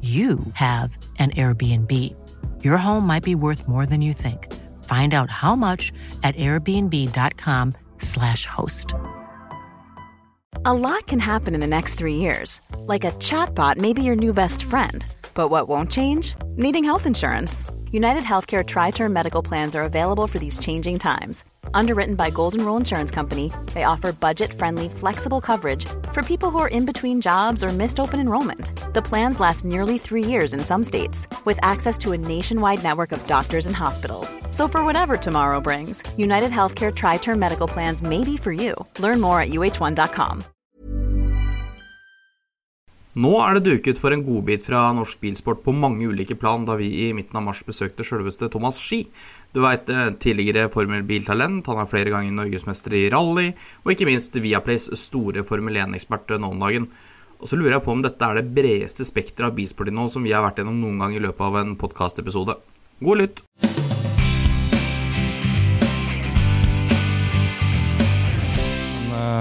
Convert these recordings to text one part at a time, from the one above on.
you have an Airbnb. Your home might be worth more than you think. Find out how much at airbnb.com/slash host. A lot can happen in the next three years. Like a chatbot may be your new best friend. But what won't change? Needing health insurance. United Healthcare Tri Term Medical Plans are available for these changing times. Underwritten by Golden Rule Insurance Company, they offer budget friendly, flexible coverage for people who are in between jobs or missed open enrollment. The plans last nearly three years in some states, with access to a nationwide network of doctors and hospitals. So, for whatever tomorrow brings, United Healthcare Tri Term Medical Plans may be for you. Learn more at uh1.com. Nå er det duket for en godbit fra norsk bilsport på mange ulike plan da vi i midten av mars besøkte selveste Thomas Ski. Du veit, tidligere Formel biltalent, han er flere ganger norgesmester i rally, og ikke minst Viaplays store Formel 1-ekspert nå om dagen. Og så lurer jeg på om dette er det bredeste spekteret av bilsportinnhold som vi har vært gjennom noen gang i løpet av en podkastepisode. God lytt!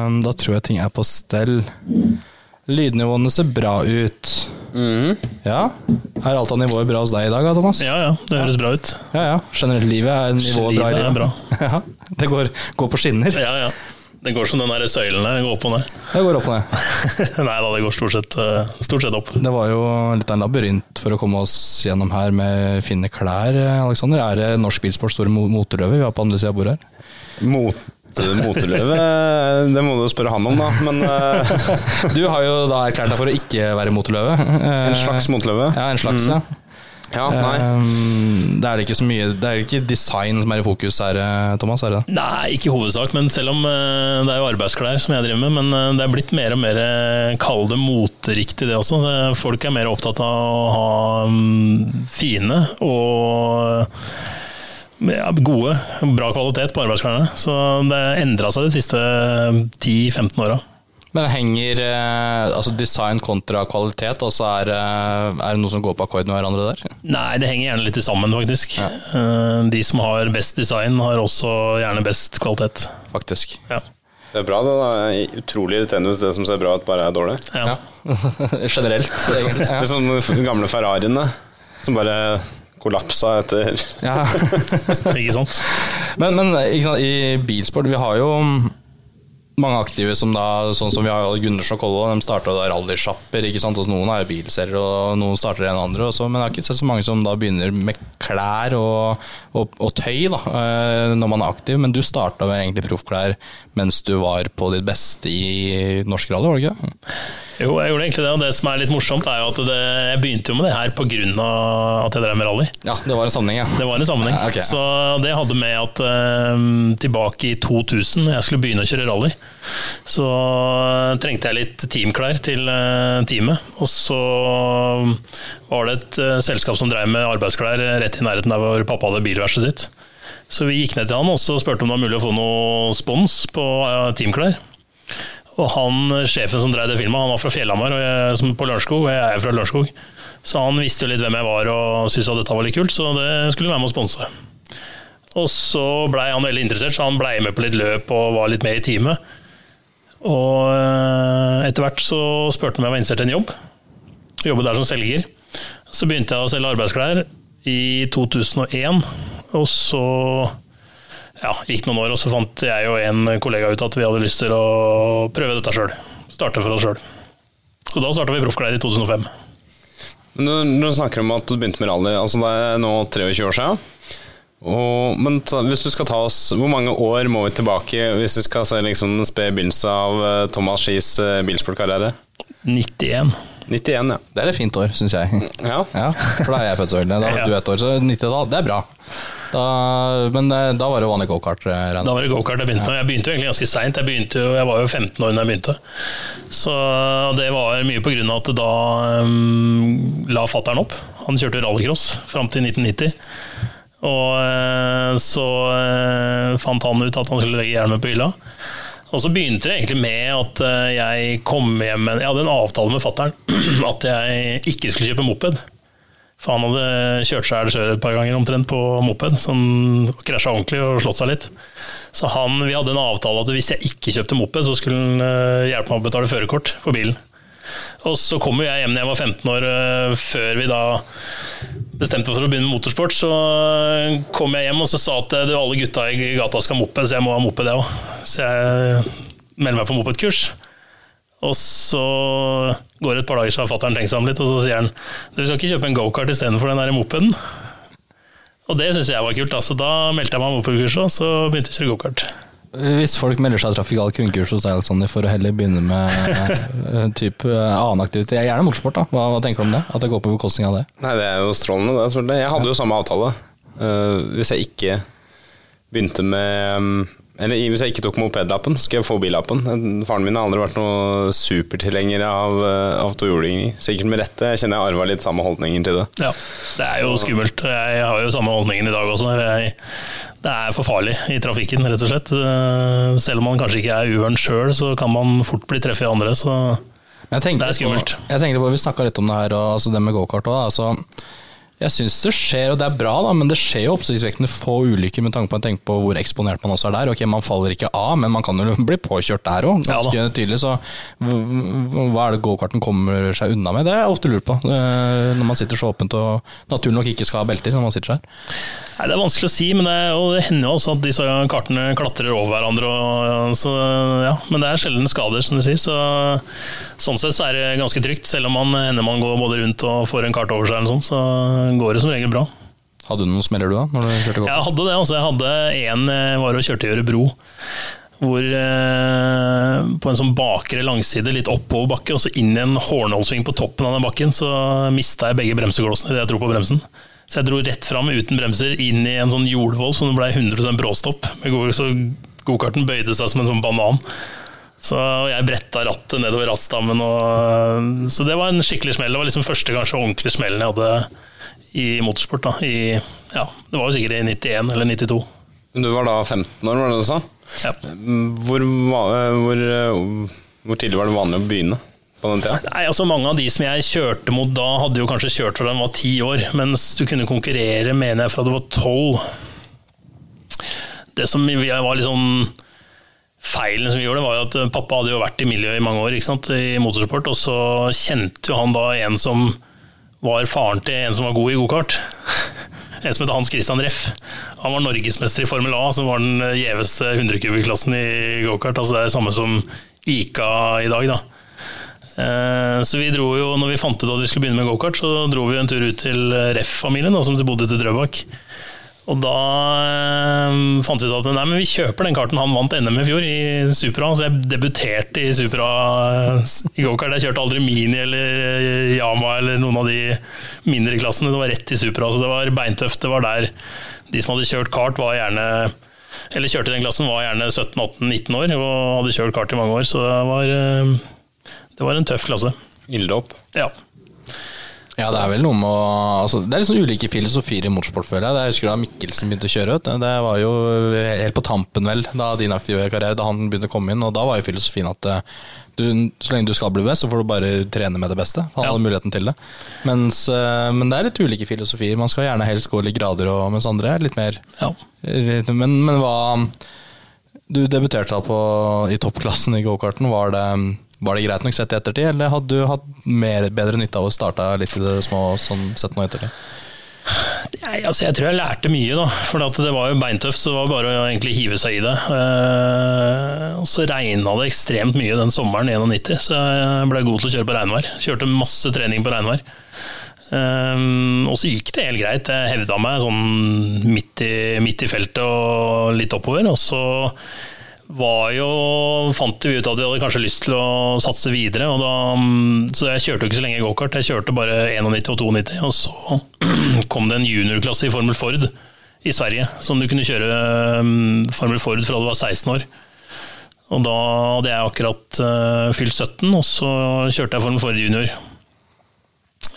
Da tror jeg ting er på stell. Lydnivåene ser bra ut. Ja. Er alt av nivåer bra hos deg i dag, Thomas? Ja, ja, det høres bra ut. Ja, ja. Generelt livet er nivået bra i Livet er bra. Ja, det går, går på skinner. Ja, ja. Det går som den der søylen der, går opp og ned. Det går opp og ned. Nei da, det går stort sett, eh, stort sett opp. Det var jo litt av en labyrint for å komme oss gjennom her med fine klær, Alexander. Er det norsk bilsports store mo- motorløve vi har på andre sida av bordet her? Mot, moteløve, det må du spørre han om, da. Men eh, Du har jo da erklært deg for å ikke være moteløve. en slags moteløve. Ja, en slags, ja. Ja, nei. Det er ikke så mye Det er ikke design som er i fokus her, eh, Thomas? er det det? Nei, ikke i hovedsak, men selv om eh, det er jo arbeidsklær som jeg driver med, men eh, det er blitt mer og mer, eh, kall det moteriktig det også. Folk er mer opptatt av å ha mm, fine og gode, bra kvalitet på arbeidsklærne. Så det endra seg de siste 10-15 åra. Men henger eh, altså design kontra kvalitet, og så er, eh, er det noe som går på akkord med hverandre der? Nei, det henger gjerne litt sammen, faktisk. Ja. De som har best design, har også gjerne best kvalitet. Faktisk. Ja. Det er bra, det. da. Utrolig irriterende hvis det som ser bra ut, bare er dårlig. Ja. Generelt, egentlig. Det er sånn gamle Ferrariene som bare kollapsa etter Ja. Ikke sant? Men, men ikke sant, i bilsport, vi har jo mange aktive som da, sånn som vi har Gundersen og Kollo, de starta rallysjapper. ikke sant, og Noen er jo bilserier, og noen starter en andre. Også, men jeg har ikke sett så mange som da begynner med klær og, og, og tøy da, eh, når man er aktiv. Men du starta med egentlig proffklær mens du var på ditt beste i norsk rally, var det ikke det? Jo, jeg gjorde egentlig det, og det som er litt morsomt, er jo at det, jeg begynte jo med det her pga. at jeg drev med rally. Ja, det var en sammenheng, ja. Det var en sammenheng. Ja, okay. Så det hadde med at eh, tilbake i 2000, jeg skulle begynne å kjøre rally, så trengte jeg litt teamklær til eh, teamet. Og så var det et eh, selskap som drev med arbeidsklær rett i nærheten der hvor pappa hadde bilverkstedet sitt. Så vi gikk ned til han og så spurte om det var mulig å få noe spons på eh, teamklær. Og han, sjefen som drev det filmet, han var fra Fjellhamar jeg, på Lørenskog, og jeg er fra Lørenskog. Så han visste jo litt hvem jeg var og syntes at dette var litt kult, så det skulle være med å sponse. Og så blei han veldig interessert, så han blei med på litt løp og var litt med i teamet. Og eh, etter hvert så spurte han om jeg var interessert i en jobb. Jobbet der som selger. Så begynte jeg å selge arbeidsklær i 2001, og så ja, gikk noen år, og så fant jeg og en kollega ut at vi hadde lyst til å prøve dette sjøl. Starte for oss sjøl. Så da starta vi Proffklær i 2005. Men du, du snakker om at du begynte med rally, altså det er nå 23 år siden. Og, men ta, hvis du skal ta oss, hvor mange år må vi tilbake hvis vi skal se liksom den spede begynnelse av eh, Thomas Skis eh, bilsportkarriere? 91. 91, ja. Det er et fint år, syns jeg. ja. Ja, For da er jeg født så veldig. Da var du et år, så 90-tall, det er bra. Da, men eh, da var det vanlig gokart. eh, Da var det gokart jeg begynte med. Jeg begynte jo egentlig ganske seint. Jeg, jeg var jo 15 år da jeg begynte. Så det var mye på grunn av at da um, la fattern opp. Han kjørte rallycross fram til 1990. Og eh, så uh, fant han ut at han skulle legge hjelmen på hylla. Og så begynte det egentlig med at jeg kom hjem Jeg hadde en avtale med fattern at jeg ikke skulle kjøpe moped. For han hadde kjørt seg sjøl et par ganger omtrent på moped. Sånn, Krasja ordentlig og slått seg litt. Så han, vi hadde en avtale at hvis jeg ikke kjøpte moped, så skulle han eh, hjelpe meg å betale førerkort på bilen. Og så kom jo jeg hjem da jeg var 15 år, eh, før vi da bestemte for å begynne med motorsport. Så eh, kom jeg hjem og så sa at du, alle gutta i gata skal ha moped, så jeg må ha moped, jeg òg. Så jeg melder meg på mopedkurs. Og så går det et par dager, så har fatter'n tenkt seg om litt, og så sier han du skal ikke kjøpe en gokart istedenfor den der mopeden. Og det syns jeg var kult, da. så da meldte jeg meg på mopedkurset, og så begynte jeg å kjøre gokart. Hvis folk melder seg trafikalt grunnkurs hos deg, Alexander, for å heller begynne med type typ, aktivitet, annen aktivitet, gjerne motorsport, da. Hva, hva tenker du om det? At det går på bekostning av det? Nei, det er jo strålende, det. selvfølgelig. Jeg hadde jo samme avtale. Uh, hvis jeg ikke begynte med um, Eller hvis jeg ikke tok mopedlappen, så skulle jeg få billappen. Eh, Faren min har aldri vært noe supertilhenger av, uh, av tohjulinger. Sikkert med rette. Jeg kjenner jeg arva litt samme holdningen til det. Ja, det er jo skummelt. Jeg har jo samme holdningen i dag også. Jeg, det er for farlig i trafikken, rett og slett. Eh, Selv om man kanskje ikke er uvøren sjøl, så kan man fort bli treffet i andre. Så jeg Det er skummelt. På, jeg tenker på, Vi snakka litt om det her, og altså det med gokart òg. Altså, jeg syns det skjer, og det er bra, da, men det skjer jo oppsiktsvekkende få ulykker med tanke på, tenke på hvor eksponert man også er der. Ok, Man faller ikke av, men man kan jo bli påkjørt der òg, Ja ganske tydelig. Så hv- hv- hva er det gokarten kommer seg unna med? Det har jeg ofte lurt på. eh, Når man sitter så åpent og naturlig nok ikke skal ha belter når man sitter der. Nei, Det er vanskelig å si, men det, det hender jo også at disse kartene klatrer over hverandre. Og, så, ja, men det er sjelden skader, som du sier. Så, sånn sett så er det ganske trygt. Selv om man hender man går både rundt og får en kart over seg, eller sånn, så går det som regel bra. Hadde du noen smeller du da? Når du kjørte godt? Jeg hadde det. altså Jeg hadde en eh, var og kjørte i Ørebro. Hvor eh, På en sånn bakre langside, litt oppover bakke, og så inn i en hårnålsving på toppen av den bakken, så mista jeg begge bremseklossene idet jeg dro på bremsen. Så jeg dro rett fram uten bremser inn i en sånn jordvoll som det ble 100 bråstopp. Så gokarten bøyde seg som en sånn banan. Så jeg bretta rattet nedover rattstammen. Og, så det var en skikkelig smell. Det var liksom første kanskje ordentlige smellen jeg hadde i motorsport. Da. I, ja, det var jo sikkert i 91 eller 92. Men Du var da 15 år, var det du sa? Ja. Hvor, hvor, eh, hvor tidlig var det vanlig å begynne på den tida? Nei, altså Mange av de som jeg kjørte mot da, hadde jo kanskje kjørt fra de var ti år, mens du kunne konkurrere, mener jeg, fra du var tolv. Det som var litt sånn Feilen som vi gjorde, var at eh, pappa hadde jo vært i miljøet i mange år, ikke sant, i motorsport, og så kjente jo han da en som var faren til en som var god i gokart. En som het Hans Christian Reff. Han var norgesmester i Formel A, som var den gjeveste 100-kubikklassen i gokart. Altså det er det samme som Ica i dag, da. Eh, Så vi dro jo, når vi fant ut at vi skulle begynne med gokart, så dro vi en tur ut til Reff-familien, som bodde til Drøbak. Og da øh, fant vi ut at nei, men vi kjøper den karten han vant NM i fjor, i Supra. Så jeg debuterte i Supra øh, i gokart. Jeg kjørte aldri Mini eller eh, Yama eller noen av de mindre klassene. Det var rett i Supra, så det var beintøft. Det var der de som hadde kjørt kart, var gjerne eller kjørte i den klassen, var gjerne 17-18-19 år og hadde kjørt kart i mange år. Så det var, det var en tøff klasse. Ilddåp. Ja. Ja, det er vel noe med å altså, Det er sånn ulike filosofier i motorsport, føler jeg. Jeg husker da Mikkelsen begynte å kjøre. Vet. Det var jo helt på tampen, vel, da din aktive karriere, da han begynte å komme inn. Og da var jo filosofien at eh, du, så lenge du skal bli best, så får du bare trene med det beste. Han Ja. hadde muligheten til det. Mens, eh, men det er litt ulike filosofier. Man skal gjerne helst gå litt grader, og, mens andre er litt mer ja. Men, men hva Du debuterte da på, i toppklassen i gokarten. Var det, var det greit nok sett i ettertid, eller hadde du hatt mer, bedre nytte av å starte litt i det små sånn sett nå ettertid? Nei, altså jeg tror jeg lærte mye, da. For det var jo beintøft, så det var bare å egentlig hive seg i det. Eh, og så regna det ekstremt mye den sommeren 91, så jeg ble god til å kjøre på regnvær. Kjørte masse trening på regnvær. Um, og så gikk det helt greit. Jeg hevda meg sånn midt i, midt i feltet og litt oppover. Og så var jo, fant vi ut at vi hadde kanskje lyst til å satse videre. Da, så jeg kjørte jo ikke så lenge gokart. Jeg kjørte bare 91 og 92. Og så kom det en juniorklasse i Formel Ford i Sverige, som du kunne kjøre Formel Ford fra du var 16 år. Og da hadde jeg akkurat uh, fylt 17, og så kjørte jeg Formel Ford junior.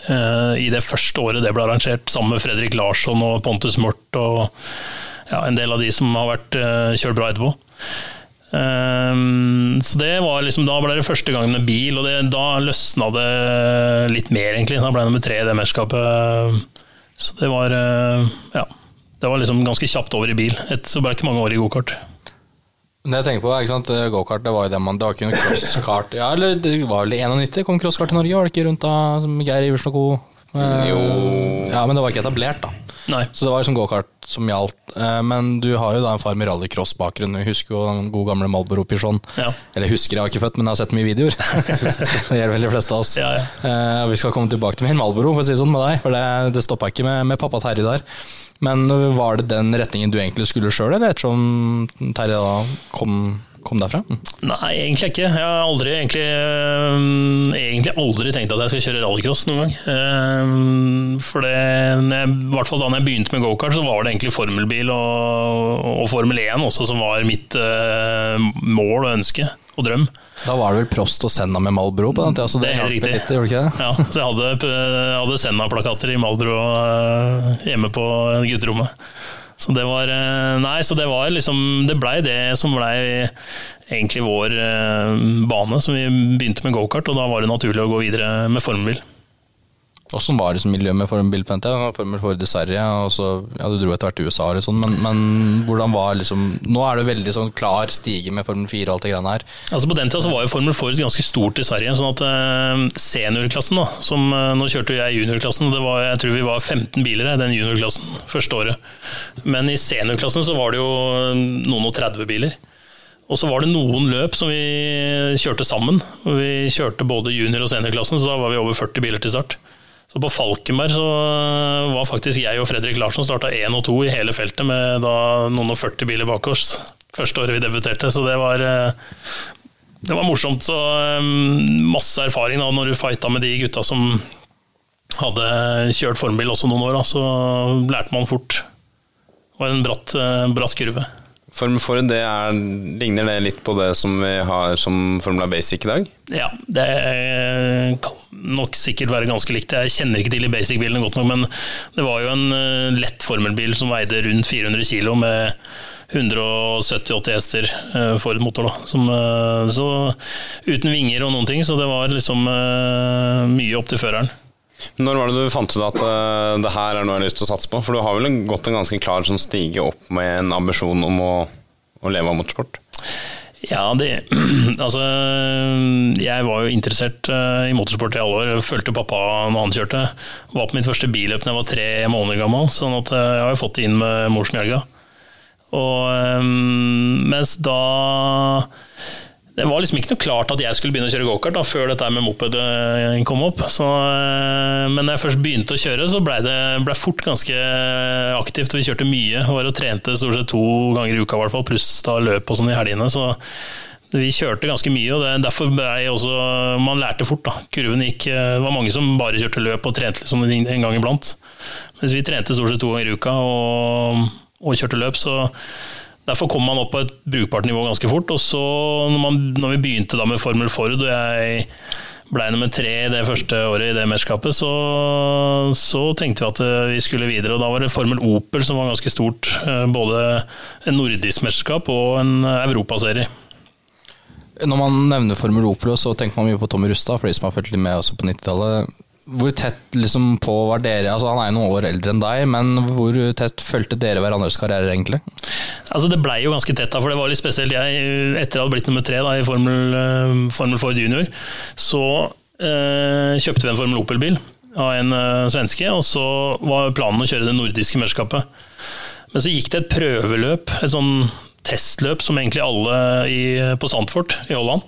Uh, I det første året det ble arrangert, sammen med Fredrik Larsson og Pontus Mort og ja, en del av de som har vært uh, kjørt bra etterpå. Um, så det var liksom, Da ble det første gangen med bil, og det, da løsna det litt mer, egentlig. Da ble det nummer tre i det mesterskapet. Så det var uh, Ja. Det var liksom ganske kjapt over i bil. Et, så ble det ikke mange år i gokart. Det jeg tenker på, ikke sant, Gokart det var jo det man Det var ikke noe crosskart Ja, eller det var vel i 91 kom crosskart til Norge, var det ikke rundt da som Geir Iversen og co.? Jo. Ja, men det var ikke etablert, da. Nei. Så det var liksom gokart som gjaldt. Eh, Men du har jo da en far med rallycross-bakgrunn. Husker jo den gode gamle Malboro Pichon. Ja. Eller husker, jeg har ikke født, men jeg har sett mye videoer. det gjelder vel de fleste av oss. Ja, ja. Eh, Vi skal komme tilbake til min Malboro, for å si det sånn med deg. For det, det stoppa ikke med, med pappa Terje der. Men var det den retningen du egentlig skulle sjøl, eller ettersom Terje da kom, kom derfra? Nei, egentlig ikke. Jeg har aldri, egentlig, øh, egentlig aldri tenkt at jeg skal kjøre rallycross noen gang. Eh, For det, jeg, i hvert fall da jeg begynte med gokart, så var det egentlig formelbil og, og Formel 1 også som var mitt eh, mål og ønske og drøm. Da var det vel Prost og Senna med Malbro på den tida, så det, Det er helt riktig. litt, det? Ja, så jeg hadde, hadde Senna-plakater i Malbro hjemme på gutterommet. Så det var øh, Nei, så det var liksom Det blei det som blei egentlig vår øh, bane. Så vi begynte med gokart, og da var det naturlig å gå videre med formelbil. Åssen var det som miljø med Formel på tida? Formel Ford i Sverige, og så, ja, du dro etter hvert til USA, eller sånn, men, men hvordan var liksom Nå er det veldig sånn klar stige med Formel 4 og alt det greiene her. Altså På den tida så var jo Formel Ford ganske stort i Sverige. sånn at eh, Seniorklassen, da som eh, Nå kjørte jeg juniorklassen. det var, Jeg tror vi var 15 biler i den juniorklassen første året. Men i seniorklassen så var det jo noen og 30 biler. Og så var det noen løp som vi kjørte sammen. og Vi kjørte både junior- og seniorklassen, så da var vi over 40 biler til start. Så på Falkenberg så var faktisk jeg og Fredrik Larsson starta én og to i hele feltet med da noen og 40 biler bak oss første året vi debuterte. Så det var eh, det var morsomt. Så um, masse erfaring da når du fighta med de gutta som hadde kjørt formbil også noen år. Da, så lærte man fort. Det var en bratt, eh, bratt kurve. Formel Ford, det er, ligner det litt på det som vi har som Formula Basic i dag? Ja, det kan nok sikkert være ganske likt. Jeg kjenner ikke til de basic-bilene godt nok, men det var jo en eh, lett formelbil som veide rundt 400 kg med 170-80 hester for Ford motor. Da. Som, eh, så uten vinger og noen ting, så det var liksom eh, mye opp til føreren. Når var det du fant ut at uh, det her er noe jeg har lyst til å satse på? For du har vel gått en ganske klar sånn stige opp med en ambisjon om å, å leve av motorsport? Ja, det Altså, jeg var jo interessert eh, i motorsport i alle år. Jeg fulgte pappa når han kjørte. Var på mitt første billøp da jeg var tre måneder gammel, sånn at eh, jeg har jo fått det inn med morsmjølka. Og mens da det var liksom ikke noe klart at jeg skulle begynne å kjøre gokart før dette med moped eh, kom opp. Så, eh, men da jeg først begynte å kjøre, så blei det ble fort ganske aktivt. Vi kjørte mye. Var og trente stort sett to ganger i uka, i hvert fall, pluss da løp og sånn i helgene. Så vi kjørte ganske mye, og det, derfor blei også Man lærte fort, da. Kurven gikk Det var mange som bare kjørte løp og trente liksom en gang iblant. Mens vi trente stort sett to ganger i uka og, og kjørte løp, så Derfor kom man opp på et brukbart nivå ganske fort. Og så, når, man, når vi begynte da med Formel Ford, og jeg ble nummer tre det første året i det mesterskapet, så, så tenkte vi at eh, vi skulle videre. Og da var det Formel Opel som var ganske stort. eh, Både en nordisk mesterskap og en europaserie. Når man nevner Formel Opel, så tenker man mye på Tommy Rustad, for de som har fulgt litt med også på 90-tallet. Hvor tett liksom på var dere altså Han er jo noen år eldre enn deg, men hvor tett fulgte dere hverandres karrierer, egentlig? Altså Det blei jo ganske tett, da, for det var litt spesielt. Jeg, etter å ha blitt nummer tre da, i Formel, eh, Formel Ford Junior, så eh, kjøpte vi en Formel Opel-bil av en eh, svenske, og så var planen å kjøre det nordiske mesterskapet. Men så gikk det et prøveløp, et sånn testløp som egentlig alle i, på Sandfort i Holland.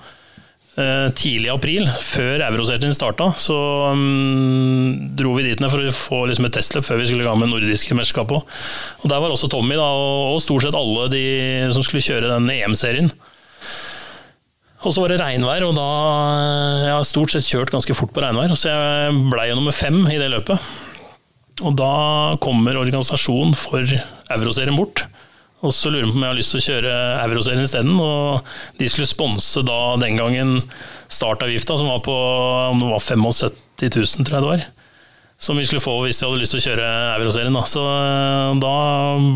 Eh, tidlig i april, før Euroserien starta, så um, dro vi dit ned for å få liksom, et testløp før vi skulle gang med nordiske mesterskap òg. Og der var også Tommy da, og, og stort sett alle de som skulle kjøre den EM-serien. Og så var det regnvær, og da Jeg har stort sett kjørt ganske fort på regnvær, så jeg blei jo nummer fem i det løpet. Og da kommer organisasjonen for Euroserien bort. Og så lurer de på om jeg har lyst til å kjøre Euroserien isteden. Og de skulle sponse da den gangen startavgifta, som var på om det var 75 000, tror jeg det var. Som vi skulle få hvis vi hadde lyst til å kjøre Euroserien. Da. Så eh, da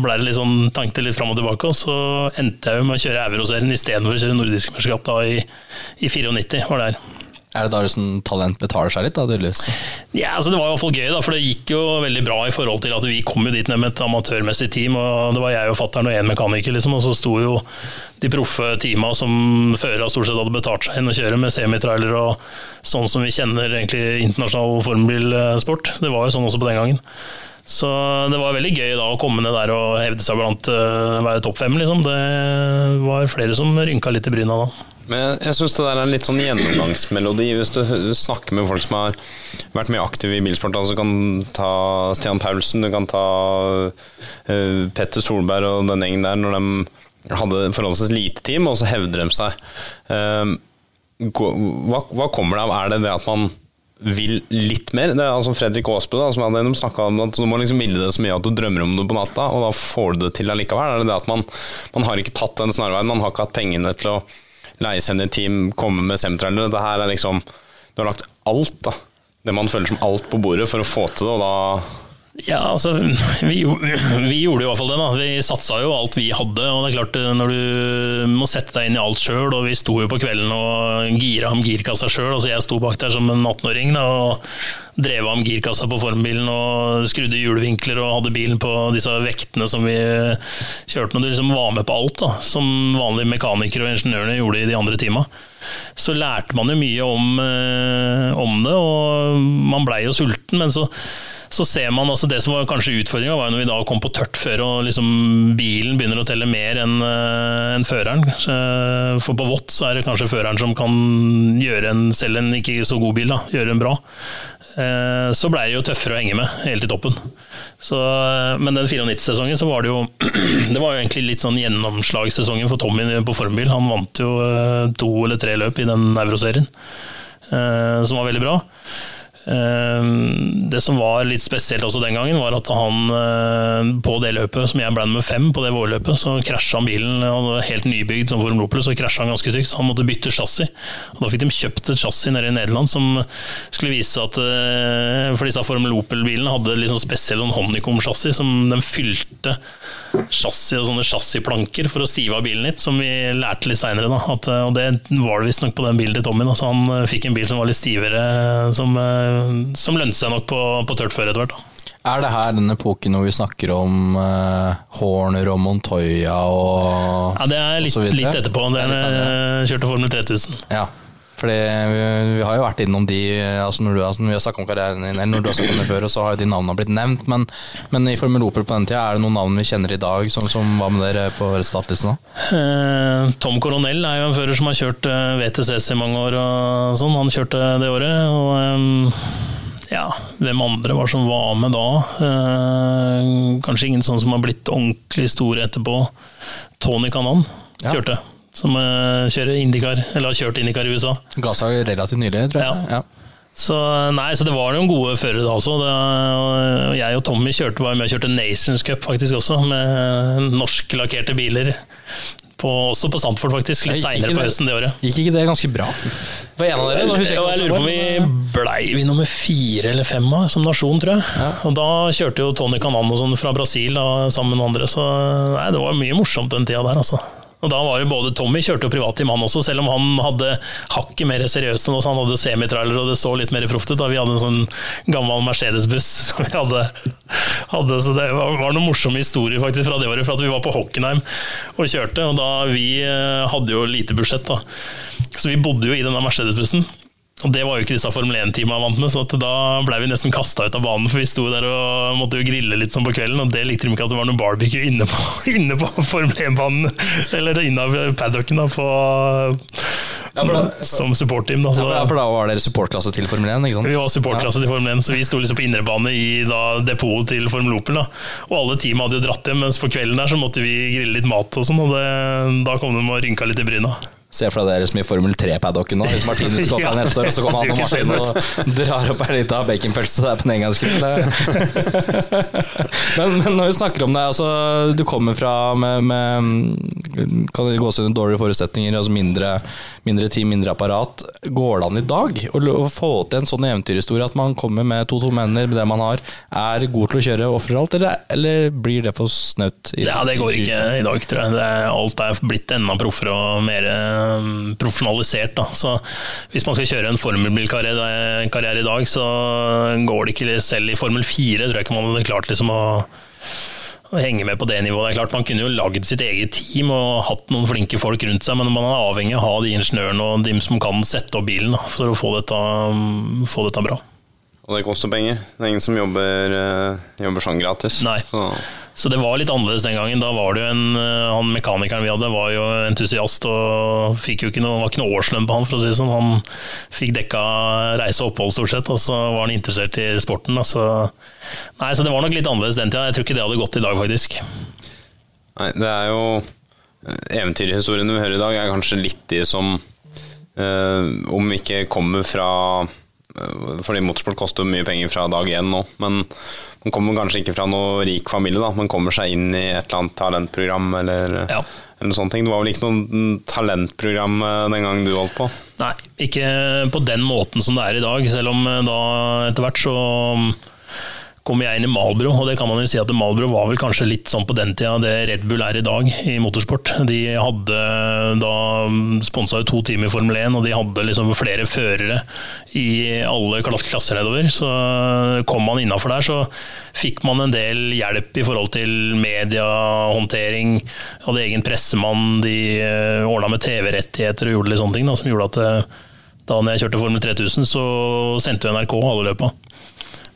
ble det litt sånn, tanke litt fram og tilbake, og så endte jeg jo med å kjøre Euroserien istedenfor å kjøre nordisk mesterskap da i, i 94. var det her. Er det da liksom talent betaler seg litt, da, tydeligvis? Ja, altså Det var i hvert fall gøy, da, for det gikk jo veldig bra i forhold til at vi kom jo dit ned med et amatørmessig team. og Det var jeg og fatter'n og én mekaniker, liksom, og så sto jo de proffe teama som førere stort sett hadde betalt seg inn å kjøre med semitrailer og sånn som vi kjenner egentlig internasjonal formbilsport. Det var jo sånn også på den gangen. Så det var veldig gøy da å komme ned der og hevde seg blant uh, være topp fem. Liksom. Det var flere som rynka litt i bryna da. Men jeg syns det der er en litt sånn gjennomgangsmelodi. Hvis du snakker med folk som har vært mye aktive i bilsport, altså du kan ta Stian Paulsen, du kan ta Petter Solberg og den gjengen der, når de hadde forholdsvis lite team, og så hevder de seg. Hva, hva, kommer det av? Er det det at man vil litt mer? Det er altså Fredrik Aasbø som hadde snakka om at du må liksom ville det så mye at du drømmer om det på natta, og da får du det til allikevel. Er det det at man, man har ikke tatt den snarveien, man har ikke hatt pengene til å leie seg inn i et team, komme med semtrailere. Det her er liksom Du har lagt alt, da. Det man føler som alt på bordet for å få til det, og da ja, altså, vi, vi, gjorde i hvert fall det. da. Vi satsa jo alt vi hadde. og det er klart Når du må sette deg inn i alt sjøl, og vi sto jo på kvelden og gira om girkassa sjøl. Altså, jeg sto bak der som en 18-åring og drev om girkassa på formbilen og skrudde hjulvinkler og hadde bilen på disse vektene som vi kjørte. Når du liksom var med på alt, da, som vanlige mekanikere og ingeniørene gjorde i de andre tima. Så lærte man jo mye om, eh, om det, og man blei jo sulten. men så så ser man altså Det som var kanskje utfordringa, var jo når vi da kom på tørt før og liksom bilen begynner å telle mer enn uh, en føreren. For på vått så er det kanskje føreren som kan gjøre en, selv en ikke så god bil, da, gjøre en bra. Uh, så blei det jo tøffere å henge med helt i toppen. Så, uh, men den 94-sesongen så var det jo Det var jo egentlig litt sånn gjennomslagssesongen for Tommy på formbil. Han vant jo to eller tre løp i den euroserien, som var veldig bra. Ehm, det som var litt spesielt også den gangen, var at han eh, på det løpet som jeg ble nummer fem på det vårløpet, så krasja han bilen. Han var helt nybygd som Formel Opel, så krasja han ganske sykt. Så han måtte bytte chassis. Og da fikk de kjøpt et chassis nede i Nederland som skulle vise at eh, For disse Formel Opel-bilene hadde liksom spesielt spesiell sånn honeycomb-chassis som de fylte chassis og sånne chassisplanker for å stive av bilen litt, som vi lærte litt seinere. Eh, og det var det visstnok på den bilen til Tommy. Da. Så han fikk en bil som var litt stivere. som som lønte seg nok på, på tørt før etter hvert. Er det her den epoken hvor vi snakker om uh, Horner og Montoya og Ja, det er litt, litt etterpå. Det er, sånn, ja. kjørte Formel 3000. Ja, fordi vi, vi, har jo vært innom de altså når, du, altså når vi har snakket om karrieren din, eller når du har snakket om det før, og så har jo de navnene blitt nevnt. Men, men, i Formel Opel på den tida, er det noen navn vi kjenner i dag som, som var med dere på startlisten? Eh, Tom Coronel er jo en fører som har kjørt eh, VTCC i mange år. og sånn, Han kjørte det året. og Eh, ja, hvem andre var som var med da? Eh, kanskje ingen sånn som har blitt ordentlig store etterpå. Tony Kanan kjørte, ja. Som eh, kjører Indicar, eller har kjørt Indicar i USA. Ga seg relativt nylig, tror jeg. Ja. ja. Så, nei, så det var noen gode førere da også. Det, og jeg og Tommy kjørte, var med og kjørte Nations Cup faktisk også, med norsk-lakkerte biler. På, også på Sandford, faktisk. Litt seinere på høsten det året. Gikk ikke det ganske bra? Var en av dere? Nå jeg, jeg, lurer på om vi blei vi nummer fire eller fem som nasjon, tror jeg. Ja. Og da kjørte jo Tony Canano sånn fra Brasil da, sammen med andre, så nei, det var mye morsomt den tida der, altså. Og da var jo både Tommy kjørte jo privatteam, han også, selv om han hadde hakket mer seriøst enn oss. Han hadde semitrailer og det så litt mer proft ut. da Vi hadde en sånn gammel Mercedes-buss hadde, hadde, Så det var, var noen morsomme historier faktisk fra det året. For at vi var på Hockenheim og kjørte, og da vi eh, hadde jo lite budsjett, da. Så vi bodde jo i denne Mercedes-bussen. Og Det var jo ikke disse Formel 1-teamene vant med, så da ble vi nesten kasta ut av banen. For vi sto der og måtte jo grille litt sånn på kvelden, og det likte de ikke at det var noe barbecue inne på, inne på Formel 1-banen. Eller inne paddocken da, på, Ja, for da- som supportteam. Da, så. Ja, for da var dere supportklasse til Formel 1, ikke sant? Vi var supportklasse til Formel 1, så vi sto liksom på indrebane i da, depotet til Formel Opel. Da. Og alle teamene hadde jo dratt hjem, mens på kvelden der så måtte vi grille litt mat og sånn. Og det, da kom de og rynka litt i bryna. Se for deg dere som i Formel 3-paddocken nå, hvis Martinus her Ja, neste år, og så kommer han og Martin og drar opp ei lita baconpølse der på en engangsgrill. men, men når vi snakker om det, altså du kommer fra med, med kan det gå under dårlige forutsetninger, altså mindre, mindre team, mindre apparat. Går det an i dag å, få til en sånn eventyrhistorie at man kommer med to-to menner med det man har, er god til å kjøre og alt, eller, eller blir det for snaut? Ja, det går ikke i dag, tror jeg. Det er, alt er blitt enda proffere og mer profesjonalisert. Da. Så hvis man skal kjøre en formelbilkarriere i dag, så går det ikke selv i Formel 4. Tror jeg ikke man hadde klart liksom å å henge med på det nivået. Det er klart Man kunne jo lagd sitt eget team og hatt noen flinke folk rundt seg, men man er avhengig av å ha de ingeniørene og de som kan sette opp bilen for å få dette, få dette bra. Og det koster penger. Det er ingen som jobber, eh, jobber sånn gratis. Nei. Så, Så det var litt annerledes den gangen. Da var det jo en, eh, Han mekanikeren vi hadde, var jo entusiast og fikk jo ikke noe, var ikke noe årslønn på han, for å si det sånn. Han fikk dekka reise og opphold, stort sett, og så var han interessert i sporten. Så, nei, så det var nok litt annerledes den tida. Jeg tror ikke det hadde gått i dag, faktisk. nei, det er jo eh, Eventyrhistoriene vi hører i dag, er kanskje litt de som eh, Om ikke kommer fra Fordi motorsport koster mye penger fra dag én nå, men man kommer kanskje ikke fra noen rik familie. da Man kommer seg inn i et eller annet talentprogram eller, Ja. eller noe sånt. Det var vel ikke noe talentprogram eh, den gang du holdt på? Nei, ikke på den måten som det er i dag, selv om eh, da etter hvert så mm, kom jeg inn i Malbro, og det kan man jo si at Malbro var vel kanskje litt sånn på den tida det Red Bull er i dag i motorsport. De hadde da sponsa to team i Formel 1, og de hadde liksom flere førere i alle klass- klasser nedover. Så kom man innafor der, så fikk man en del hjelp i forhold til mediehåndtering. Hadde egen pressemann, de ordna med TV-rettigheter og gjorde litt sånne ting da, som gjorde at eh, da jeg kjørte Formel 3000, så sendte jo NRK alle løpa.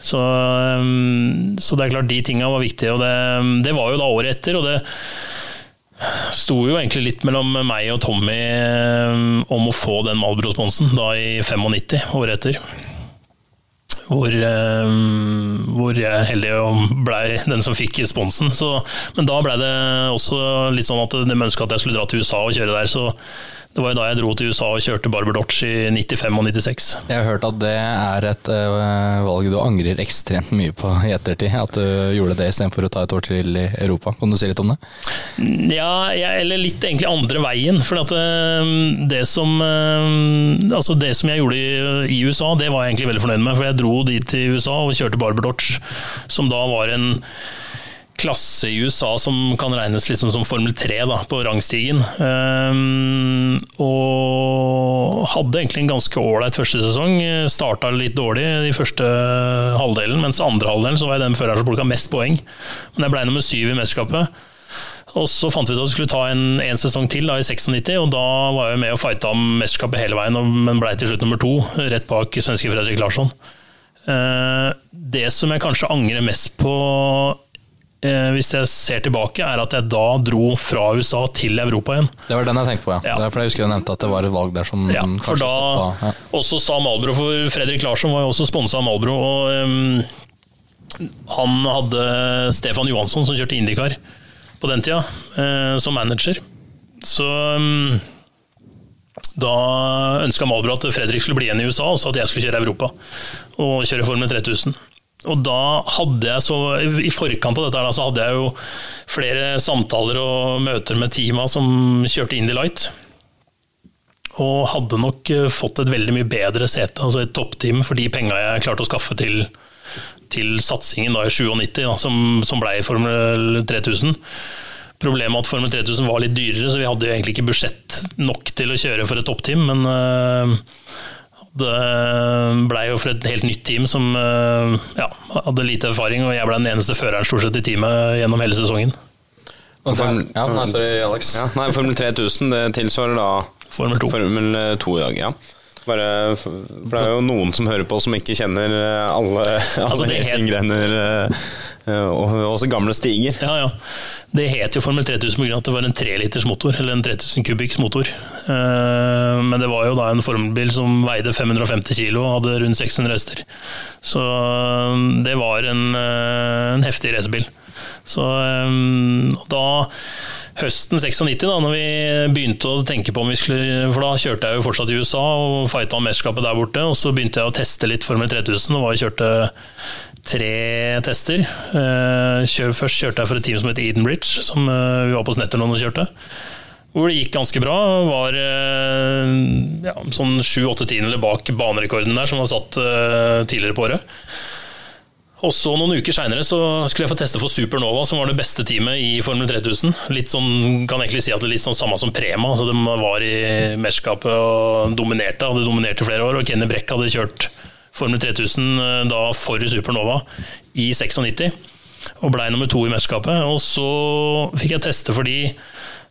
Så, um, så det er klart de tinga var viktige, og det, det var jo da året etter. Og det sto jo egentlig litt mellom meg og Tommy um, om å få den Malbro-sponsen da i 95, året etter. Hvor, um, hvor jeg heldig blei den som fikk sponsen. Så, men da blei det også litt sånn at de ønska at jeg skulle dra til USA og kjøre der. Så det var jo da jeg dro til USA og kjørte Barber Dodge i 95 og 96. Jeg har hørt at det er et uh, valg du angrer ekstremt mye på i ettertid. At du gjorde det istedenfor å ta et år til i Europa. Kan du si litt om det? Ja, jeg, eller litt egentlig andre veien. For at uh, det som uh, Altså det som jeg gjorde i, i USA, det var jeg egentlig veldig fornøyd med. For jeg dro dit til USA og kjørte Barber Dodge, som da var en klasse i USA som kan regnes liksom som Formel 3 da, på rangstigen. Um, og hadde egentlig en ganske ålreit første sesong. Starta litt dårlig i første halvdelen, mens andre halvdelen så var jeg den føreren som plukka mest poeng. Men jeg ble nummer syv i mesterskapet. Og så fant vi ut at vi skulle ta en, en sesong til da, i 96, og da var jeg med og fighta om mesterskapet hele veien, men ble til slutt nummer to, rett bak svenske Fredrik Larsson. Uh, det som jeg kanskje angrer mest på, hvis jeg ser tilbake, er at jeg da dro fra USA til Europa igjen. Det var den jeg tenkte på, ja. Ja. Det er fordi jeg husker jeg nevnte at det var et valg der som Ja, for da stoppa. Ja. også sa Malbro, for Fredrik Larsson var jo også sponsa av Malbro. Og um, han hadde Stefan Johansson som kjørte Indikar på den tida, eh, som manager. Så um, da ønska Malbro at Fredrik skulle bli igjen i USA, og så at jeg skulle kjøre Europa og kjøre Formel 3000. Og da hadde jeg så I forkant av dette så hadde jeg jo flere samtaler og møter med teama som kjørte Indie Light og hadde nok eh, fått et veldig mye bedre sete, altså et toppteam, for de penga jeg klarte å skaffe til, til satsingen da i 97, da, som, som ble Formel 3000. Problemet at Formel 3000 var litt dyrere, så vi hadde jo egentlig ikke budsjett nok til å kjøre for et toppteam, men øh, det blei jo for et helt nytt team som øh, ja, hadde lite erfaring, og jeg ble den eneste føreren stort sett i teamet gjennom hele sesongen. Og det- Ja, nei, sorry, Alex. Ja, nei, Formel 3000 det tilsvarer da Formel 2. Formel 2 i dag, ja. Bare, for det er jo noen som hører på som ikke kjenner eh, alle, alle Altså, det helt- racinggrener, eh, og også gamle stiger. Ja, ja. Det het jo Formel 3000 pga. at det var en 3-liters motor, eller en 3000 kubikks motor. Eh, men det var jo da en formelbil som veide 550 kg og hadde rundt 600 hester. Så eh, det var en, eh, en heftig racerbil. Så da høsten 96, da når vi begynte å tenke på om vi skulle For da kjørte jeg jo fortsatt i USA og fighta mesterskapet der borte. Og så begynte jeg å teste litt Formel 3000 og var, kjørte tre tester. Først kjørte jeg for et team som het Edenbridge, som vi var på Snetternon og kjørte. Hvor det gikk ganske bra. Var ja, sånn sju-åtte tiendeler bak banerekorden der, som var satt tidligere på året. Og så Noen uker seinere skulle jeg få teste for Supernova, som var det beste teamet i Formel 3000. Litt sånn, kan jeg egentlig si at det er litt sånn samme som Prema. altså De var i mesterskapet og dominerte, hadde dominert i flere år. og Kenny Brekk hadde kjørt Formel 3000 da for Supernova i 96 og blei nummer to i mesterskapet. Og så fikk jeg teste for de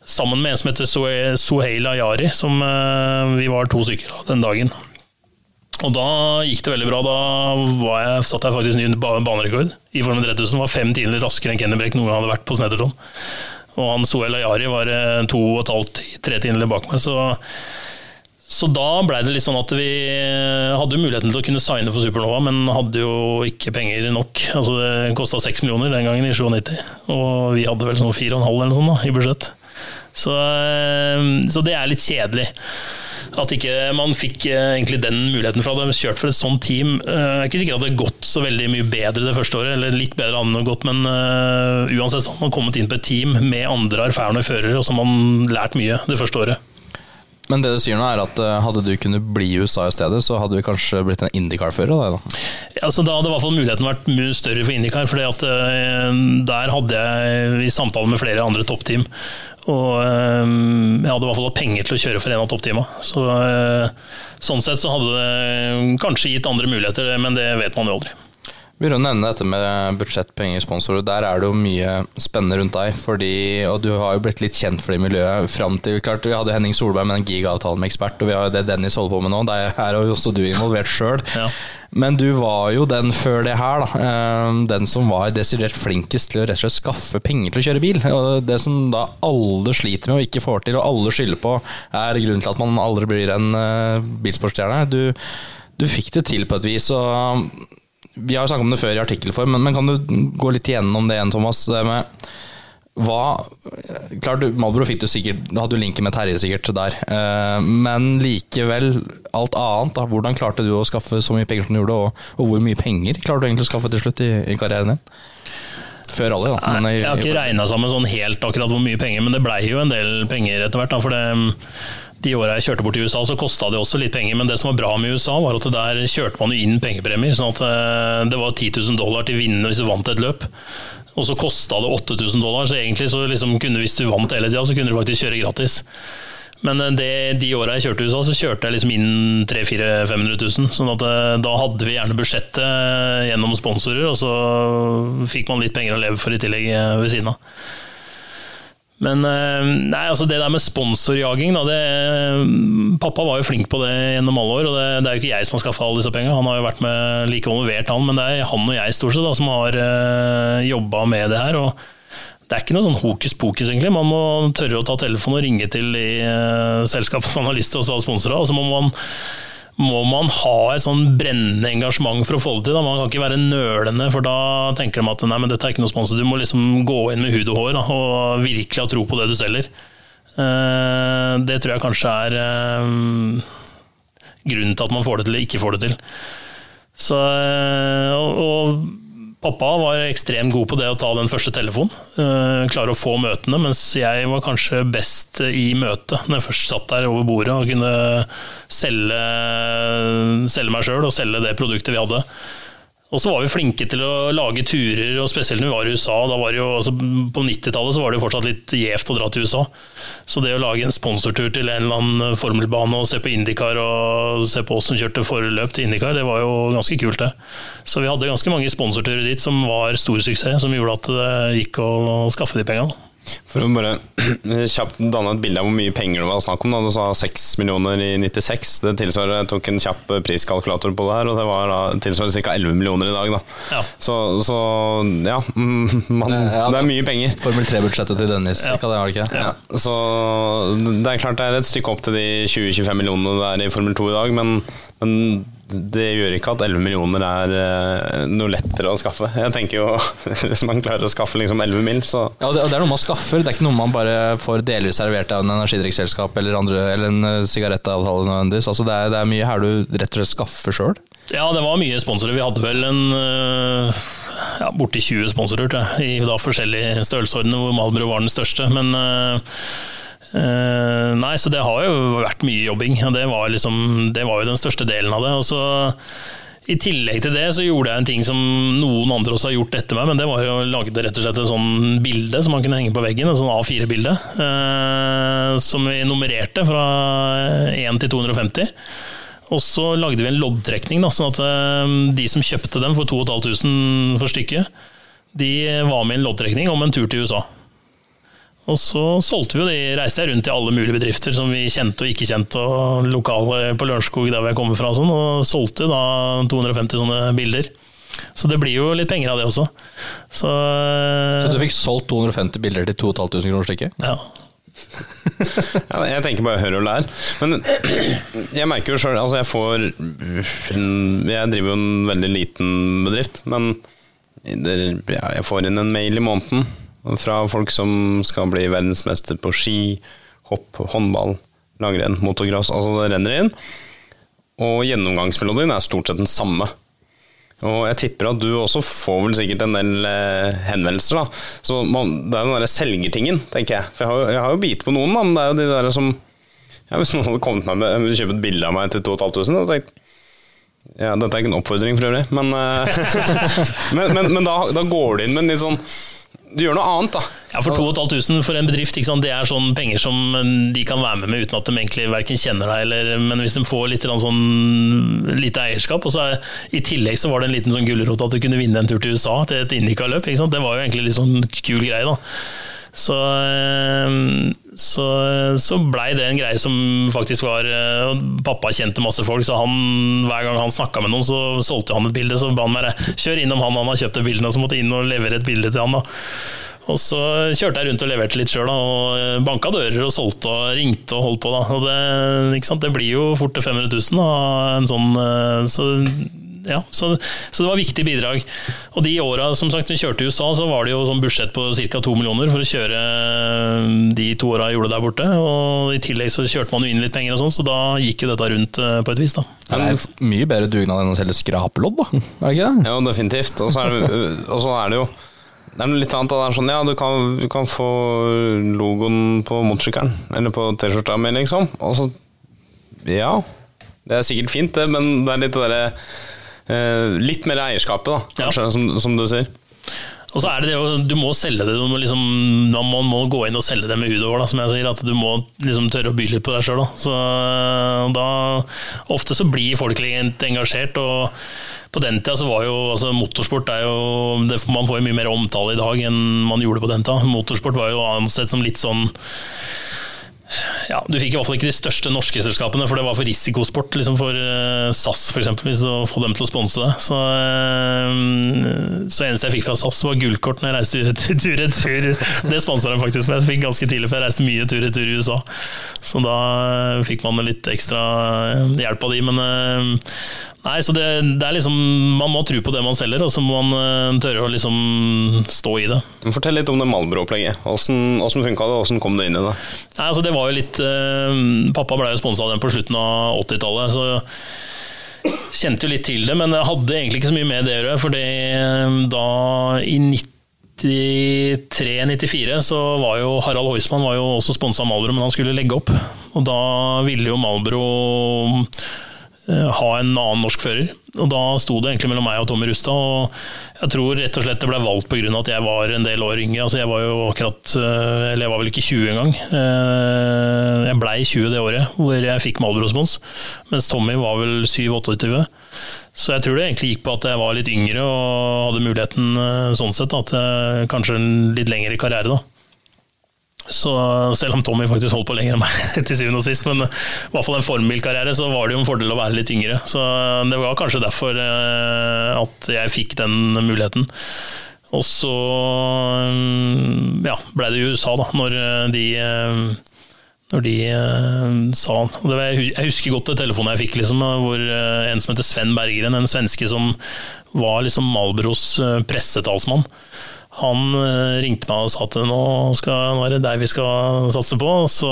sammen med en som heter Soheil Ayari, som vi var to stykker av den dagen. Og da gikk det veldig bra. Da jeg, satt jeg faktisk ny banerekord i Formel 3000. Var fem tiender raskere enn Kenny Brekk noen gang hadde vært på Snetterton. Og han Soel Ayari var to og et halvt, tre tiender bak meg. Så, så da blei det litt sånn at vi hadde muligheten til å kunne signe for Supernova, men hadde jo ikke penger nok. Altså Det kosta seks millioner den gangen, i 97, og vi hadde vel sånn fire og en halv eller sånt da, i budsjett. Så, så det er litt kjedelig. At ikke man fikk egentlig den muligheten for å ha kjørt for et sånt team. Jeg er ikke sikker at det hadde gått så veldig mye bedre det første året, eller litt bedre hadde det gått, men uansett så har man kommet inn på et team med andre erfarne førere, og så har man lært mye det første året. Men det du sier nå er at hadde du kunnet bli i USA i stedet, så hadde vi kanskje blitt en Indycar-fører? Da, ja, da hadde i hvert fall muligheten vært mye større for Indycar. For der hadde jeg i samtale med flere andre toppteam og jeg hadde i hvert fall hatt penger til å kjøre for en av toppteama. Så, sånn sett så hadde det kanskje gitt andre muligheter, men det vet man jo aldri. Vi å nevne dette med budsjett, penger, sponsorer. Der er det jo mye spennende rundt deg. Fordi, og du har jo blitt litt kjent for det miljøet fram til klart, Vi hadde Henning Solberg med en gigaavtalen med ekspert, og vi har jo det Dennis holder på med nå. Der er jo også du involvert sjøl. Ja. Men du var jo den før det her, da. Den som var desidert flinkest til å rett og slett skaffe penger til å kjøre bil. Og det som da alle sliter med og ikke får til, og alle skylder på, er grunnen til at man aldri blir en bilsportstjerne. Du, du fikk det til på et vis. og vi har jo snakket om det før i artikkelform, men, men, kan du gå litt igjennom det igjen, Thomas? Det med hva Klart, Malbro fikk du sikkert Du hadde jo linken med Terje sikkert der. Eh, men likevel, alt annet. da, Hvordan klarte du å skaffe så mye penger som du gjorde, og, og hvor mye penger klarte du egentlig å skaffe til slutt i, i karrieren din? Før alle, da. Men, jeg har ikke regna sammen sånn helt akkurat hvor mye penger, men det blei jo en del penger etter hvert. da, for det de åra jeg kjørte bort til USA, så kosta det også litt penger. Men det som var bra med USA, var at der kjørte man jo inn pengepremier. sånn at det var 10 000 dollar til vinnende hvis du vant et løp. Og så kosta det 8000 dollar, så egentlig så liksom kunne, hvis du vant hele tida, så kunne du faktisk kjøre gratis. Men det, de åra jeg kjørte i USA, så kjørte jeg liksom inn 300 000-500 000. sånn at da hadde vi gjerne budsjettet gjennom sponsorer, og så fikk man litt penger å leve for i tillegg ved siden av. Men nei, altså det der med sponsorjaging da, det, Pappa var jo flink på det gjennom alle år. og Det, det er jo ikke jeg som har skaffa alle disse pengene. Han har jo vært med like involvert, han. Men det er han og jeg stort sett da, som har uh, jobba med det her. og det er ikke noe sånn hokus pokus, egentlig. Man må tørre å ta telefonen og ringe til de uh, selskapene man har lyst til å ha sponsorer av. Og så må man må man ha et sånn brennende engasjement for å få det til. Da. Man kan ikke være nølende, for da tenker de at nei, men dette er ikke noe sponsor. Du må liksom gå inn med hud og hår da, og virkelig ha tro på det du selger. Uh, det tror jeg kanskje er uh, grunnen til at man får det til eller ikke får det til. Så, uh, og, og Pappa var ekstremt god på det å ta den første telefonen. Uh, klare å få møtene, mens jeg var kanskje best i møtet når jeg først satt der over bordet og kunne selge, selge meg sjøl og selge det produktet vi hadde. Og så var vi flinke til å lage turer, og spesielt når vi var i USA. Jo, altså på 90-tallet var det jo fortsatt litt gjevt å dra til USA. Så det å lage en sponsortur til en eller annen formelbane og se på Indicar og se på oss som kjørte forløp til Indicar, det var jo ganske kult, det. Så vi hadde ganske mange sponsorturer dit som var stor suksess, som gjorde at det gikk å skaffe de pengene. For å bare kjapt danne et bilde av hvor mye penger det var snakk om. Da. Du sa 6 millioner i 96. Det tilsvarer, Jeg tok en kjapp priskalkulator på det her, og det var da, tilsvarer ca. 11 millioner i dag. Da. Ja. Så, så ja, man, Ja, det er mye penger. Formel 3-budsjettet til Dennis, Ja. ikke det, var det ikke? Ja, så det er klart det er et stykke opp til de 20-25 millionene det er i Formel 2 i dag, men, men det gjør ikke at 11 millioner er eh, noe lettere å skaffe. Jeg tenker jo, Hvis man klarer å skaffe liksom 11 mill., så Ja, og det, og det er noe man skaffer, det er ikke noe man bare får delvis servert av en energidrikkselskap eller, andre- eller en eh, sigarettavtale nødvendigvis. Altså det, er, det er mye her du rett og slett skaffer sjøl. Ja, det var mye sponsorer. Vi hadde vel en øh, ja, borti 20 sponsorer tror jeg, i da forskjellige størrelsesordener, hvor Malbro var den største. Men øh, Nei, så det har jo vært mye jobbing. Det var, liksom, det var jo den største delen av det. Og så i tillegg til det så gjorde jeg en ting som noen andre også har gjort etter meg, men det var jo å lage rett og slett et sånn bilde som man kunne henge på veggen, et sånn A4-bilde, eh, som vi nummererte fra 1 til 250. Og så lagde vi en loddtrekning, da, sånn at eh, de som kjøpte dem for 2500 for stykket, de var med i en loddtrekning om en tur til USA. Og så solgte vi jo de, reiste jeg rundt til alle mulige bedrifter som vi kjente og ikke kjente, og lokale på Lørenskog der hvor jeg kommer fra, og sånn, og solgte da 250 sånne bilder. Så det blir jo litt penger av det også. Så, Så du fikk solgt 250 bilder til 2500 kroner stykket? ja. Jeg tenker bare hør og lær. Men jeg merker jo sjøl Altså, jeg får Jeg driver jo en veldig liten bedrift, men jeg får inn en mail i måneden fra folk som skal bli verdensmester på ski, hopp, håndball, langrenn, motocross. Altså, det renner inn. Og gjennomgangsmelodien er stort sett den samme. Og jeg tipper at du også får vel sikkert en del eh, henvendelser, da. Så man, det er den derre selgertingen, tenker jeg. For jeg har, jeg har jo bit på noen, da, men det er jo de der som ja, Hvis noen hadde kommet meg med kjøpt et bilde av meg til 2500, hadde jeg tenkt ja, Dette er ikke en oppfordring for øvrig, men, eh, men, men, men da, da går du inn med en litt sånn Du gjør noe annet, da. Ja, For 2500 for en bedrift, det er sånn penger som de kan være med med uten at de egentlig verken kjenner deg, eller, men hvis de får litt sånn lite eierskap. og så er, I tillegg så var det en liten sånn gulrot at du kunne vinne en tur til USA til et Indica-løp. Det var jo egentlig litt sånn kul greie. da. Så, eh, så, så blei det en greie som faktisk var eh, Pappa kjente masse folk, så han, hver gang han snakka med noen, så solgte han et bilde. Så ba han meg kjør innom han han har kjøpt det bildet, og så måtte jeg inn og levere et bilde til han. da. Og så kjørte jeg rundt og leverte litt sjøl, og banka dører og solgte og ringte og holdt på. da. Og det, det blir jo fort til 500 000 av en sånn eh, så, ja, så, så det var viktig bidrag. Og de åra som sagt, vi kjørte i USA, så var det jo sånn budsjett på ca. to millioner for å kjøre de to åra jeg gjorde der borte. Og i tillegg så kjørte man jo inn litt penger og sånn, så da gikk jo dette rundt eh, på et vis, da. Det er mye bedre dugnad enn å selge skrapelodd, da. Er det ikke det? Ja, definitivt. Og så er det, så er det jo det er noe litt annet. Det er sånn, ja, du kan, du kan få logoen på motorsykkelen, eller på T-skjorta mi, liksom. Og så Ja, det er sikkert fint, det, men det er litt det derre eh, Litt mer eierskapet, da, kanskje, som, som du sier. Og så er det det å, Du må selge det. Du må liksom, man må, gå inn og selge det med Udover over. Da, som jeg sier, at Du må liksom tørre å by litt på deg sjøl. Da, ofte så blir folk litt engasjert. og på den tida så var jo altså Motorsport er jo det, Man får jo mye mer omtale i dag enn man gjorde på den tida. Motorsport var jo ansett som litt sånn ja, Du fikk i hvert fall ikke de største norske selskapene, for det var for risikosport liksom for uh, SAS for eksempel, hvis å få dem til å sponse det. Så, uh, så eneste jeg fikk fra SAS, var gullkort når jeg reiste tur- tur-retur. Det sponsa de faktisk med. Jeg fikk ganske tidlig, for jeg reiste mye tur-retur i USA. Så da uh, fikk man litt ekstra hjelp av de, men Nei, så det, det er liksom Man må tro på det man selger, og så må man uh, tørre å liksom stå i det. Fortell litt om det Malbro-opplegget. Åssen funka det, åssen kom du inn i det? Nei, altså det var jo litt eh, Pappa ble jo sponsa av den på slutten av 80-tallet, så kjente jo litt til det, men jeg hadde egentlig ikke så mye med det å gjøre. For da, i 93-94, så var jo Harald Heusmann var jo også sponsa av Malbro, men han skulle legge opp. Og da ville jo Malbro eh, ha en annen norsk fører. Og da sto det egentlig mellom meg og Tommy Rustad. Og jeg tror rett og slett det ble valgt pga. at jeg var en del år yngre. Altså jeg var jo akkurat eh, Eller jeg var vel ikke 20 engang. Eh, Jeg blei 20 det året hvor jeg fikk Malbro-spons, mens Tommy var vel 7-28. Så jeg tror det egentlig gikk på at jeg var litt yngre og hadde muligheten eh, sånn sett, da, til kanskje en litt lengre karriere. da. Så selv om Tommy faktisk holdt på lenger enn meg til syvende og sist, men i hvert fall en formbilkarriere, så var det jo en fordel å være litt yngre. Så det var kanskje derfor eh, at jeg fikk den muligheten. Og så ja, ble det USA, da, når de når de sa var, Jeg husker godt det telefonen jeg fikk, liksom, hvor en som heter Sven Bergeren, en svenske som var liksom Malbros pressetalsmann. Han ringte meg og sa at nå, skal, nå er det deg vi skal satse på, så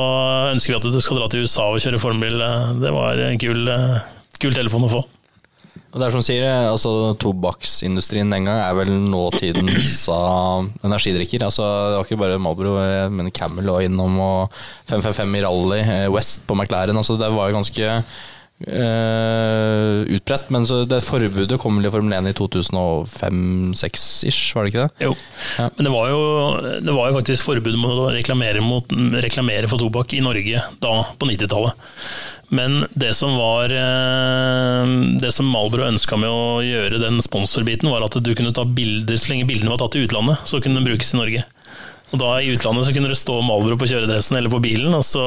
ønsker vi at du skal dra til USA og kjøre formbil. Det var en kul, kul telefon å få. Og det er som sier, altså Tobakksindustrien den gang er vel nåtidens energidrikker. Altså, det var ikke bare Malbro, men Camel og innom, og 555 i rally, West på McLaren. Altså, det var jo ganske uh, utbredt. Men så det forbudet kom vel i Formel 1 i 2005-2006-ish, var det ikke det? Jo, ja. men det var jo, det var jo faktisk forbud mot å reklamere, mot, reklamere for tobakk i Norge da, på 90-tallet. Men det som var Det som Malbro ønska med å gjøre den sponsorbiten, var at du kunne ta bilder så lenge bildene var tatt i utlandet, så kunne de brukes i Norge. Og da I utlandet så kunne det stå Malbro på kjøredressen eller på bilen. og Så,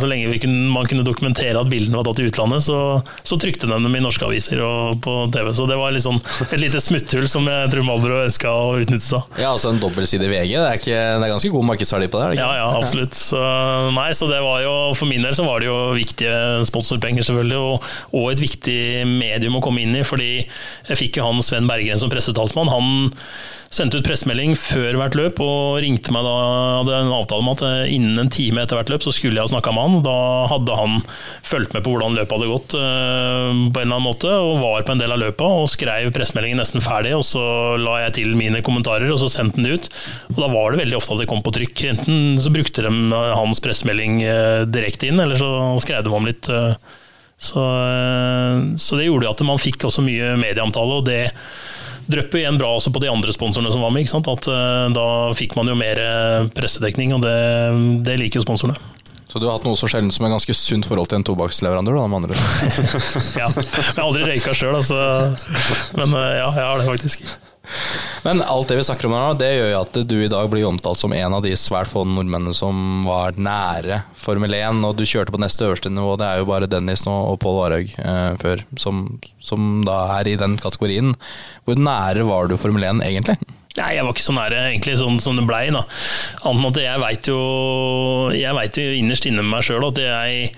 så lenge kunne, man kunne dokumentere at bildene var tatt i utlandet, så, så trykte de dem i norske aviser og på TV. Så det var liksom et lite smutthull som jeg tror Malbro ønska å utnytte seg. Ja, altså en dobbeltside VG. Det er, ikke, det er ganske god markedsverdi på det? Ikke? Ja, ja, absolutt. Så, nei, så det var jo, For min del så var det jo viktige sponsorpenger, selvfølgelig, og, og et viktig medium å komme inn i. fordi jeg fikk jo han Sven Berggren som pressetalsmann. Han sendte ut pressemelding før hvert løp og ringte meg da hadde en avtale om at eh, innen en time etter hvert løp så skulle jeg ha snakka med han. Da hadde han fulgt med på hvordan løpet hadde gått eh, på en eller annen måte, og var på en del av løpet og skrev pressemeldingen nesten ferdig. og Så la jeg til mine kommentarer og så sendte den det ut. Og Da var det veldig ofte at det kom på trykk. Enten så brukte de eh, hans pressemelding direkte inn, eller så skrev de om litt. Så, så det gjorde at man fikk også mye medieomtale, og det drypper igjen bra også på de andre sponsorene som var med. At, uh, da fikk man jo mer eh, pressedekning, og det, det, liker jo sponsorene. Så du har hatt noe så sjelden som en ganske sunt forhold til en tobakksleverandør? da, med andre Ja. Jeg har aldri røyka sjøl, altså. Men uh, ja, jeg har det faktisk. Men alt det vi snakker om nå, det gjør jo at du i dag blir omtalt som en av de svært få nordmennene som var nære Formel 1, og du kjørte på neste øverste nivå. Det er jo bare Dennis nå og Pål Varhaug eh, før som, som, da er i den kategorien. Hvor nære var du Formel 1 egentlig? Nei, jeg var ikke så nære egentlig sånn som det blei. Annet enn at jeg veit jo, vet jo innerst inne med meg sjøl at jeg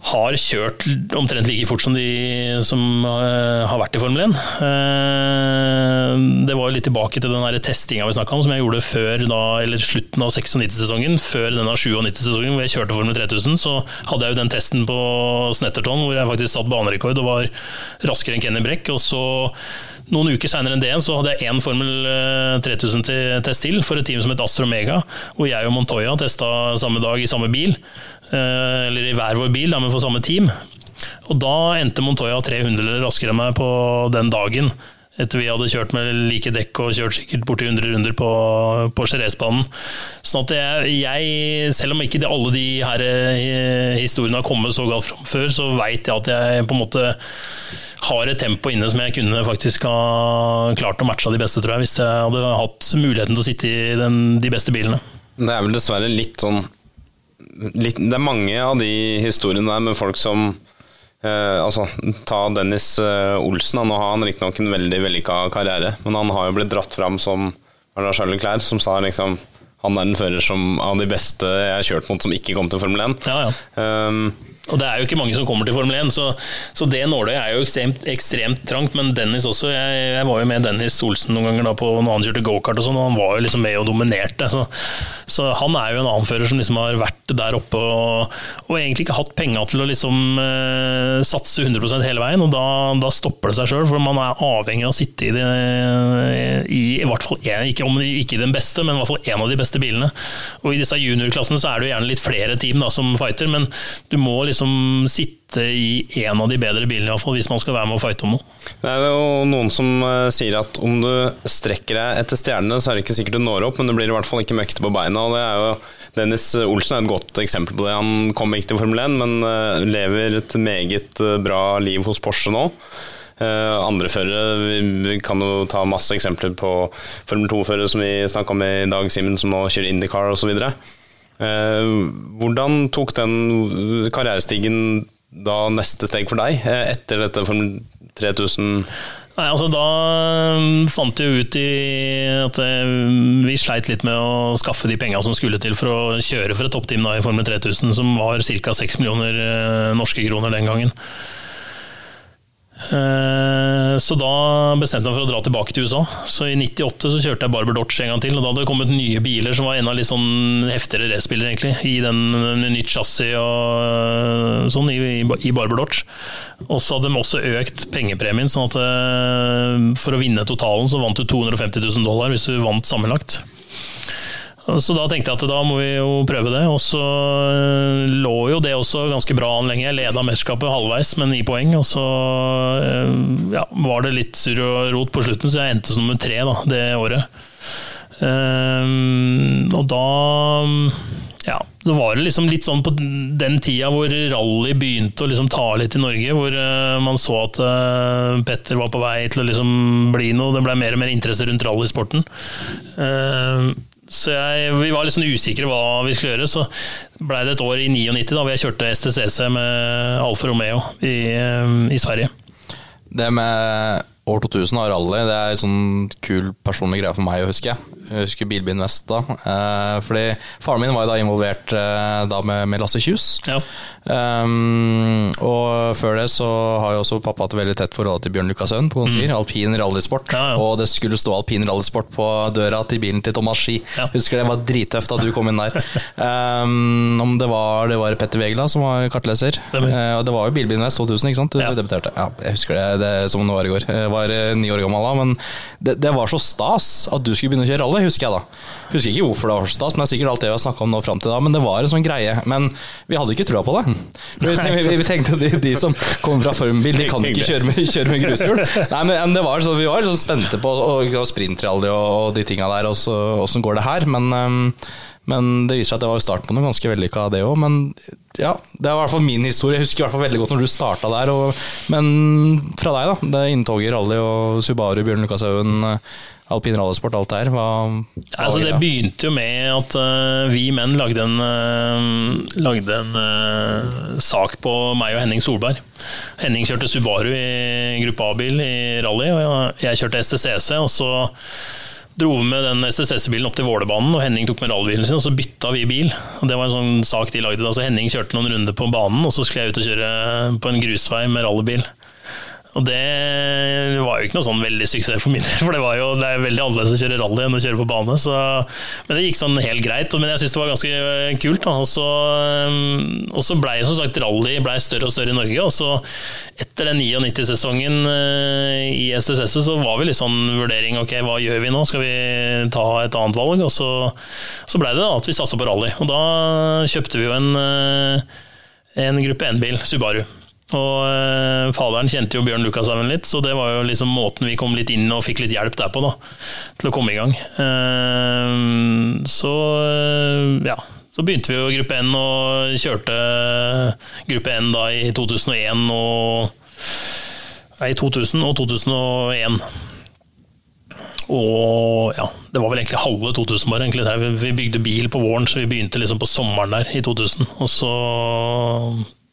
har kjørt omtrent like fort som de som uh, har vært i Formel 1. Uh, eh, det var jo litt tilbake til den testinga vi snakka om, som jeg gjorde før da, eller slutten av 96-sesongen. Før denne 97-sesongen hvor jeg kjørte Formel 3000, så hadde jeg jo den testen på Snetterton hvor jeg faktisk satt banerekord og var raskere enn Kenny Brekk. Og så noen uker seinere enn det så hadde jeg én Formel 3000-test til for et team som het Astro Mega, hvor jeg og Montoya testa samme dag i samme bil. Eh, eller i hver vår bil, men for samme team. Og da endte Montoya 300 raskere enn meg på den dagen. Etter vi hadde kjørt med like dekk og kjørt sikkert borti 100 runder på, på Jerez-banen. Sånn at jeg, jeg, selv om ikke alle de her eh, historiene har kommet så galt fram før, så veit jeg at jeg på en måte har et tempo inne som jeg kunne faktisk ha klart å matche de beste, tror jeg. Hvis jeg hadde hatt muligheten til å sitte i den, de beste bilene. Det er vel dessverre litt sånn litt, Det er mange av de historiene der med folk som eh, altså, Ta Dennis eh, Olsen. Han, har han riktignok en veldig vellykka karriere, men han har jo blitt dratt fram som Charles Klær, som sa liksom han er den fører som, av de beste jeg har kjørt mot som ikke kom til Formel 1. Ja, ja. Um, og det er jo ikke mange som kommer til Formel 1, så, så det nåløyet er jo ekstremt, ekstremt, trangt. Men Dennis også. Jeg, jeg, var jo med Dennis Olsen noen ganger da på når han kjørte gokart og sånn, og han var jo liksom med og dominerte. Så, så, han er jo en annen fører som liksom har vært der oppe og, og egentlig ikke hatt penger til å liksom eh, satse 100% hele veien. Og da, da stopper det seg sjøl, for man er avhengig av å sitte i det i, i hvert fall en, ikke, om ikke den beste, men i hvert fall en av de beste bilene. Og i disse juniorklassene så er det jo gjerne litt flere team da, som fighter, men du må liksom liksom sitte i en av de bedre bilene, i hvert fall, hvis man skal være med og fighte om noe. Det er jo noen som eh, sier at om du strekker deg etter stjernene, så er det ikke sikkert du når opp, men du blir i hvert fall ikke møkkete på beina. og det er jo Dennis Olsen er et godt eksempel på det. Han kom ikke til Formel 1, men eh, lever et meget eh, bra liv hos Porsche nå. Andre førere, kan jo ta masse eksempler på Formel 2-førere som vi snakka om i dag, Simen, som nå kjører Indycar osv. Eh, hvordan tok den karrierestigen da neste steg for deg, eh, etter dette Formel 3000? Nei, altså Da fant jeg ut at eh, vi sleit litt med å skaffe de penga som skulle til for å kjøre for et toppteam i Formel 3000, som var ca. 6 millioner eh, norske kroner den gangen. Eh, Så da bestemte jeg meg for å dra tilbake til USA. Så I 98 så kjørte jeg Barber Dodge en gang til. og Da hadde det kommet nye biler som var enda litt sånn heftigere racerbiler, egentlig. I den nytt chassis og øh, sånn i, i Barber Dodge. Og så hadde de også økt pengepremien, sånn at øh, for å vinne totalen så vant du 250 000 dollar hvis du vant sammenlagt. Så da tenkte jeg at da må vi jo prøve det, og så øh, lå jo det også ganske bra an lenge. Jeg leda mesterskapet halvveis med ni poeng, og så øh, ja, var det litt surr og rot på slutten, så jeg endte som nummer tre da, det året. Um, og da ja, det var liksom litt sånn på den tida hvor rally begynte å liksom ta litt i Norge, hvor man så at Petter var på vei til å liksom bli noe. Det ble mer og mer interesse rundt rallysporten. Ehm, så jeg, vi var litt sånn usikre hva vi skulle gjøre. Så blei det et år i 99 da hvor jeg kjørte STCC med Alfa Romeo i, i Sverige. Det med år 2000 og rally, det er en sånn kul personlig greie for meg å huske. Jeg husker Bilbyen Vest da. Eh, fordi faren min var jo da involvert eh, da med, med Lasse Kjus. Ja. Um, og før det så har jo også pappa hatt veldig tett forhold til Bjørn Lukasøen på Konsier. Alpin rallysport. Ja, ja. Og det skulle stå alpin rallysport på døra til bilen til Thomas Ski. Husker det var drittøft at du kom inn der. Um, om det var, det var Petter Wegla som var kartleser. Eh, og det var jo Bilbyen Vest 2000, ikke sant? Du debuterte. Ja, jeg husker det, det som det var i går. Jeg var eh, ni år gammel da, men det, det var så stas at du skulle begynne å kjøre rally, husker jeg da. Husker ikke hvorfor det var så stas, men det er sikkert alt det vi har snakka om nå fram til da. Men det var en sånn greie. Men vi hadde ikke trua på det. Vi, vi, vi tenkte de, de som kommer fra formbil, de kan ikke kjøre med, kjøre med grushjul. Nei, men, det var så, vi var sånn spente på og, og sprintrally og, og de tinga der, og åssen går det her? Men, ehm, men det viser seg at det var jo starten på noe ganske vellykka, det òg. Men ja, det er i hvert fall min historie. Jeg husker i hvert fall veldig godt når du starta der. Og, men fra deg, da. Det er inntoget i rally og Subaru, Bjørn Lukashaugen, alpin rallysport, alt det her. Hva, hva Altså, det begynte jo med at uh, vi menn lagde en, uh, lagde en uh, sak på meg og Henning Solberg. Henning kjørte Subaru i gruppe A-bil i rally, og jeg, jeg kjørte STCC. og så dro med den SSS-bilen opp til Vålerbanen, og Henning tok med rallybilen sin, og så bytta vi bil. Og Det var en sånn sak de lagde. Altså så Henning kjørte noen runder på banen, og så skulle jeg ut og kjøre på en grusvei med rallybil. Og det var jo ikke noe sånn veldig suksess for min del, for det, var jo, det er veldig annerledes å kjøre rally enn å kjøre på bane. Så, men det gikk sånn helt greit. Men jeg syns det var ganske eh, kult. Da. Og så, um, og så blei som sagt rally ble større og større i Norge. Og så etter den 99-sesongen eh, i SSS så var vi litt sånn vurdering ok, hva gjør vi nå? Skal vi ta et annet valg? Og så, så blei det da at vi satsa på rally. Og da kjøpte vi jo en, eh, en gruppe 1-bil, Subaru. Og eh, faderen kjente jo Bjørn Lukashaugen litt, så det var jo liksom måten vi kom litt inn og fikk litt hjelp derpå, da. Til å komme i gang. Eh, så eh, ja. Så begynte vi jo gruppe N og kjørte gruppe N da i 2001 og Nei, 2000 og 2001. Og ja, det var vel egentlig halve 2000 bare. egentlig. Vi bygde bil på våren, så vi begynte liksom på sommeren der i 2000. Og så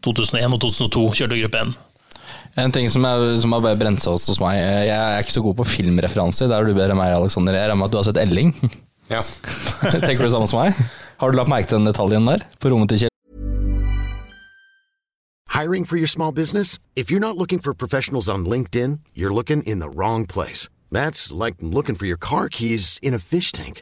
2001 og 2002 kjørte gruppe N. En ting som, er, som har bare brent seg hos hos meg Jeg er ikke så god på filmreferanser. Der er du bedre enn meg, Alexander. Jeg regner med at du har sett Elling. Ja. Tenker du det samme som meg? Har du lagt merke til den detaljen der? På rommet til Kjell? Hiring for your small business? If you're not looking for professionals on LinkedIn, you're looking in the wrong place. That's like looking for your car keys in a fish tank.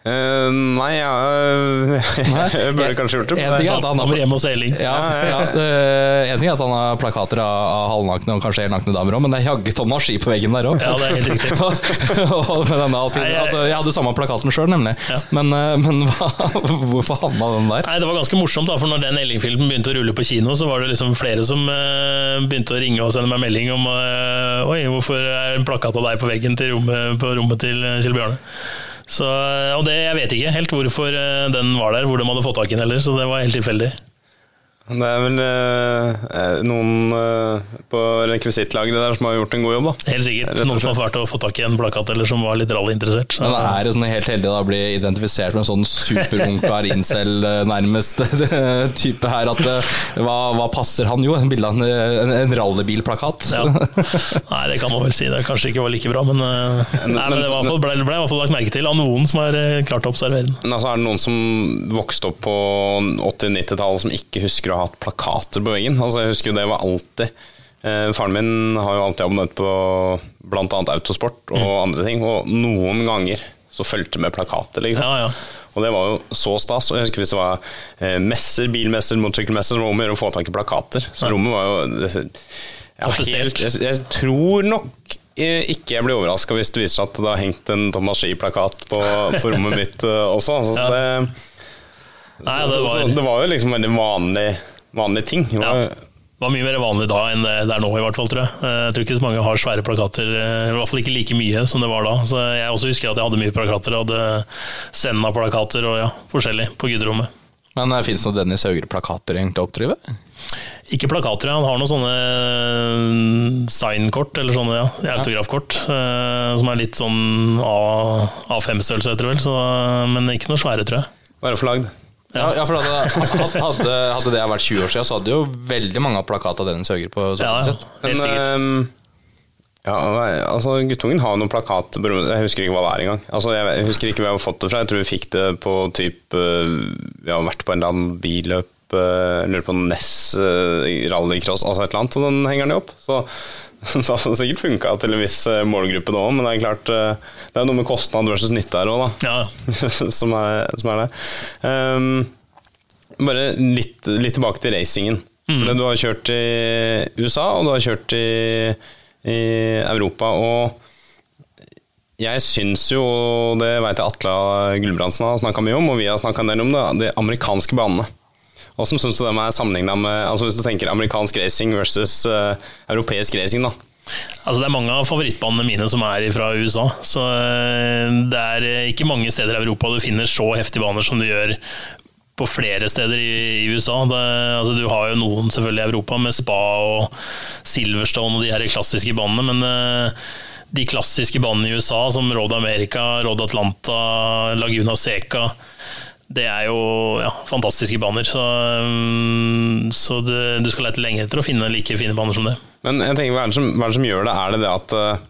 Eh, nei, ja, jeg burde kanskje gjort det. En ting er at han har hjem hos Eling. ja, ja, det- en ting er at han har plakater av, av halvnakne og kanskje helnakne damer òg, men det er jaggu Thomas Ski på veggen der òg. Ja, det er helt riktig. altså, jeg hadde samme plakaten sjøl, nemlig. Ja. Men, eh, men hva, hvorfor havna den der? Nei, Det var ganske morsomt, da, for når den Elling-filmen begynte å rulle på kino, så var det liksom flere som eh, begynte å ringe og sende meg melding om eh, Oi, hvorfor er en plakat av deg på veggen til rommet, på rommet til eh, Kjell Bjarne? Så, og det, Jeg vet ikke helt hvorfor eh, den var der, hvor de hadde fått tak i den heller, så det var helt tilfeldig. Det er vel eh, eh, noen eh, på rekvisittlaget der som har gjort en god jobb, da. Helt sikkert. Noen som har vært å få tak i en plakat eller som var litt rallyinteressert. Men er det sånn helt heldig å bli identifisert med en sånn superunkar incel, eh, nærmest type her? At eh, hva, hva passer han jo? En bilde en, en, en rallybilplakat? Ja. Nei, det kan man vel si. Det kanskje ikke var like bra, men, nei, men det var i ble, ble i hvert fall lagt merke til av noen som har klart å observere den. Men altså er det noen som vokste opp på 80-90-tallet som ikke husker å ha hatt plakater på veggen? Altså Jeg husker jo det var alltid eh, Faren min har jo alltid abonnert på bl.a. autosport og andre ting, og noen ganger så fulgte med plakater, liksom. Ja, ja. Og det var jo så stas. Og jeg husker hvis det var eh, messer, bilmesser, motorsykkelmesser, så var det om å gjøre å få tak i plakater. Så rommet var jo ja, helt, jeg, jeg tror nok eh, ikke jeg blir overraska hvis det viser seg at det har hengt en Thomas Ski-plakat på, på rommet mitt eh, også. Altså, så det, Nei, det, det så, var, det var jo liksom veldig vanlig, vanlig ting. Det var, Ja. var mye mer vanlig da enn det det er nå, i hvert fall, tror jeg. Eh, Jeg tror ikke så mange har svære plakater, eh, i hvert fall ikke like mye som det var da. Så jeg også husker at jeg hadde mye plakater. Jeg hadde Senna-plakater og ja, forskjellig på gudrommet. Men uh, fins det noen Dennis Haugre-plakater egentlig å oppdrive? Ikke plakater, ja. han har noen sånne eh, signkort, eller sånne ja, autografkort, eh, som er litt sånn A- A5-størrelse, heter det vel. Så, men ikke noe svære, tror jeg. bare forlagd. Ja, ja for hadde, hadde, hadde det vært 20 år siden, så hadde jo veldig mange av plakater av Dennis Høger på Ja, ja. Men helt sikkert. ehm, ja, altså Guttungen har noen plakat. Jeg husker ikke hva det er engang. Altså, jeg, husker ikke hvor jeg har fått det fra. Jeg tror vi fikk det på typ eh, Vi har vært på en eller annen billøp, uh, lurer på Ness uh, rallycross, altså et eller annet, og den henger den jo opp. Så, så det har sikkert funka til en viss eh, målgruppe nå, men det er klart eh, Det er noe med kostnad versus nytte her òg, da. Ja, som, er, som er det. Um, bare litt, litt tilbake til racingen. For Du har kjørt i USA, og du har kjørt i, i Europa. Og jeg syns jo, og det veit jeg Atle Gulbrandsen har snakka mye om, og vi har snakka en del om det, de amerikanske banene. Hvordan syns du de er sammenligna med altså Hvis du tenker amerikansk racing versus uh, europeisk racing, da? Altså Det er mange av favorittbanene mine som er fra USA. Så eh, det er eh, ikke mange steder i Europa du finner så heftige baner som du gjør på flere steder i, USA. Det, altså Du har jo noen selvfølgelig i Europa, med Spa og Silverstone og de her klassiske banene, men de klassiske banene i USA, som Road America, Road Atlanta, Laguna Seca det er jo ja, fantastiske baner, så, mm, så det, du skal lete lenge etter å finne like fine baner som det. Men jeg tenker, hva er det som, er det som gjør det? Er det det at eh,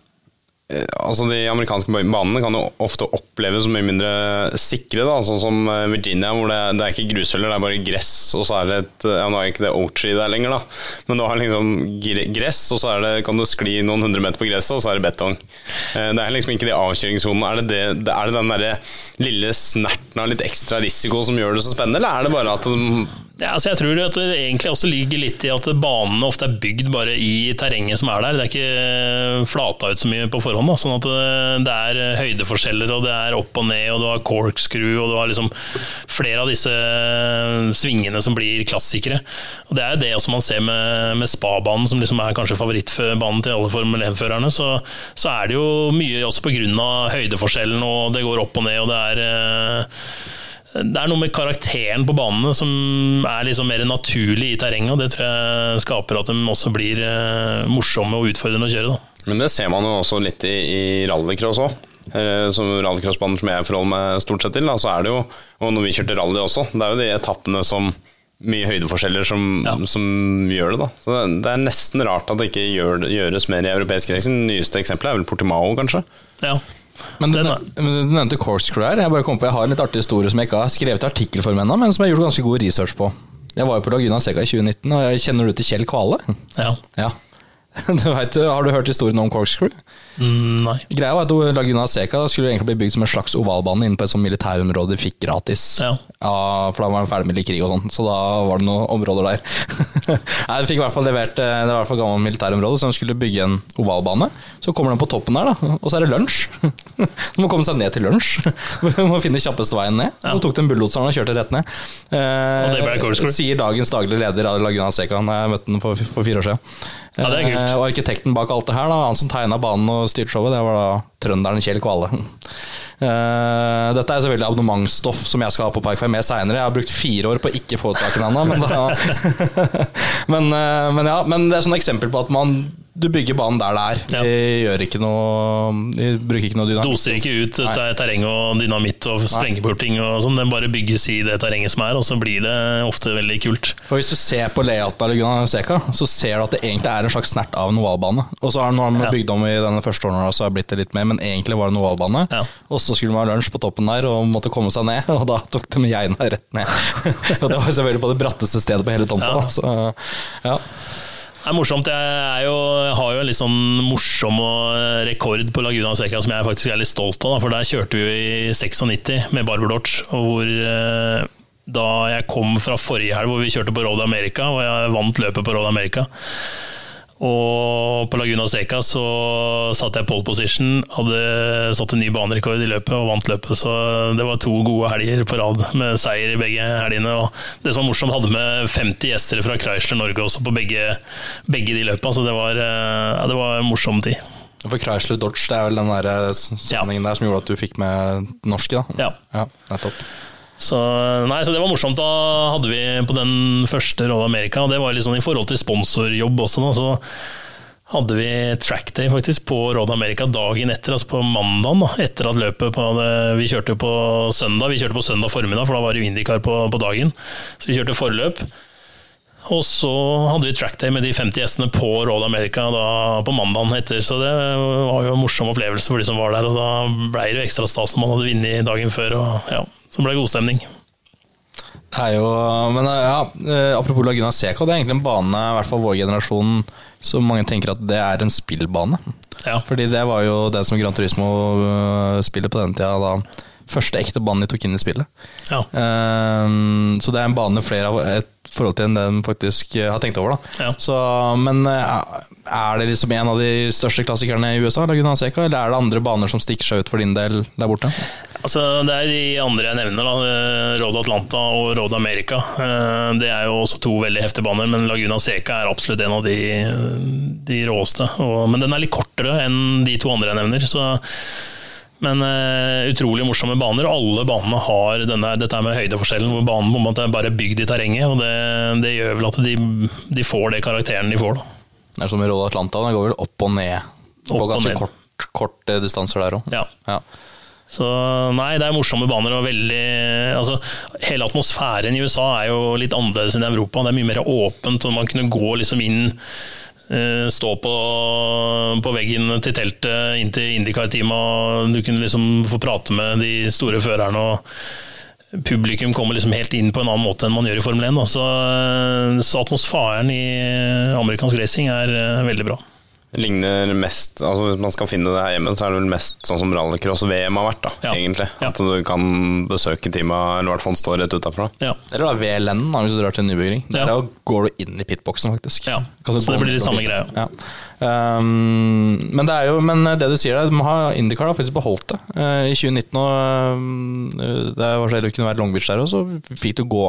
altså De amerikanske banene kan jo ofte oppleves mye mindre sikre, da, sånn som eh, Virginia, hvor det, det er ikke grusfeller, det er bare gress, og så er det et ja, Nå er ikke det tree der lenger, da, men du har liksom gress, og så er det, kan du skli noen hundre meter på gresset, og så er det betong. Eh, Det er liksom ikke de avkjøringssonene. Er det, det, er det den derre lille snerten av litt ekstra risiko som gjør det så spennende, eller er det bare at de Ja, altså jeg tror at det egentlig også ligger litt i at banene ofte er bygd bare i terrenget som er der. Det er ikke flata ut så mye på forhånd. Da. Sånn at det- det er høydeforskjeller, og det er opp og ned, og du har corkscrew, og du har liksom flere av disse svingene som blir klassikere. Og Det er jo det også man ser med, med Spa-banen, som liksom er kanskje favorittbanen til alle Formel 1-førerne. Så, så er det jo mye også pga. høydeforskjellen, og det går opp og ned, og det er eh, det er noe med karakteren på banene som er liksom mer naturlig i terrenget. og Det tror jeg skaper at de også blir eh, morsomme og utfordrende å kjøre. Da. Men det ser man jo også litt i, i rallycross òg. Som rallycrossbanen som jeg forholder meg stort sett til. Da, så er det jo, og når vi kjørte rally også, det er jo de etappene som mye høydeforskjeller som, Ja. som gjør det. da. Så det, det er nesten rart at det ikke gjør, gjøres mer i europeisk racing. Det nyeste eksempelet er vel Portimao, kanskje. Ja, Men du, Den du nevnte corkscrew her. Jeg bare kom på, jeg har en litt artig historie som jeg ikke har skrevet artikkel for ennå, men som jeg har gjort ganske god research på. Jeg var jo på Laguna Seca i 2019, og jeg kjenner du til Kjell Kvale? Ja. Ja. Du vet, har du hørt historien om corkscrew? Mm, nei. Greia var at Laguna Seca skulle egentlig bli bygd som en slags ovalbane inne på et sånt militærområde de fikk gratis. Ja. for da var de ferdig med litt krig og sånn, så da var det noen områder der. Nei, De fikk i hvert fall levert eh, Det var i hvert fall gammelt militærområde, så de skulle bygge en ovalbane. Så kommer de på toppen der, da, og så er det lunsj. De må komme seg ned til lunsj. De må finne kjappeste veien ned. Ja. Så tok de bulldoseren og kjørte rett ned. Eh, Og corkscrew? Sier dagens daglig leder av Laguna Seca, jeg møtte den for, for fire år siden. Ja. Eh, Og arkitekten bak alt det her, da, han som tegna banen og styrte showet, det var da trønderen Kjell Kvale. Eh, dette er selvfølgelig abonnementsstoff som jeg skal ha på Parkvei med seinere. Jeg har brukt fire år på å ikke få ut saken ennå, men, men, eh, men ja. Men det er sånn eksempel på at man du bygger banen der det er. Ja. Vi gjør ikke noe Vi bruker ikke noe dynamitt. Doser ikke ut terrenget terreng og dynamitt og sprenger bort ting og sånn. Den bare bygges i det terrenget som er, og så blir det ofte veldig kult. For Hvis du ser på layouten av Laguna Seca, så ser du at det egentlig er en slags snert av en ovalbane. Og så har man bygd om i denne første årene, så har det blitt det litt mer, men egentlig var det en ovalbane. Ja. Og så skulle man ha lunsj på toppen der og måtte komme seg ned, og da tok de geina rett ned. og det var selvfølgelig på det bratteste stedet på hele tomta. Ja. Så, ja. Det er morsomt. Jeg, er jo, jeg har jo en litt sånn morsom eh, rekord på Laguna Seca som jeg faktisk er litt stolt av. For der kjørte vi jo i 96 med Barber Dodge. Og hvor eh, da jeg kom fra forrige helg hvor vi kjørte på Road America, og jeg vant løpet på Road America. Og på Laguna Seca så satte jeg pole position, hadde satt en ny banerekord i løpet og vant løpet. Så det var to gode helger på rad med seier i begge helgene. Og det som var morsomt, hadde med 50 gjester fra Chrysler Norge også på begge, begge de løpa, så det var, eh, ja, det var en morsom tid. For Chrysler Dodge, det er vel den der sammenhengen ja. der som gjorde at du fikk med norske, da? Ja. ja nettopp. Så, nei, så det var morsomt. Da hadde vi på den første Roll America, og det var litt sånn i forhold til sponsorjobb også, da, så hadde vi trackday faktisk på Road America dagen etter, altså på mandagen. da, Etter at løpet på Vi kjørte på søndag, vi kjørte på søndag formiddag, for da var det jo Indycar på, på dagen. Så vi kjørte forløp. Og så hadde vi trackday med de 50 gjestene på Road America da, på mandagen etter, så det var jo en morsom opplevelse for de som var der. Og da ble det jo ekstra stas når man hadde vunnet dagen før, og ja, så ble det god stemning. Det er jo, men ja, eh, Apropos Laguna Seca, det er egentlig en bane, i hvert fall vår generasjon, som mange tenker at det er en spillbane. Ja. Fordi det var jo det som Gran Turismo-spillet på den tida da første ekte banen de tok inn i spillet. Ja. Um, så det er en bane flere har et forhold til enn det de faktisk eh, har tenkt over. Ja. så, Men eh, er det liksom en av de største klassikerne i USA, Laguna Seca, eller er det andre baner som stikker seg ut for din del der borte? Altså, det er de andre jeg nevner, da. eh, Road Atlanta og Road America. Det er jo også to veldig heftige baner, men Laguna Seca er absolutt en av de, de råeste. Og, men den er litt kortere enn de to andre jeg nevner. Så, men uh, utrolig morsomme baner. og Alle banene har denne, dette med høydeforskjellen, hvor banen på en måte er bare bygd i terrenget. og Det, det gjør vel at de, de får det karakteren de får. da. Det er som i Roll Atlanta, den går vel opp og ned Opp og ganske kort, korte distanser der òg. Ja. Ja. Så nei, det er morsomme baner og veldig altså, Hele atmosfæren i USA er jo litt annerledes enn i Europa. Det er mye mer åpent, og man kunne gå liksom inn Stå på, på veggen til teltet inn til Indycar-teamet, og du kunne liksom få prate med de store førerne. og Publikum kommer liksom helt inn på en annen måte enn man gjør i Formel 1. Da. Så, eh, så atmosfæren i amerikansk racing er eh, veldig bra. Ligner mest altså Hvis man skal finne det her hjemme, så er det vel mest sånn som rallycross-VM har vært, da, Ja. egentlig. Ja. At du kan besøke teama, eller i hvert fall stå rett utafra. Ja. Eller da VLN, da, hvis du drar til en nybygging. Der er går du inn i pitboxen, faktisk. Ja, så det blir de samme greia. Ja. Um, men det er jo Men det du sier der, de har Indycar har faktisk beholdt det. Uh, I 2019, og uh, det var så heldig å kunne være Long Beach der, og så fikk du gå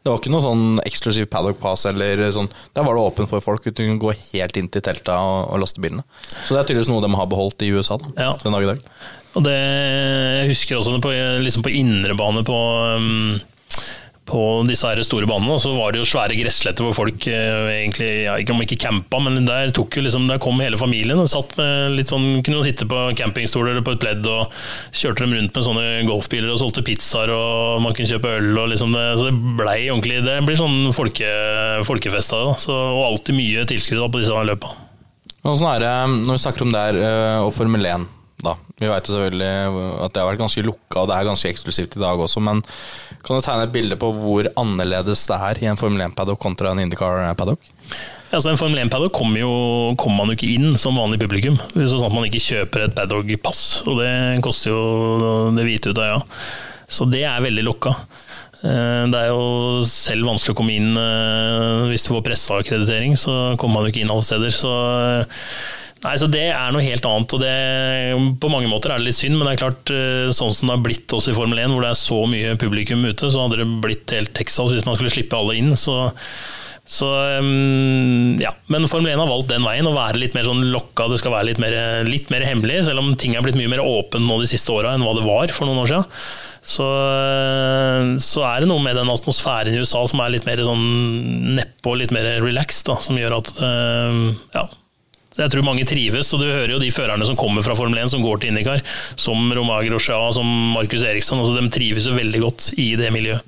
det var ikke noe sånn eksklusiv paddock pass. eller sånn, Der var det åpent for folk. Du kunne gå helt inn til telta og, og laste bilene. Så det er tydeligvis noe de har beholdt i USA da, Ja. den dag i dag. Og det, jeg husker også på, liksom på indrebane på, um, på disse her store banene, så var det jo svære gressletter hvor folk eh, egentlig, ja, ikke om ikke campa, men der, tok jo liksom, der kom hele familien og satt med litt sånn, kunne jo sitte på campingstoler eller på et pledd og kjørte dem rundt med sånne golfbiler og solgte pizzaer og man kunne kjøpe øl og liksom det, så det blei ordentlig, det blir sånn folke, folkefest av det. Og alltid mye tilskudd da på disse løpa. Sånn er det, Når vi snakker om det her, eh, og Formel 1 da. Vi veit jo selvfølgelig at det har vært ganske lukka, og det er ganske eksklusivt i dag også, men kan du tegne et bilde på hvor annerledes det er i en Formel 1-paddock kontra en IndyCar-paddock? Altså, en Formel 1-paddock kommer, kom man jo ikke inn som vanlig publikum. Sånn at man ikke kjøper et paddock-pass, og det koster jo det hvite ut av øya. Så det er veldig lukka. Eh, det er jo selv vanskelig å komme inn eh, hvis du får presseakkreditering, så kommer man jo ikke inn alle steder. Så, eh, nei, så det er noe helt annet. og det, På mange måter er det litt synd, men det er klart sånn som det har blitt også i Formel 1, hvor det er så mye publikum ute, så hadde det blitt helt Texas hvis man skulle slippe alle inn. så så ja, Men Formel 1 har valgt den veien, å være litt mer sånn lokka. Det skal være litt mer, litt mer hemmelig, selv om ting er blitt mye mer åpent nå de siste åra enn hva det var for noen år siden. Så, så, er det noe med den atmosfæren i USA som er litt mer sånn nedpå, litt mer relaxed, da, som gjør at ja, jeg tror mange trives, og du hører jo de førerne som kommer fra Formel 1, som går til IndyCar, som Romain Rochea, som Markus Eriksson. Altså, de trives jo veldig godt i det miljøet.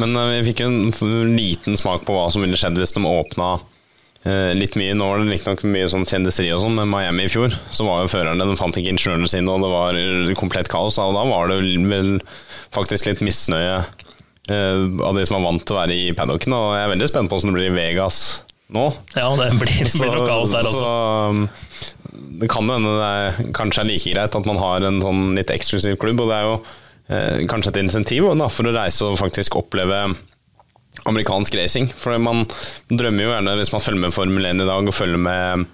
Men uh, vi fikk en liten smak på hva som ville skjedd hvis de åpna uh, litt mye. Nå var det riktignok mye sånn kjendiseri og sånn, men Miami i fjor så var jo førerne De fant ikke ingeniørene sine, og det var komplett kaos. Og da var det vel faktisk litt misnøye av de som var vant til å være i paddocken. Og jeg er veldig spent på hvordan det blir i Vegas nå. Ja, det blir, så, blir kaos der også. Så, um, det kan jo hende det er, kanskje er like greit at man har en sånn litt eksklusiv klubb. og det er jo Eh, kanskje et insentiv da, for å reise og faktisk oppleve amerikansk racing. For man drømmer jo gjerne, hvis man følger med Formel 1 i dag og følger med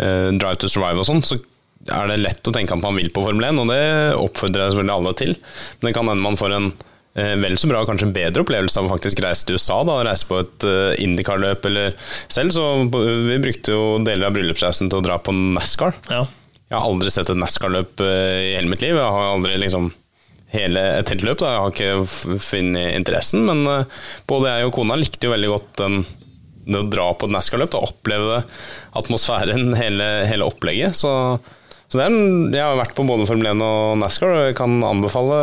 eh, Drive to Survive og sånn, så er det lett å tenke at man vil på Formel 1, og det oppfordrer jeg selvfølgelig alle til. Men det kan hende man får en vel så bra, kanskje en bedre opplevelse av å faktisk reise til USA, da, reise på et uh, Indycar-løp eller selv. Så vi brukte jo deler av bryllupsreisen til å dra på NASCAR. Ja. Jeg har aldri sett et NASCAR-løp i hele mitt liv. Jeg har aldri liksom hele et helt løp. Da. Jeg har ikke funnet interessen, men uh, både jeg og kona likte jo veldig godt den, det å dra på et NASCAR-løp og oppleve atmosfæren, hele, hele opplegget. Så, så er, jeg har vært på både Formel 1 og NASCAR, og jeg kan anbefale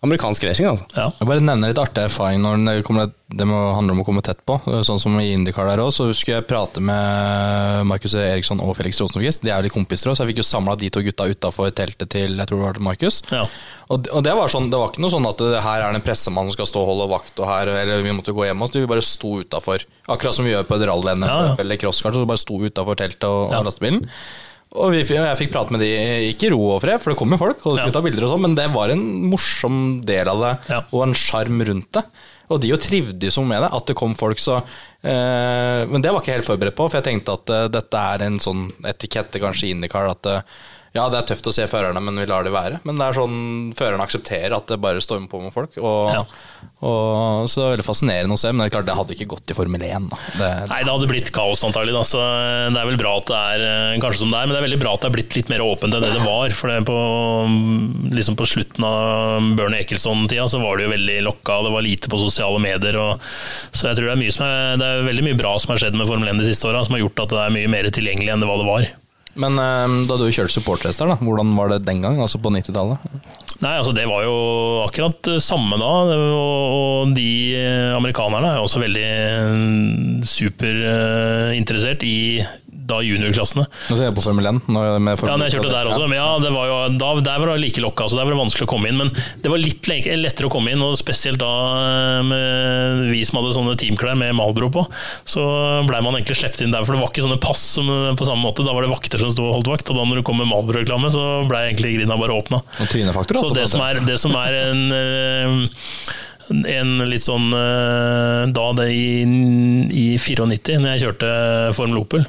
amerikansk racing. Altså. Ja. Jeg bare nevner litt artig erfaring når det, kommer, det må handle om å komme tett på. Sånn som i IndyCar der òg. Så skulle jeg prate med Markus Eriksson og Felix Rosenquist. De er jo litt kompiser òg, så jeg fikk jo samla de to gutta utafor teltet til jeg tror det var Markus. Ja. Og, og, det var sånn, det var ikke noe sånn at det, her er det en pressemann som skal stå og holde vakt, og her, eller vi måtte gå hjem oss. Vi bare sto utafor. Akkurat som vi gjør på et rally-NM ja, ja. eller crosskart. Så bare sto utafor teltet og, og lastebilen. Og vi, jeg fikk prate med de, ikke i ro og fred, for det kom jo folk, og skulle ja. ta bilder og sånn, men det var en morsom del av det, ja. og en sjarm rundt det. Og de jo trivdes jo med det, at det kom folk, så eh, Men det var ikke helt forberedt på, for jeg tenkte at uh, dette er en sånn etikette kanskje i IndyCar, at uh, ja, det er tøft å se førerne, men vi lar det være. Men det er sånn førerne aksepterer at det bare stormer på med folk. Og, ja. og, så det er veldig fascinerende å se, men det er klart det hadde ikke gått i Formel 1. Da. Det, Nei, det hadde blitt kaos antagelig. Da. Så det er vel bra at det er eh, kanskje som det er, men det er veldig bra at det er blitt litt mer åpent enn det det var. For det på, liksom på slutten av Bjørn Ekelson-tida så var det jo veldig lokka, det var lite på sosiale medier. Og, så jeg tror det er, mye som er, det er veldig mye bra som har skjedd med Formel 1 de siste åra, som har gjort at det er mye mer tilgjengelig enn det var det var. Men um, da du kjørte supporterhester, da, hvordan var det den gang, altså på 90-tallet? Nei, altså Det var jo akkurat samme da. Og de eh, amerikanerne er også veldig mm, superinteressert i da juniorklassene. Nå ser jeg på Formel 1. Når Formel ja, når jeg kjørte der også. Men ja, det var jo, da, der var det like lokka, så der var det vanskelig å komme inn. Men det var litt lettere å komme inn, og spesielt da eh, med vi som hadde sånne teamklær med Malbro på, så blei man egentlig sluppet inn der. For det var ikke sånne pass som, på samme måte. Da var det vakter som sto og holdt vakt, og da når du kom med Malbro-reklame, så blei egentlig grinda bare åpna. Så det som, er, det som er en eh, en litt sånn eh, Da det i, i 94, når jeg kjørte Formel Opel,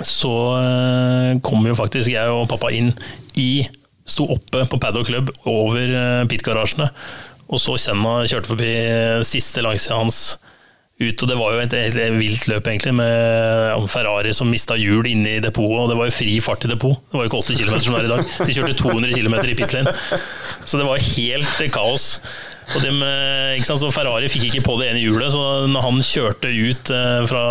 så eh, kom jo faktisk jeg og pappa inn i Sto oppe på Paddock Club over pitgarasjene, pit-garasjene, og så Kjenna kjørte forbi eh, siste langsida hans ut, og det var jo et helt vilt løp, egentlig, med Ferrari som mista hjul inne i depotet, og det var jo fri fart i depot. Det var jo ikke 80 km som det er i dag. De kjørte 200 km i pit lane, så det var helt kaos. Og dem, eh, ikke sant, så Ferrari fikk ikke på det ene hjulet, så når han kjørte ut eh, fra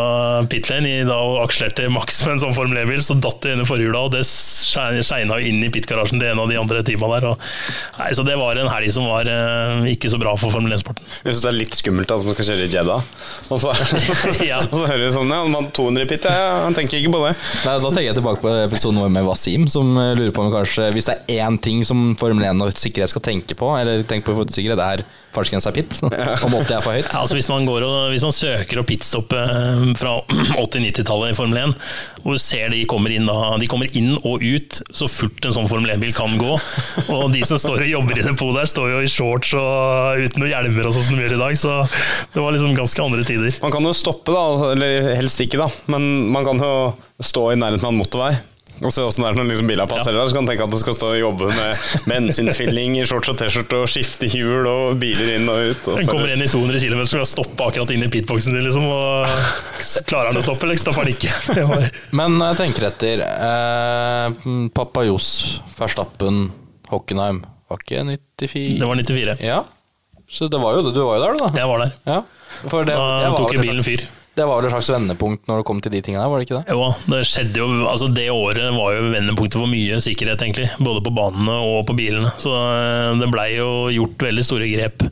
pit lane i, da, og akselerte maks med en sånn Formel 1-bil, så datt det ene forhjulet, og det skei- skeina jo inn i pitgarasjen til en av de andre teama der. Og, nei, så det var en helg som var eh, ikke så bra for Formel 1-sporten. Jeg syns det er litt skummelt at man skal kjøre i Jeddah. Og så, Ja. og så hører du sånn Ja, man har 200 i pit, ja, han tenker ikke på det. Nei, da tenker jeg tilbake på episoden vår med Wasim, som lurer på om kanskje Hvis det er én ting som Formel 1 og sikkerhet skal tenke på, eller tenke på sikkerhet, det er fartsgrensa pit. Om 80 er for høyt. Ja, altså hvis, man går og, hvis man søker opp pitstop eh, fra 80-90-tallet i Formel 1, hvor ser de kommer inn da? De kommer inn og ut så fort en sånn Formel 1-bil kan gå. Og de som står og jobber i depot der, står jo i shorts og uten noen hjelmer og sånn som de gjør i dag. Så det var liksom ganske andre tider. Man kan jo stoppe, da, altså, eller helst ikke, da. Men man kan jo stå i nærheten av en motorvei. Og se åssen det er når liksom biler passerer der. Så kan du tenke at du skal stå og jobbe med bensinfylling i shorts og T-skjorte og skifte hjul og biler inn og ut. Og Den kommer inn i 200 km og skal stoppe akkurat inn i pitboxen din, liksom. Og klarer han å stoppe, eller stopper han ikke? Men jeg tenker etter eh, Pappa Johs, Verstappen, Hockenheim Var ikke 94? Det var 94. Ja. Så det var jo det. Du var jo der, du, da. Jeg var der. Ja. For det, Da tok jo bilen fyr. Det var vel et slags vendepunkt når det kom til de tingene der, var det ikke det? Jo, det skjedde jo altså Det året var jo vendepunktet for mye sikkerhet, egentlig. Både på banene og på bilene. Så eh, det blei jo gjort veldig store grep.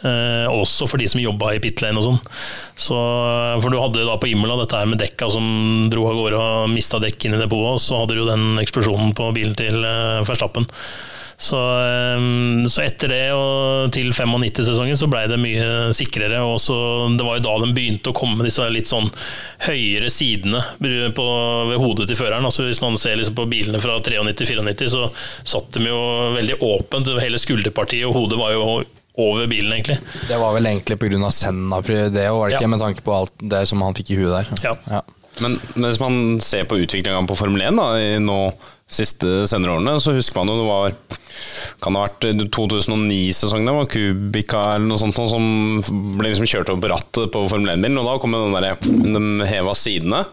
Eh, også for de som jobba i pit lane og sånn. Så, for du hadde da på Imola dette her med dekka som dro av gårde og mista dekk inn i depotet, og så hadde du jo den eksplosjonen på bilen til eh, Verstappen. Så, eh, så etter det og til 95-sesongen så blei det mye sikrere. Og så, det var jo da de begynte å komme disse litt sånn høyere sidene på, ved hodet til føreren. Altså Hvis man ser liksom på bilene fra 93-94, så satt de jo veldig åpent. Hele skulderpartiet og hodet var jo over bilen, egentlig. Det var vel egentlig pga. Senna, det var det Ja. ikke? Med tanke på alt det som han fikk i huet der. Ja. Ja. Men, men hvis man ser på utviklinga på Formel 1 da, i nå siste senere årene, så husker man jo det var kan det ha vært 2009-sesongen, det var Kubica eller noe sånt som ble liksom kjørt over på rattet på Formel 1-bilen, og da kom den derre De heva sidene.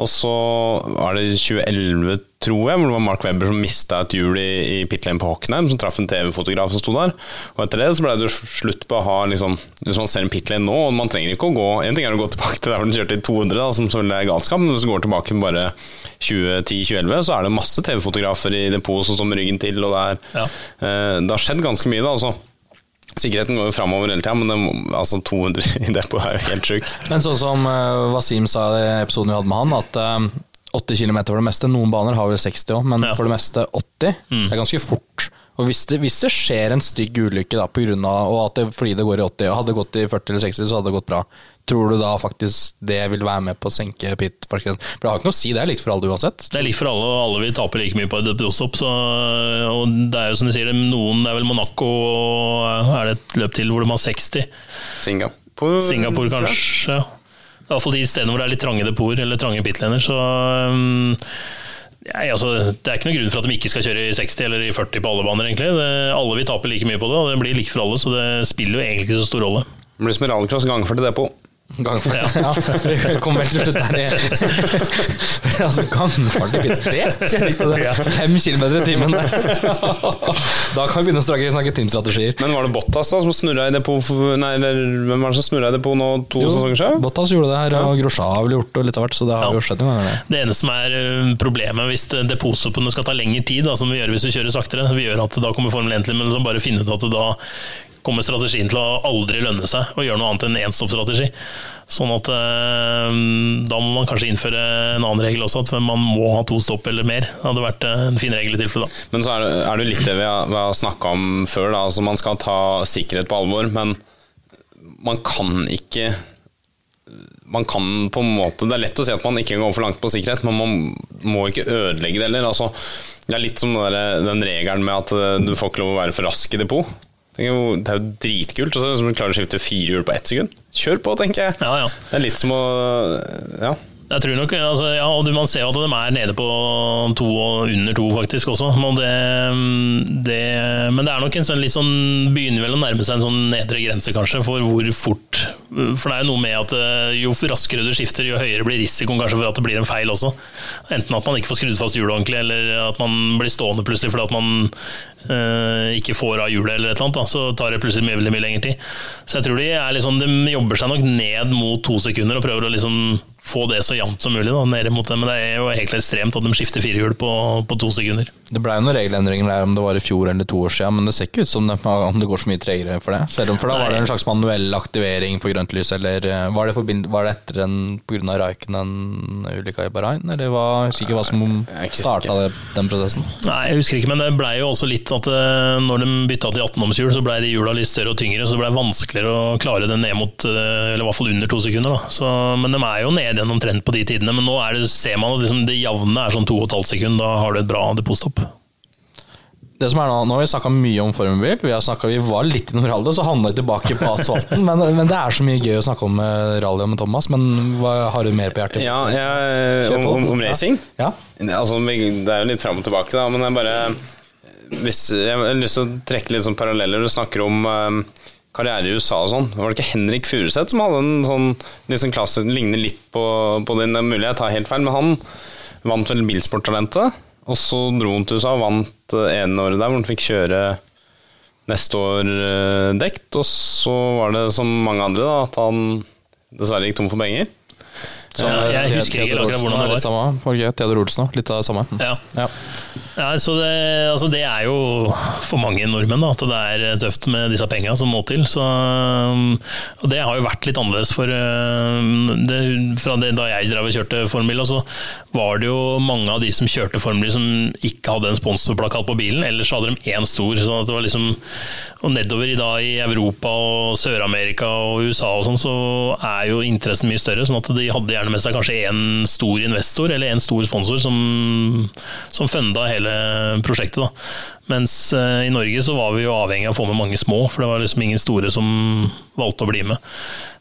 Og så var det 2011, tror jeg, hvor det var Mark Webber som mista et hjul i, i pit lane på Hockenheim, som traff en TV-fotograf som sto der. Og etter det så ble det slutt på å ha liksom Hvis man ser en pit lane nå, og man trenger ikke å gå En ting er å gå tilbake til der hvor den kjørte i 200, da, som selvfølgelig er galskap, men hvis du går tilbake bare 2010-2011, så er det masse TV-fotografer i depot som står med ryggen til, og det er Ja. eh, Det har skjedd ganske mye, da. altså Sikkerheten går jo framover hele tida, men det, altså 200 i depot er jo helt sjukt. Men sånn som eh, Wasim sa i episoden vi hadde med han, at eh, 80 km for det meste. Noen baner har vel 60 òg, men Ja. for det meste 80. Mm. Det er ganske fort. Og hvis det, hvis det skjer en stygg ulykke da, på grunn av, og at det, fordi det går i 80, og hadde det gått i 40 eller 60, så hadde det gått bra, tror du da faktisk det vil være med på å senke pit? For det har ikke noe å si, det er likt for alle uansett. Det er likt for alle, og alle vil tape like mye på et depotstopp. Og det er jo som du sier, noen det er vel Monaco og er det et løp til hvor de har 60. Singapore, Singapore kanskje. ja. I hvert fall de stedene hvor det er litt trange depoter eller trange pitlaner. Så um, nei, altså, det er ikke noen grunn for at de ikke skal kjøre i 60 eller i 40 på alle baner. egentlig. Det, alle vil tape like mye på det, og det blir likt for alle, så det spiller jo egentlig ikke så stor rolle. Det blir som rallycross gangførte depot. Gang for, ja. Vi kom vel til slutt der ned. altså, gangfart i det skal jeg like det. Fem kilometer i timen. da kan vi begynne å snakke, snakke teamstrategier. Men var det Bottas da som snurra i depot Nei, eller hvem var det som snurra i depot nå to sesonger siden? Bottas gjorde det her, og Grosja har vel gjort det litt av hvert, så det har Ja. jo skjedd noen ganger. det. Det eneste som er problemet hvis depotsoppene skal ta lengre tid, da, som vi gjør hvis du kjører saktere, vi gjør at da kommer Formel 1 til men så bare finne ut at det da kommer strategien til å aldri lønne seg å gjøre noe annet enn énstoppstrategi. Sånn at eh, da må man kanskje innføre en annen regel også, at man må ha to stopp eller mer. Det hadde vært en fin regel i tilfelle. da. Men så er det litt det vi har, vi har snakka om før. Da. Altså, man skal ta sikkerhet på alvor, men man kan ikke man kan på en måte Det er lett å si at man ikke går for langt på sikkerhet, men man må ikke ødelegge det heller. Altså, det er litt som den, der, den regelen med at eh, du får ikke lov å være for rask i depot. Det er jo, det er jo dritkult. Som du klarer å skifte fire hjul på ett sekund. Kjør på, tenker jeg. Ja, ja. Det er litt som å Ja. Jeg tror nok, altså, ja, og Man ser at de er nede på to og under to, faktisk også. Men det, det, men det er nok en sånn litt sånn Begynner vel å nærme seg en sånn nedre grense, kanskje, for hvor fort For det er jo noe med at eh, jo raskere du skifter, jo høyere blir risikoen kanskje for at det blir en feil også. Enten at man ikke får skrudd fast hjulet ordentlig, eller at man blir stående plutselig fordi at man øh, ikke får av hjulet, eller et eller annet. Da. Så tar det plutselig mye, veldig mye lengre tid. Så jeg tror de, liksom, de jobber seg nok ned mot to sekunder og prøver å liksom få det så jevnt som mulig. Da, nede mot det. Men det er jo helt ekstremt at de skifter fire hjul på, på to sekunder. Det ble jo noen regelendringer der om det var i fjor eller to år siden, men det ser ikke ut som det, om det går så mye tregere for det. Selv om For da var det en slags manuell aktivering for grønt lys, eller eh, var det, forbind, var det etter en pga. Raikkonen-ulykka i Bahrain, eller hva, jeg husker ikke hva som starta den prosessen? Nei, jeg husker ikke, men det blei jo også litt at eh, når de bytta til 18-omshjul, så blei de hjula litt større og tyngre, så det blei vanskeligere å klare det ned mot, eh, eller i hvert fall under to sekunder. Da. Så, men de er jo nede igjen omtrent på de tidene, men nå det, ser man at liksom det jevne er sånn 2,5 sekunder, da har du et bra depotstopp. Det som er Nå nå har vi snakka mye om formelbil. Vi, har snakket, vi var litt innom rally, så havna vi tilbake på asfalten. men, men, det er så mye gøy å snakke om rally og med Thomas. Men hva, har du mer på hjertet? Ja, jeg, om, om, om, racing? Ja. Altså, det er jo litt fram og tilbake, da, men jeg bare hvis, Jeg har lyst til å trekke litt sånn paralleller. Du snakker om um, karriere i USA og sånn. Var det ikke Henrik Furuseth som hadde en sånn liksom klasse ligner litt på, på din? Mulig jeg tar helt feil, men han vant vel Bilsporttalentet? Og så dro han til USA og vant eh, ene året der hvor han fikk kjøre neste år eh, dekt. Og så var det som mange andre, da, at han dessverre gikk tom for penger. Så, ja, jeg husker ikke akkurat hvordan det var. Samme, Theodor Olsen òg, litt av det samme. Ja. ja. Ja, det, altså det, er jo for mange nordmenn da, at det er tøft med disse pengene som må til. Så, og det har jo vært litt annerledes for det, fra det, Da jeg drev og kjørte Formel, så var det jo mange av de som kjørte Formel som ikke hadde en sponsorplakat på bilen. Ellers hadde de én stor. Så det var liksom, og nedover i dag i Europa og Sør-Amerika og USA og sånn, så er jo interessen mye større. sånn at de hadde gjerne med seg kanskje én stor investor eller en stor sponsor som, som funda hele hele prosjektet. Da. Mens uh, i Norge så var vi jo avhengig av å få med mange små, for det var liksom ingen store som valgte å bli med.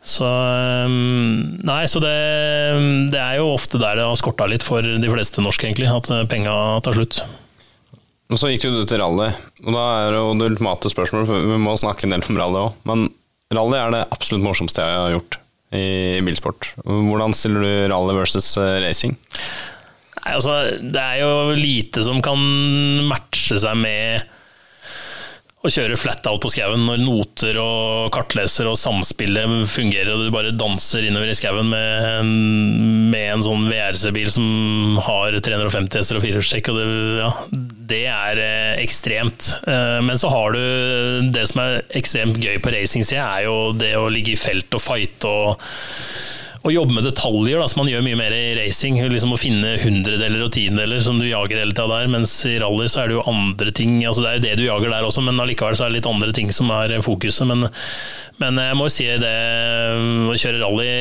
Så um, Nei, så det, det, er jo ofte der det har skorta litt for de fleste norske, egentlig. At eh, penga tar slutt. Og Så gikk du til rally, og da er det jo det ultimate spørsmålet, for vi må snakke en del om rally òg. Men rally er det absolutt morsomste jeg har gjort i bilsport. Hvordan stiller du rally versus racing? Nei, altså, det er jo lite som kan matche seg med å kjøre flat out på skauen når noter og kartleser og samspillet fungerer, og du bare danser innover i skauen med, med, en sånn VRC-bil som har 350 hester og firehjulstrekk. Det, ja, det er eh, ekstremt. Eh, men så har du det som er ekstremt gøy på racing-sida, er jo det å ligge i felt og fighte og å jobbe med detaljer, da, som man gjør mye mer i racing. liksom Å finne hundredeler og tiendedeler som du jager hele tida der. Mens i rally så er det jo andre ting. altså Det er jo det du jager der også, men allikevel så er det litt andre ting som er fokuset. Men, men jeg må jo si det å kjøre rally,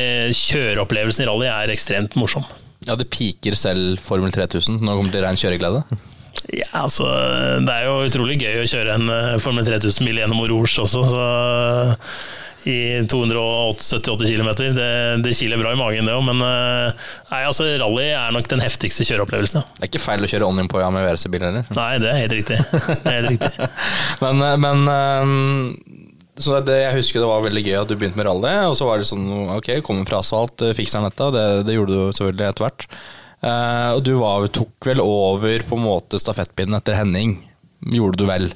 kjøreopplevelsen i rally er ekstremt morsom. Ja, det piker selv Formel 3000 når det kommer til rein kjøreglede? Ja, altså, Det er jo utrolig gøy å kjøre en eh, Formel 3000-bil gjennom Rouge også, så i 278 km. Det, det kiler bra i magen, det òg. Men eh, nei, altså, rally er nok den heftigste kjøreopplevelsen. Ja. Det er ikke feil å kjøre Onion på ja, med VRC-bil heller? Nei, det er helt riktig. Er helt riktig. men, eh, men eh, så det, jeg husker det var veldig gøy at du begynte med rally, og så var det sånn ok, kommer fra asfalt, fikser dette. Det, det gjorde du selvfølgelig etter hvert. Og du var, tok vel over på en måte stafettpinnen etter Henning, gjorde du vel.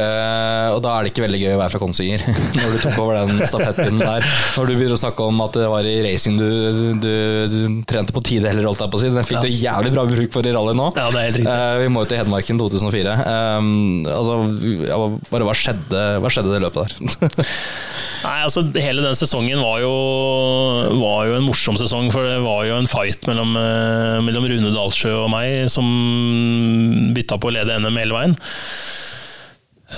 Uh, og da er det ikke veldig gøy å være fra Konsinger når du tok over den stafettpinnen der. Når du begynner å snakke om at det var i racing du, du, du trente på tideler, holdt jeg på å si. Den fikk ja. du jævlig bra bruk for i rally nå. Ja, det er helt riktig. Uh, vi må jo til Hedmarken 2004. Um, altså, ja, bare hva skjedde, hva skjedde det løpet der? Nei, altså Hele den sesongen var jo, var jo, en morsom sesong, for det var jo en fight mellom, mellom Rune Dalsjø og meg som bytta på å lede NM hele veien.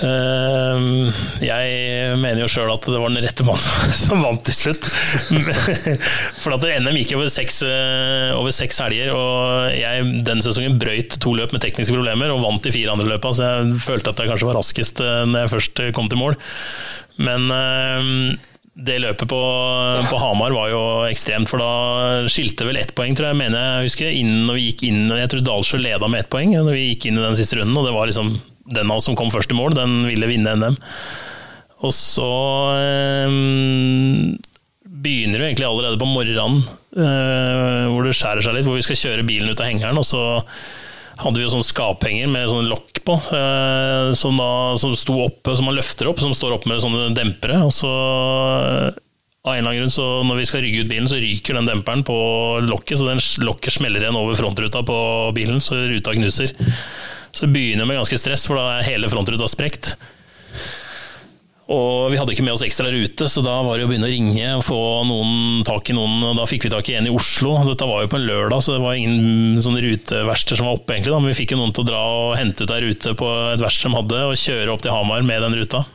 Ehm, jeg mener jo sjøl at det var den rette mannen som vant til slutt. For at NM gikk over seks, eh, over seks helger, og jeg den sesongen brøyt to løp med tekniske problemer og vant de fire andre løpene, så jeg følte at jeg kanskje var raskest eh, når jeg først kom til mål. Men det løpet på, på, Hamar var jo ekstremt, for da skilte vel ett poeng, tror jeg. mener jeg husker, innen når vi gikk inn, Jeg tror Dalsjø leda med ett poeng når vi gikk inn i den siste runden, og det var liksom den av oss som kom først i mål, den ville vinne NM. Og så eh, begynner vi egentlig allerede på morgenen, eh, hvor det skjærer seg litt. Hvor vi skal kjøre bilen ut av hengeren, og så hadde vi jo sånn skaphenger med sånn lokk på, eh, som, da, som sto oppe, som man løfter opp, som står oppe med sånne dempere. Og så eh, av en eller annen grunn, så når vi skal rygge ut bilen, så ryker den demperen på lokket, så den lokket smeller igjen over frontruta på bilen, så ruta knuser. Så det begynner med ganske stress, for da er hele frontruta sprekt. Og vi hadde ikke med oss ekstra rute, så da var det å begynne å ringe og få noen tak i noen. og Da fikk vi tak i en i Oslo. Dette var jo på en lørdag, så det var ingen sånne ruteverksteder som var oppe. egentlig. Da. Men vi fikk jo noen til å dra og hente ut ei rute på et verksted de hadde, og kjøre opp til Hamar med den ruta.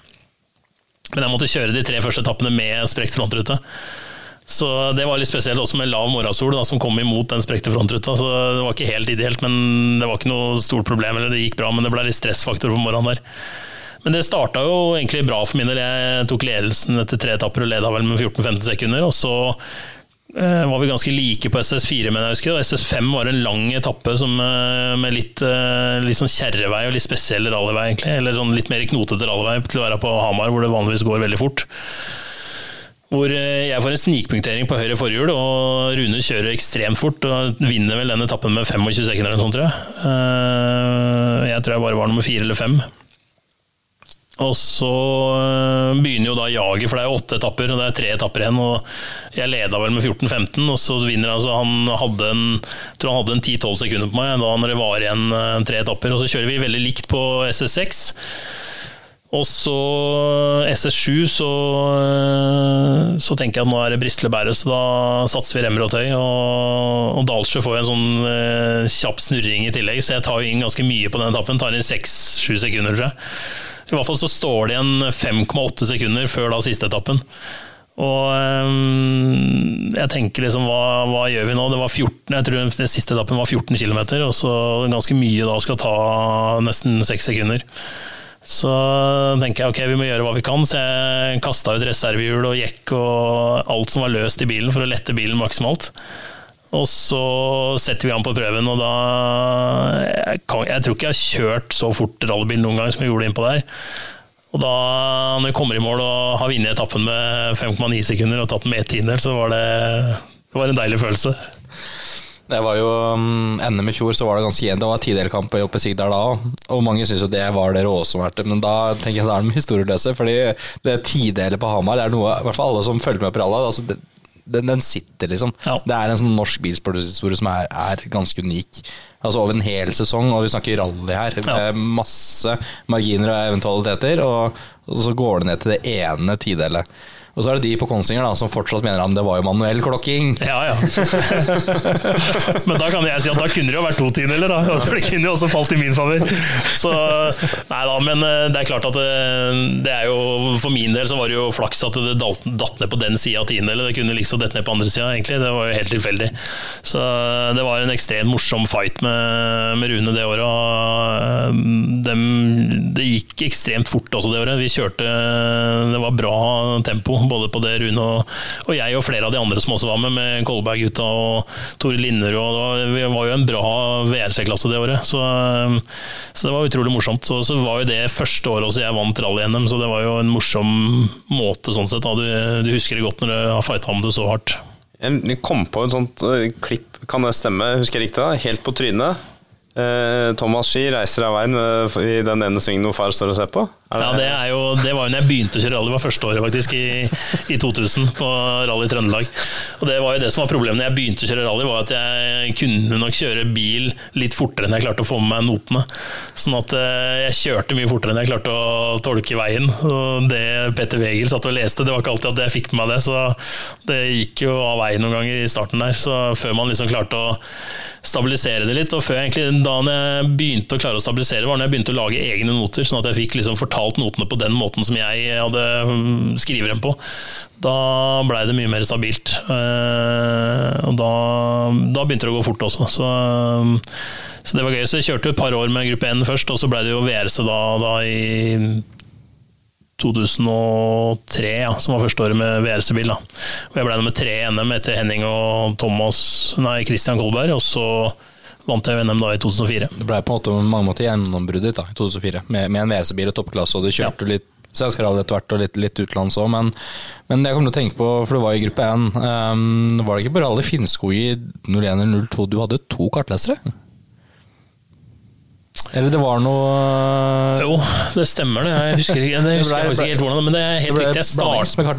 Men jeg måtte kjøre de tre første etappene med sprekt frontrute. Så det var litt spesielt også med lav morgensol da, som kom imot den sprekte frontruta. Så det var ikke helt ideelt, men det var ikke noe stort problem. eller Det gikk bra, men det ble litt stressfaktor på morgenen der. Men det starta jo egentlig bra for min del. Jeg tok ledelsen etter tre etapper og leda vel med 14-15 sekunder. Og så eh, var vi ganske like på SS4, men jeg husker. Og SS5 var en lang etappe som, eh, med litt, eh, litt sånn kjerrevei og litt spesiell rallyvei, egentlig. Eller sånn litt mer knotete rallyvei til å være på Hamar, hvor det vanligvis går veldig fort. Hvor jeg får en snikpunktering på høyre forhjul, og Rune kjører ekstremt fort og vinner vel den etappen med 25 sekunder eller noe sånt, tror jeg. Jeg tror jeg bare var nummer fire eller fem. Og så øh, begynner jo da jaget, for det er åtte etapper, og det er tre etapper igjen. og Jeg leda vel med 14-15, og så vinner altså Han hadde en, tror han hadde en 10-12 sekunder på meg da når det var igjen tre etapper. Og så kjører vi veldig likt på SS6. Og så SS7, så, øh, så tenker jeg at nå er det Brisle bære, så da satser vi remmer og tøy. Og, og Dalsjø får en sånn kjapp snurring i tillegg, så jeg tar jo inn ganske mye på den etappen. Tar inn 6-7 sekunder, tror jeg. I hvert fall så står det igjen 5,8 sekunder før da siste etappen. Og um, jeg tenker liksom, hva, hva, gjør vi nå? Det var 14, jeg tror den siste etappen var 14 km, og så ganske mye da skal ta nesten 6 sekunder. Så tenker jeg ok, vi må gjøre hva vi kan, så jeg kasta ut reservehjul og jekk og alt som var løst i bilen for å lette bilen maksimalt. Og så setter vi an på prøven, og da Jeg, kan, jeg tror ikke jeg har kjørt så fort rallybil noen gang som jeg gjorde innpå der. Og da, når vi kommer i mål og har vunnet etappen med 5,9 sekunder og tatt den med ett tiendedel, så var det, det var en deilig følelse. Det var jo um, NM i fjor, så var det ganske jevnt. Det var tidelkamp oppe i Sigdal da òg. Og mange syns jo det var det råeste vært det. Men da tenker jeg da er de historieløse. Fordi det tidelet på Hamar er noe, i hvert fall alle som følger med på rally, altså det, den, den, sitter, liksom. Ja. Det er en sånn norsk bilsporthistorie som er, er, ganske unik. Altså Over en hel sesong, og vi snakker rally her. Ja. Masse marginer og eventualiteter, og, og så går det ned til det ene tidelet. Og så er det de på Konsinger da, som fortsatt mener at det var jo manuell klokking. Ja, ja. Men da kan jeg si at da kunne det jo vært to tiendedeler, da. Det kunne jo også falt i min favør. Så nei da, men eh, det er klart at det, eh, det, er jo For min del så var det jo flaks at det datt ned på den sida av tiendedelet. Det kunne liksom dette ned på andre sida, egentlig. Det var jo helt tilfeldig. Så eh, det var en ekstremt morsom fight med, med Rune det året. Dem, det gikk ekstremt fort også det året. Vi kjørte Det var bra tempo både på det Rune og, og, jeg og flere av de andre som også var med, med Kolberg-gutta og Tore Linner. Og det var, vi var jo en bra VRC-klasse det året, så, så, det var utrolig morsomt. Så, så var jo det første året også jeg vant rally-NM, så det var jo en morsom måte sånn sett. Du, du, husker det godt når du har fighta om det så hardt. Jeg kom på et sånt eh, klipp, kan det stemme, husker jeg riktig da? Helt på trynet. Eh, Thomas Ski reiser av veien i den ene svingen hvor far står og ser på. Det ja, det, jo, det, var jo når jeg begynte å kjøre rally, det var første året faktisk, i, i 2000 på Rally Trøndelag. Og det var jo det som var problemet når jeg begynte å kjøre rally, var at jeg kunne nok kjøre bil litt fortere enn jeg klarte å få med meg notene. Sånn at eh, jeg kjørte mye fortere enn jeg klarte å tolke veien. Og det Petter Wegel satt og leste, det var ikke alltid at jeg fikk med meg det, så det gikk jo av veien noen ganger i starten der. Så før man liksom klarte å stabilisere det litt, og før jeg egentlig da jeg begynte å klare å stabilisere, var når jeg begynte å lage egne noter, sånn at jeg fikk liksom fortalt notene på den måten som jeg hadde hm, skriver dem på, da blei det mye mer stabilt. Eh, og da, da, begynte det å gå fort også. Så, hm, så, det var gøy. Så jeg kjørte et par år med gruppe N først, og så blei det jo VRC da, da i 2003, ja, som var første året med VRC-bil. Og Jeg ble nummer tre i NM etter Henning og Thomas, nei, Christian Kolberg. Og så vant jeg NM da i 2004. Det ble på en måte mange måter gjennombruddet ditt da, i 2004, med, med en WRC-bil og toppklasse, og du kjørte ja. litt Svenska rally etter hvert, og litt, litt utenlands òg. Men, men jeg kommer til å tenke på, for du var i gruppe 1, um, var det ikke bare alle Finnskog i 01 eller 02 du hadde to kartlesere? Eller det var noe Jo, det stemmer det. Jeg husker ikke, det husker jeg ikke helt hvordan, men det er helt Det riktig. Jeg starta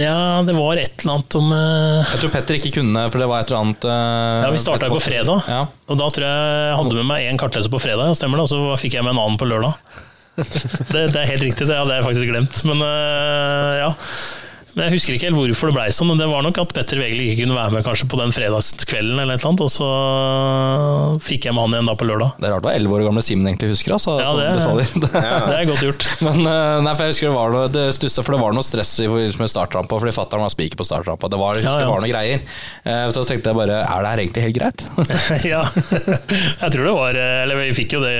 Ja, det var et eller annet om eh, Jeg tror Petter ikke kunne, for det var et eller annet eh, Ja, Vi starta på fredag, Ja. og da tror jeg jeg hadde med meg én kartleser på fredag, ja, stemmer det, og så fikk jeg med en annen på lørdag. Det, det er helt riktig, det hadde jeg faktisk glemt. Men ja. Men Jeg husker ikke helt hvorfor det blei sånn, men det var nok at Petter Wegel ikke kunne være med kanskje på den fredagskvelden, eller et eller annet, og så fikk jeg med han igjen da på lørdag. Det er rart hva elleve år gamle Simen egentlig husker. Altså, Ja, det, det, det er godt gjort. Men eh, nei, for jeg husker det var noe Det stusset, for det var noe stress i forbindelse med startrampa, fordi fatter'n var spiker på startrampa. Det var, Ja, ja. det var noe greier. Eh, Så tenkte jeg bare Er det her egentlig helt greit? ja, jeg tror det var Eller vi fikk jo det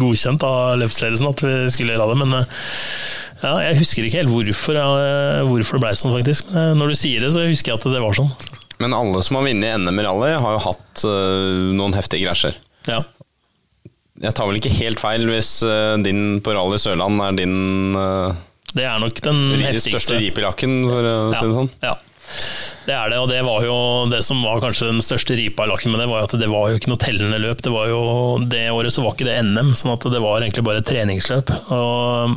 godkjent av løpsledelsen at vi skulle gjøre det, men eh, ja, jeg husker ikke helt hvorfor, eh, hvorfor det blei sånn, faktisk. Men, eh, Når du sier det, så husker jeg at det var sånn. Men alle som har vunnet NM i rally, har jo hatt øh, noen heftige krasjer. Ja. Jeg tar vel ikke helt feil hvis øh, din på Rally Sørland er din Det er nok den heftigste. største rip for å si det sånn. Ja. Det er det, og det var jo det som var kanskje den største ripa i lakken med det, var at det var jo ikke noe tellende løp. Det var jo, det året så var ikke det NM, sånn at det var egentlig bare et treningsløp. Og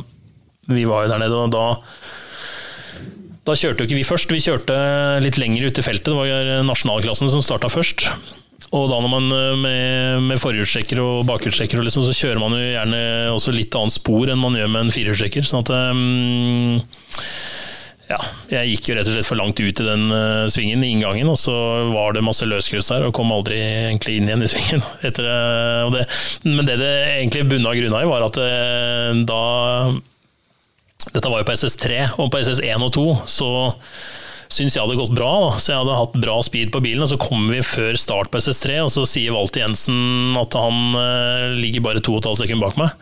vi var jo der nede, og da da kjørte jo ikke vi først, vi kjørte litt lenger ute i feltet. Det var nasjonalklassen som starta først. Og da når man eh, med, med forhjulstrekker og bakhjulstrekker, liksom, så kjører man jo gjerne også litt annet spor enn man gjør med en firehjulstrekker. Sånn at um, ja, jeg gikk jo rett og slett for langt ut i den eh, svingen i inngangen, og så var det masse løsgrus der, og kom aldri egentlig inn igjen i svingen. Etter, og det, men det det egentlig bunna grunna i, var at eh, da Dette var jo på SS3, og på SS1 og 2 så syns jeg hadde gått bra. Da. Så jeg hadde hatt bra speed på bilen, og så kommer vi før start på SS3, og så sier Walter Jensen at han eh, ligger bare to og et halvt sekund bak meg.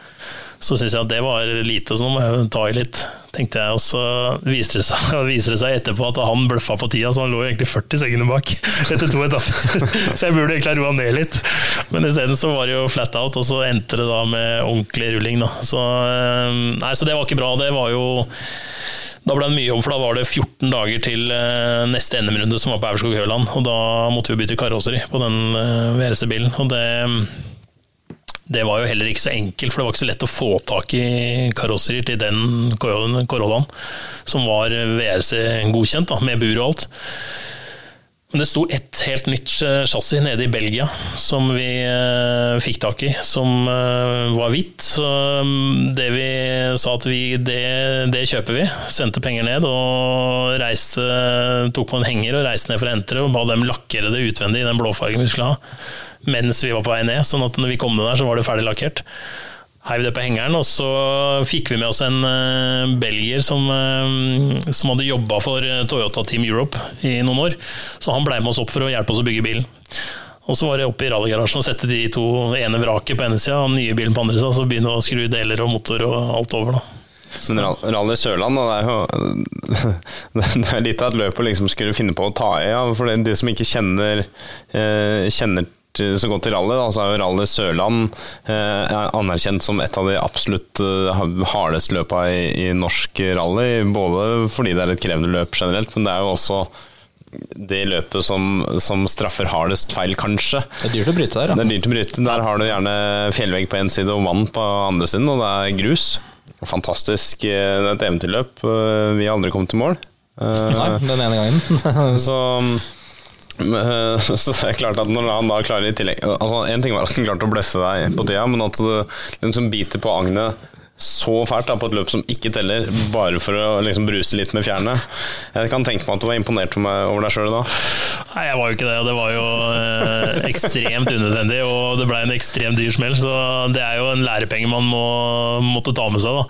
Så syns jeg at det var lite, så nå må jeg ta i litt, tenkte jeg. Og så viser det seg, viser det seg etterpå at han bløffa på tida, så han lå egentlig 40 sekunder bak etter to etapper. Så jeg burde egentlig ha roa ned litt. Men isteden så var det jo flat out, og så endte det da med ordentlig rulling, da. Så, eh, nei, så det var ikke bra. Det var jo da ble det mye om, for da var det 14 dager til eh, neste NM-runde, som var på Aurskog Høland. Og da måtte vi bytte karosseri på den eh, VRC-bilen. Og det, det var jo heller ikke så enkelt, for det var ikke så lett å få tak i karosserier til den Corollaen, som var VRC-godkjent, med bur og alt. Det sto ett helt nytt chassis nede i Belgia som vi eh, fikk tak i, som eh, var hvitt. Så mm, det vi sa at vi, det, det kjøper vi. Sendte penger ned og reiste, tok på en henger og reiste ned for å hente det, og ba dem lakkere det utvendig i den blåfargen vi skulle ha, mens vi var på vei ned. Sånn at når vi kom ned der, så var det ferdig lakkert heiv det på hengeren, og så fikk vi med oss en uh, belgier som, uh, som hadde jobba for eh, Toyota Team Europe i noen år. Så han blei med oss opp for å hjelpe oss å bygge bilen. Og så var det oppe i rallygarasjen og sette de to ene vraket på ene sida og den nye bilen på andre sida, så begynne å skru deler og motor og alt over. da. Men Ra- Rally Sørland, det er jo Det er litt av et løp å liksom skulle finne på å ta i. Ja, for de som ikke kjenner, kjenner til- så godt til rally, da, så er jo Rally Sørland eh, er anerkjent som et av de absolutt eh, hardeste løpa i, i norsk rally. Både fordi det er et krevende løp generelt, men det er jo også det løpet som, som straffer hardest feil, kanskje. Det er dyrt å bryte der, Det er dyrt å bryte. Der har du gjerne fjellvegg på én side og vann på andre siden, og det er grus. Fantastisk. eh, Det er et eventyrløp. Eh, Vi har aldri kommet til mål. Eh, Nei, den ene gangen. Så, eh, så det er klart at når han da klarer i tillegg altså En ting var at han klarte å blesse deg på tida, men at du liksom biter på agnet så fælt da, på et løp som ikke teller, bare for å liksom bruse litt med fjærene. Jeg kan tenke meg at du var imponert over deg sjøl da. Nei, jeg var jo ikke det. Det var jo eh, ekstremt unødvendig, og det ble en ekstremt dyr smell. Så det er jo en lærepenge man må måtte ta med seg, da.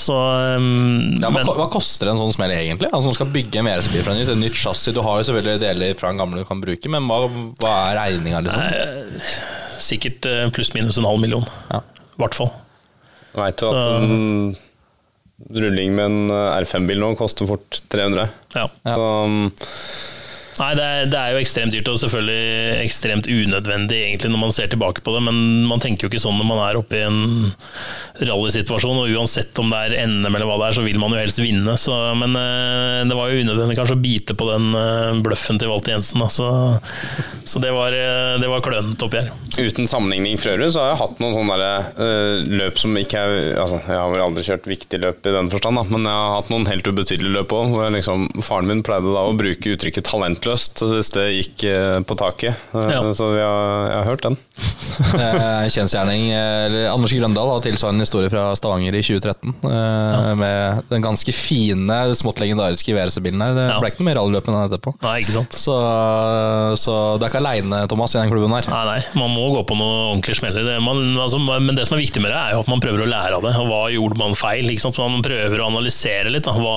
Så um, Ja, hva, men- hva koster en sånn smell egentlig? Altså, du skal bygge en VRC-bil fra nytt, et nytt chassis. Du har jo selvfølgelig deler fra den gamle du kan bruke, men hva, hva er regninga, liksom? Sikkert eh, pluss-minus en halv million. Ja. I hvert fall. Veit du at en rulling med en R5-bil nå koster fort 300? Ja. Så, um, Nei, det er, det er, jo ekstremt dyrt, og selvfølgelig ekstremt unødvendig egentlig når man ser tilbake på det, men man tenker jo ikke sånn når man er oppe i en rallysituasjon, og uansett om det er NM eller hva det er, så vil man jo helst vinne. Så, men uh, det var jo unødvendig kanskje å bite på den uh, bløffen til Walter Jensen, da, så, det var, uh, det var klønete oppgjør. Uten sammenligning for øvrig, så har jeg hatt noen sånne der, løp som ikke er altså, Jeg har vel aldri kjørt viktig løp i den forstand, da, men jeg har hatt noen helt ubetydelige løp òg, liksom, faren min pleide da å bruke uttrykket 'talentløst' hvis det gikk på taket. Ja. Så vi har, jeg har hørt den. Kjensgjerning. Anders Grøndal har tilsvarende historie fra Stavanger i 2013. Ja. Med den ganske fine, smått legendariske VRC-bilen her. Det ja. ble ikke noe mer rallyløp enn etterpå. Nei, ikke sant Så, så du er ikke aleine, Thomas, i den klubben her. Nei, nei, man må gå på noe ordentlig smeller. Altså, men det som er viktig med det, er jo at man prøver å lære av det. Og hva gjorde man feil? Ikke sant? Så man prøver å analysere litt. Da. Hva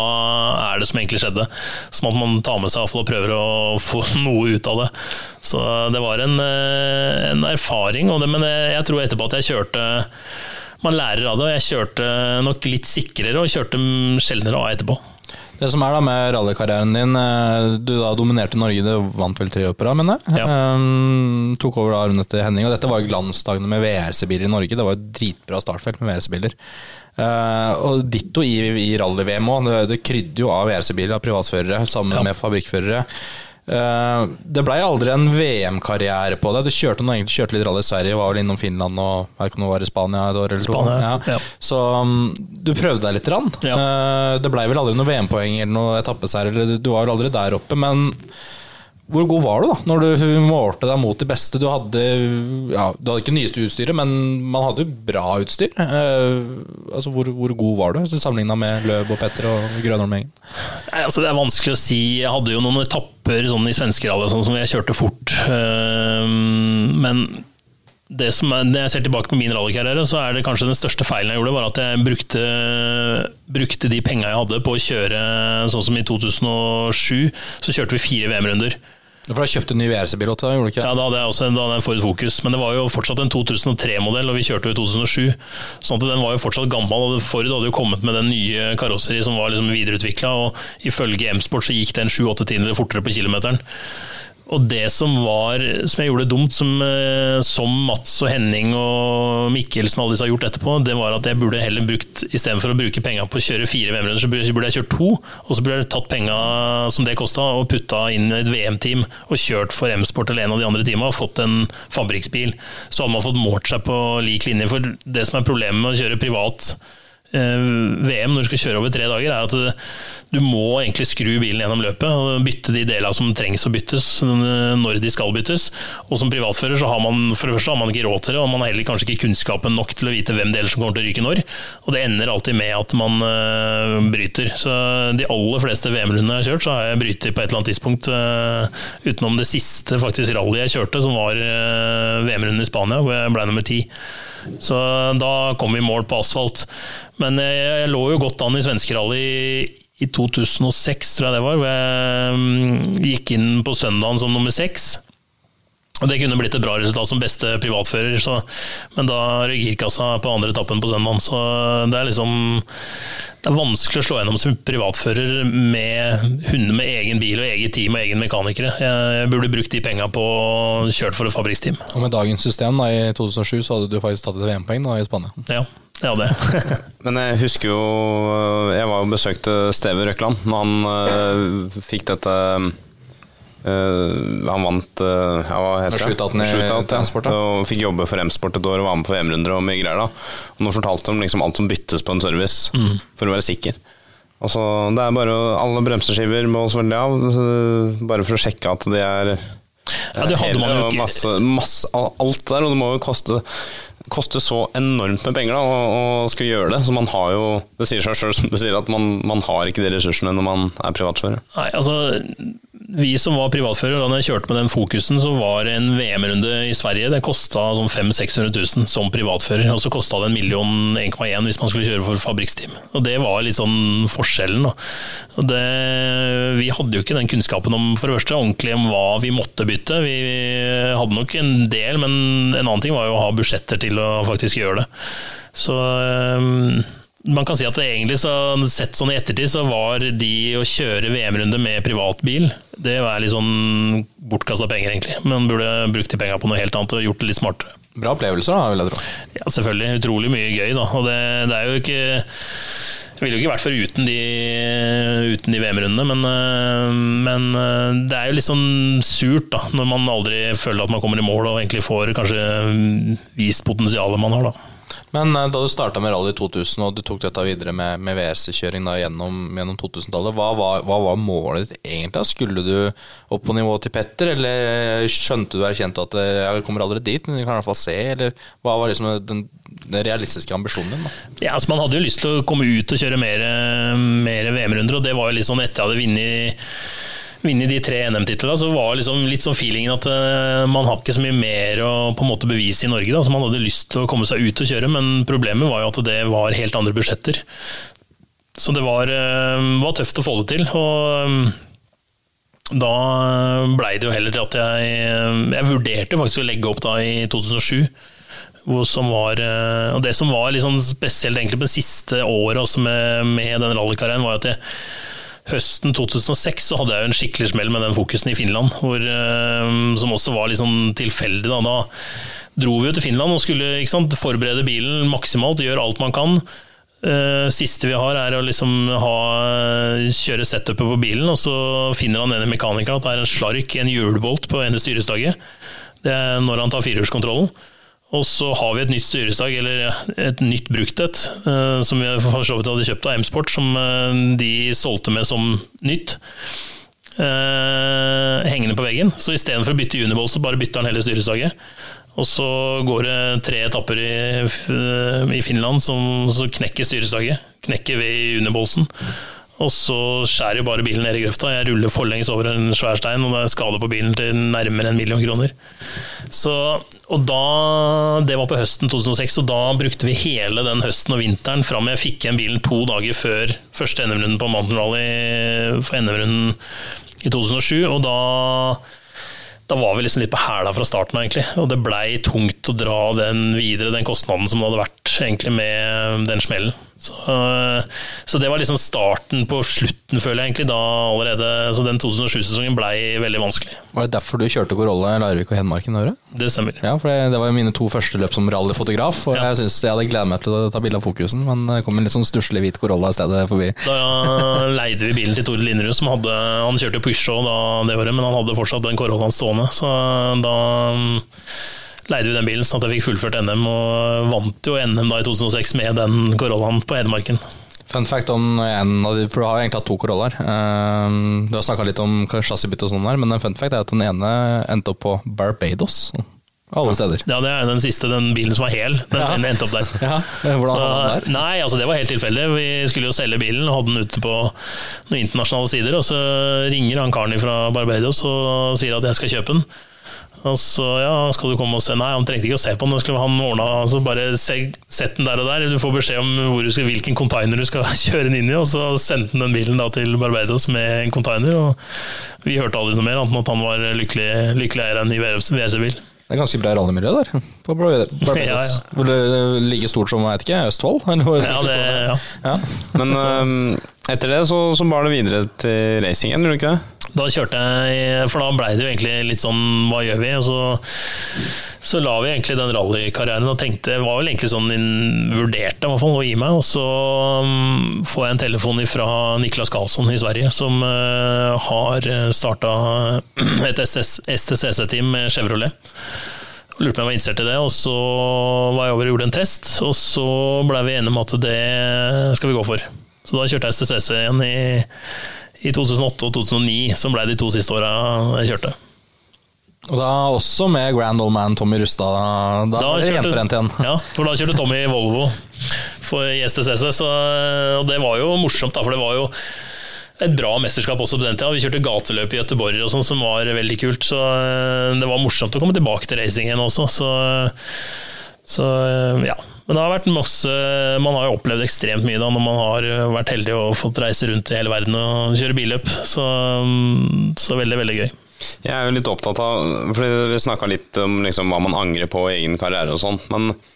er det som egentlig skjedde? Sånn at man tar med seg og prøver å få noe ut av det. Så det var en, eh, en erfaring, det, men jeg tror etterpå at jeg kjørte Man lærer av det, og jeg kjørte nok litt sikrere og kjørte sjeldnere av etterpå. Det som er da med rallykarrieren din, eh, du da dominerte Norge, du vant vel tre opera, mener jeg. Ja. Um, tok over da arven etter Henning, og dette var jo glansdagene med VRC-biler i Norge. Det var jo dritbra startfelt med VRC-biler. Uh, og ditto i, i rally-VM òg. Det, det krydde jo av VRC-biler av privatførere sammen ja. med fabrikkførere. Uh, det blei aldri en VM-karriere på det. Du kjørte, noe, egentlig, kjørte litt rally i Sverige, var vel innom Finland og jeg det var i Spania et år eller Spania, Ja. Ja. Så um, du prøvde deg litt. Ja. Uh, det blei vel aldri noe VM-poeng eller noe etappeseier, du var vel aldri der oppe. Men hvor god var du da, når du målte deg mot de beste? Du hadde ja, du hadde ikke nyeste utstyret, men man hadde bra utstyr. Uh, altså, hvor, hvor, god var du sammenligna med Løb og Petter og Grønholm-gjengen? Altså, det er vanskelig å si. Jeg hadde jo noen etapper sånn, i svenskerallet sånn, som jeg kjørte fort. Uh, men det som er, når jeg ser tilbake på min rallykarriere, så er det kanskje den største feilen jeg gjorde, var at jeg brukte, brukte de penga jeg hadde på å kjøre sånn som i 2007. Så kjørte vi fire VM-runder. For da kjøpte en ny VRC-bil òg, gjorde du ikke? Ja, da hadde jeg også da hadde jeg Ford Focus, men det var jo fortsatt en 2003-modell, og vi kjørte jo i 2007. Sånn at den var jo fortsatt gammel, og Ford hadde jo kommet med den nye karosseri som var liksom videreutvikla, og ifølge M-Sport så gikk den 7-8 tiendedel fortere på kilometeren. Og det som var, som jeg gjorde dumt, som, eh, som, Mats og Henning og Mikkelsen og alle disse har gjort etterpå, det var at jeg burde heller brukt istedenfor å bruke penga på å kjøre fire VM-runder, så burde jeg kjørt to. Og så burde jeg tatt penga som det kosta, og putta inn i et VM-team og kjørt for M-Sport eller en av de andre teama og fått en fabrikksbil. Så hadde man fått målt seg på lik linje. For det som er problemet med å kjøre privat VM når du skal kjøre over tre dager, er at du må egentlig skru bilen gjennom løpet og bytte de delene som trengs å byttes når de skal byttes. Og som privatfører så har man for det første har man ikke råd til det, og man har heller kanskje ikke kunnskapen nok til å vite hvem deler som kommer til å ryke når. Og det ender alltid med at man bryter. Så de aller fleste VM-rundene jeg har kjørt, så har jeg brytet på et eller annet tidspunkt. Utenom det siste faktisk rallyet jeg kjørte, som var VM-runden i Spania, hvor jeg ble nummer ti. Så da kom vi i mål på asfalt. Men jeg, lå jo godt an i svenskerally i 2006, tror jeg det var, hvor jeg mm, gikk inn på søndagen som nummer seks. Og Det kunne blitt et bra resultat som beste privatfører, så, men da røyk girkassa på andre etappen på søndagen. Så det er liksom Det er vanskelig å slå gjennom som privatfører med hunder med egen bil og eget team og egen mekanikere. Jeg, jeg burde brukt de penga på kjørt for et fabrikksteam. Og med dagens system da, i 2007 så hadde du faktisk tatt et VM-poeng i Spania. Ja. Ja, det. Men jeg husker jo Jeg var og besøkte Steve Røkland når han uh, fikk dette Uh, han vant uh, ja, hva heter det? Shootout, ja. Og fikk jobbe for M-sport et år og var med på VM-runder og mye greier. da Og Nå fortalte de liksom alt som byttes på en service, mm. for å være sikker. Altså, det er bare Alle bremseskiver må selvfølgelig av, bare for å sjekke at de er ja, det hadde man jo ikke. Masse, masse, alt der, og det må jo koste koste så enormt med penger da, å skulle gjøre det. Så man har jo Det sier seg sjøl, som du sier, at man, man, har ikke de ressursene når man er privatsjåfør. Nei, altså vi som var privatfører, da jeg kjørte med den fokusen, så var en VM-runde i Sverige Det kosta sånn 500 600 000 som privatfører. Og så kosta det en million 1,1 hvis man skulle kjøre for fabrikksteam. Og det var litt sånn forskjellen. Det, vi hadde jo ikke den kunnskapen om for det første ordentlig om hva vi måtte bytte. Vi hadde nok en del, men en annen ting var jo å ha budsjetter til å faktisk gjøre det. Så man kan si at det egentlig så, sett sånn i ettertid, så var de å kjøre VM-runde med privatbil Det var litt sånn bortkasta penger, egentlig. Man burde brukt de penga på noe helt annet og gjort det litt smartere. Bra opplevelser, da, vil jeg tro. Ja, selvfølgelig. Utrolig mye gøy, da. Og det, det er jo ikke Jeg ville jo ikke vært for uten de, uten de VM-rundene, men, øh, men øh, det er jo litt sånn surt, da, når man aldri føler at man kommer i mål og egentlig får kanskje vist potensialet man har, da. Men eh, da du starta med rally i 2000 og du tok dette videre med, med VRC-kjøring gjennom, gjennom 2000-tallet, hva, hva, var målet ditt egentlig? Skulle du opp på nivå til Petter, eller skjønte du erkjente at eh, jeg kommer aldri dit, men jeg kan i hvert fall se, eller hva var liksom den, den realistiske ambisjonen din? Ja, altså Man hadde jo lyst til å komme ut og kjøre mer, mer VM-runder, og det var jo litt sånn etter jeg hadde vunnet vinne de tre NM-titlene, så var liksom litt sånn feelingen at uh, man har ikke så mye mer å på en måte bevise i Norge. Da. Så man hadde lyst til å komme seg ut og kjøre, men problemet var jo at det var helt andre budsjetter. Så det var, uh, var tøft å få det til. og um, da blei det jo heller til at jeg Jeg vurderte faktisk å legge opp da i 2007. Som var, og Det som var sånn spesielt egentlig på det siste året med, med den rallykarrieren, var at jeg høsten 2006 så hadde jeg jo en skikkelig smell med den fokusen i Finland, hvor, eh, som også var litt sånn tilfeldig. Da. da dro vi jo til Finland og skulle sant, forberede bilen maksimalt, gjøre alt man kan. Uh, siste vi har, er å liksom ha, kjøre setupet på bilen, og så finner han ene mekanikeren at det er en slark, en hjulbolt, på ene styrestaget. Det er når han tar firehjulskontrollen. Og så har vi et nytt styresdag, eller et nytt brukt et, eh, som vi for så vidt hadde kjøpt av M-Sport, som eh, de solgte med som nytt. Eh, hengende på veggen. Så istedenfor å bytte Uniball, så bare bytter han hele styresdaget. Og så går det tre etapper i, i Finland som knekker styresdaget, Knekker ved unibolsen. Og så skjærer jo bare bilen ned i grøfta. Jeg ruller forlengs over en svær stein, og det er skade på bilen til nærmere en million kroner. Så, og da, Det var på høsten 2006, og da brukte vi hele den høsten og vinteren fram jeg fikk igjen bilen to dager før første NM-runden på Mountain Rally for NM-runden i 2007. Og da, da var vi liksom litt på hæla fra starten egentlig. Og det blei tungt å dra den videre, den kostnaden som det hadde vært egentlig med den smellen. Så, så, det var liksom starten på slutten, føler jeg egentlig, da allerede. Så den 2007-sesongen blei veldig vanskelig. Var det derfor du kjørte Corolla i Larvik og Hedmarken? Året? Det stemmer. Ja, for det, det, var jo mine to første løp som rallyfotograf, og ja. jeg synes jeg hadde gledet meg til å ta bilde av fokusen, men det kom en litt sånn stusslig hvit Corolla i stedet forbi. Da leide vi bilen til Tore Linderud, som hadde Han kjørte Peugeot da det året, men han hadde fortsatt den Corollaen stående, så da leide vi den bilen sånn at jeg fikk fullført NM, og vant jo NM da i 2006 med den Corollaen på Hedmarken. Fun fact om en av de, for du har egentlig hatt to Corollaer. Uh, du har snakka litt om chassisbytte og sånn der, men en fun fact er at den ene endte opp på Barbados. Alle steder. Ja, det er den siste, den bilen som var hel. Den ja. endte opp der. Ja. Hvordan var den der? Nei, altså Det var helt tilfeldig. Vi skulle jo selge bilen, og hadde den ute på noen internasjonale sider. Og så ringer han karen fra Barbados og sier at jeg skal kjøpe den. Og så ja, skal du komme og se? Nei, han trengte ikke å se på den. Skulle han ordna, altså bare se, Sett den der og der. Du får beskjed om skal, hvilken container du skal kjøre den inn i. Og så sendte han den bilen da til Barbados med en container. Og vi hørte aldri noe mer, annet enn at han var lykkelig, lykkelig eier av en ny WRC-bil. Det er ganske bra rallymiljø der. På Barbados. ja, ja. Hvor det like stort som jeg vet ikke, Østfold? ja, det, ja. ja. Men um, etter det så, så bar det videre til racing igjen, gjorde det ikke det? Da kjørte jeg, for da blei det jo egentlig litt sånn hva gjør vi? Og så, så la vi egentlig den rallykarrieren og tenkte, var vel egentlig sånn vurderte i hvert fall å gi meg. Og så um, får jeg en telefon fra Niklas Karlsson i Sverige, som uh, har starta et STCC-team med Chevrolet. Lurte på om jeg var interessert i det, og så var jeg over og gjorde en test. Og så blei vi enige om at det skal vi gå for. Så da kjørte jeg STCC igjen i i 2008 og 2009, som ble de to siste åra jeg kjørte. Og da også med grand old man Tommy Rustad. Da, da var det gjenforent igjen. Ja, for da kjørte Tommy Volvo for STCC, så, og det var jo morsomt, da, for det var jo et bra mesterskap også på den tida. Vi kjørte gateløp i Gøteborg og sånn, som var veldig kult. Så eh, det var morsomt å komme tilbake til racingen også. Så, så ja. Men det har vært masse Man har jo opplevd ekstremt mye da når man har vært heldig og fått reise rundt i hele verden og kjøre billøp. Så, så veldig, veldig gøy. Jeg er jo litt opptatt av fordi Vi snakka litt om liksom hva man angrer på i egen karriere og sånn. Men eh,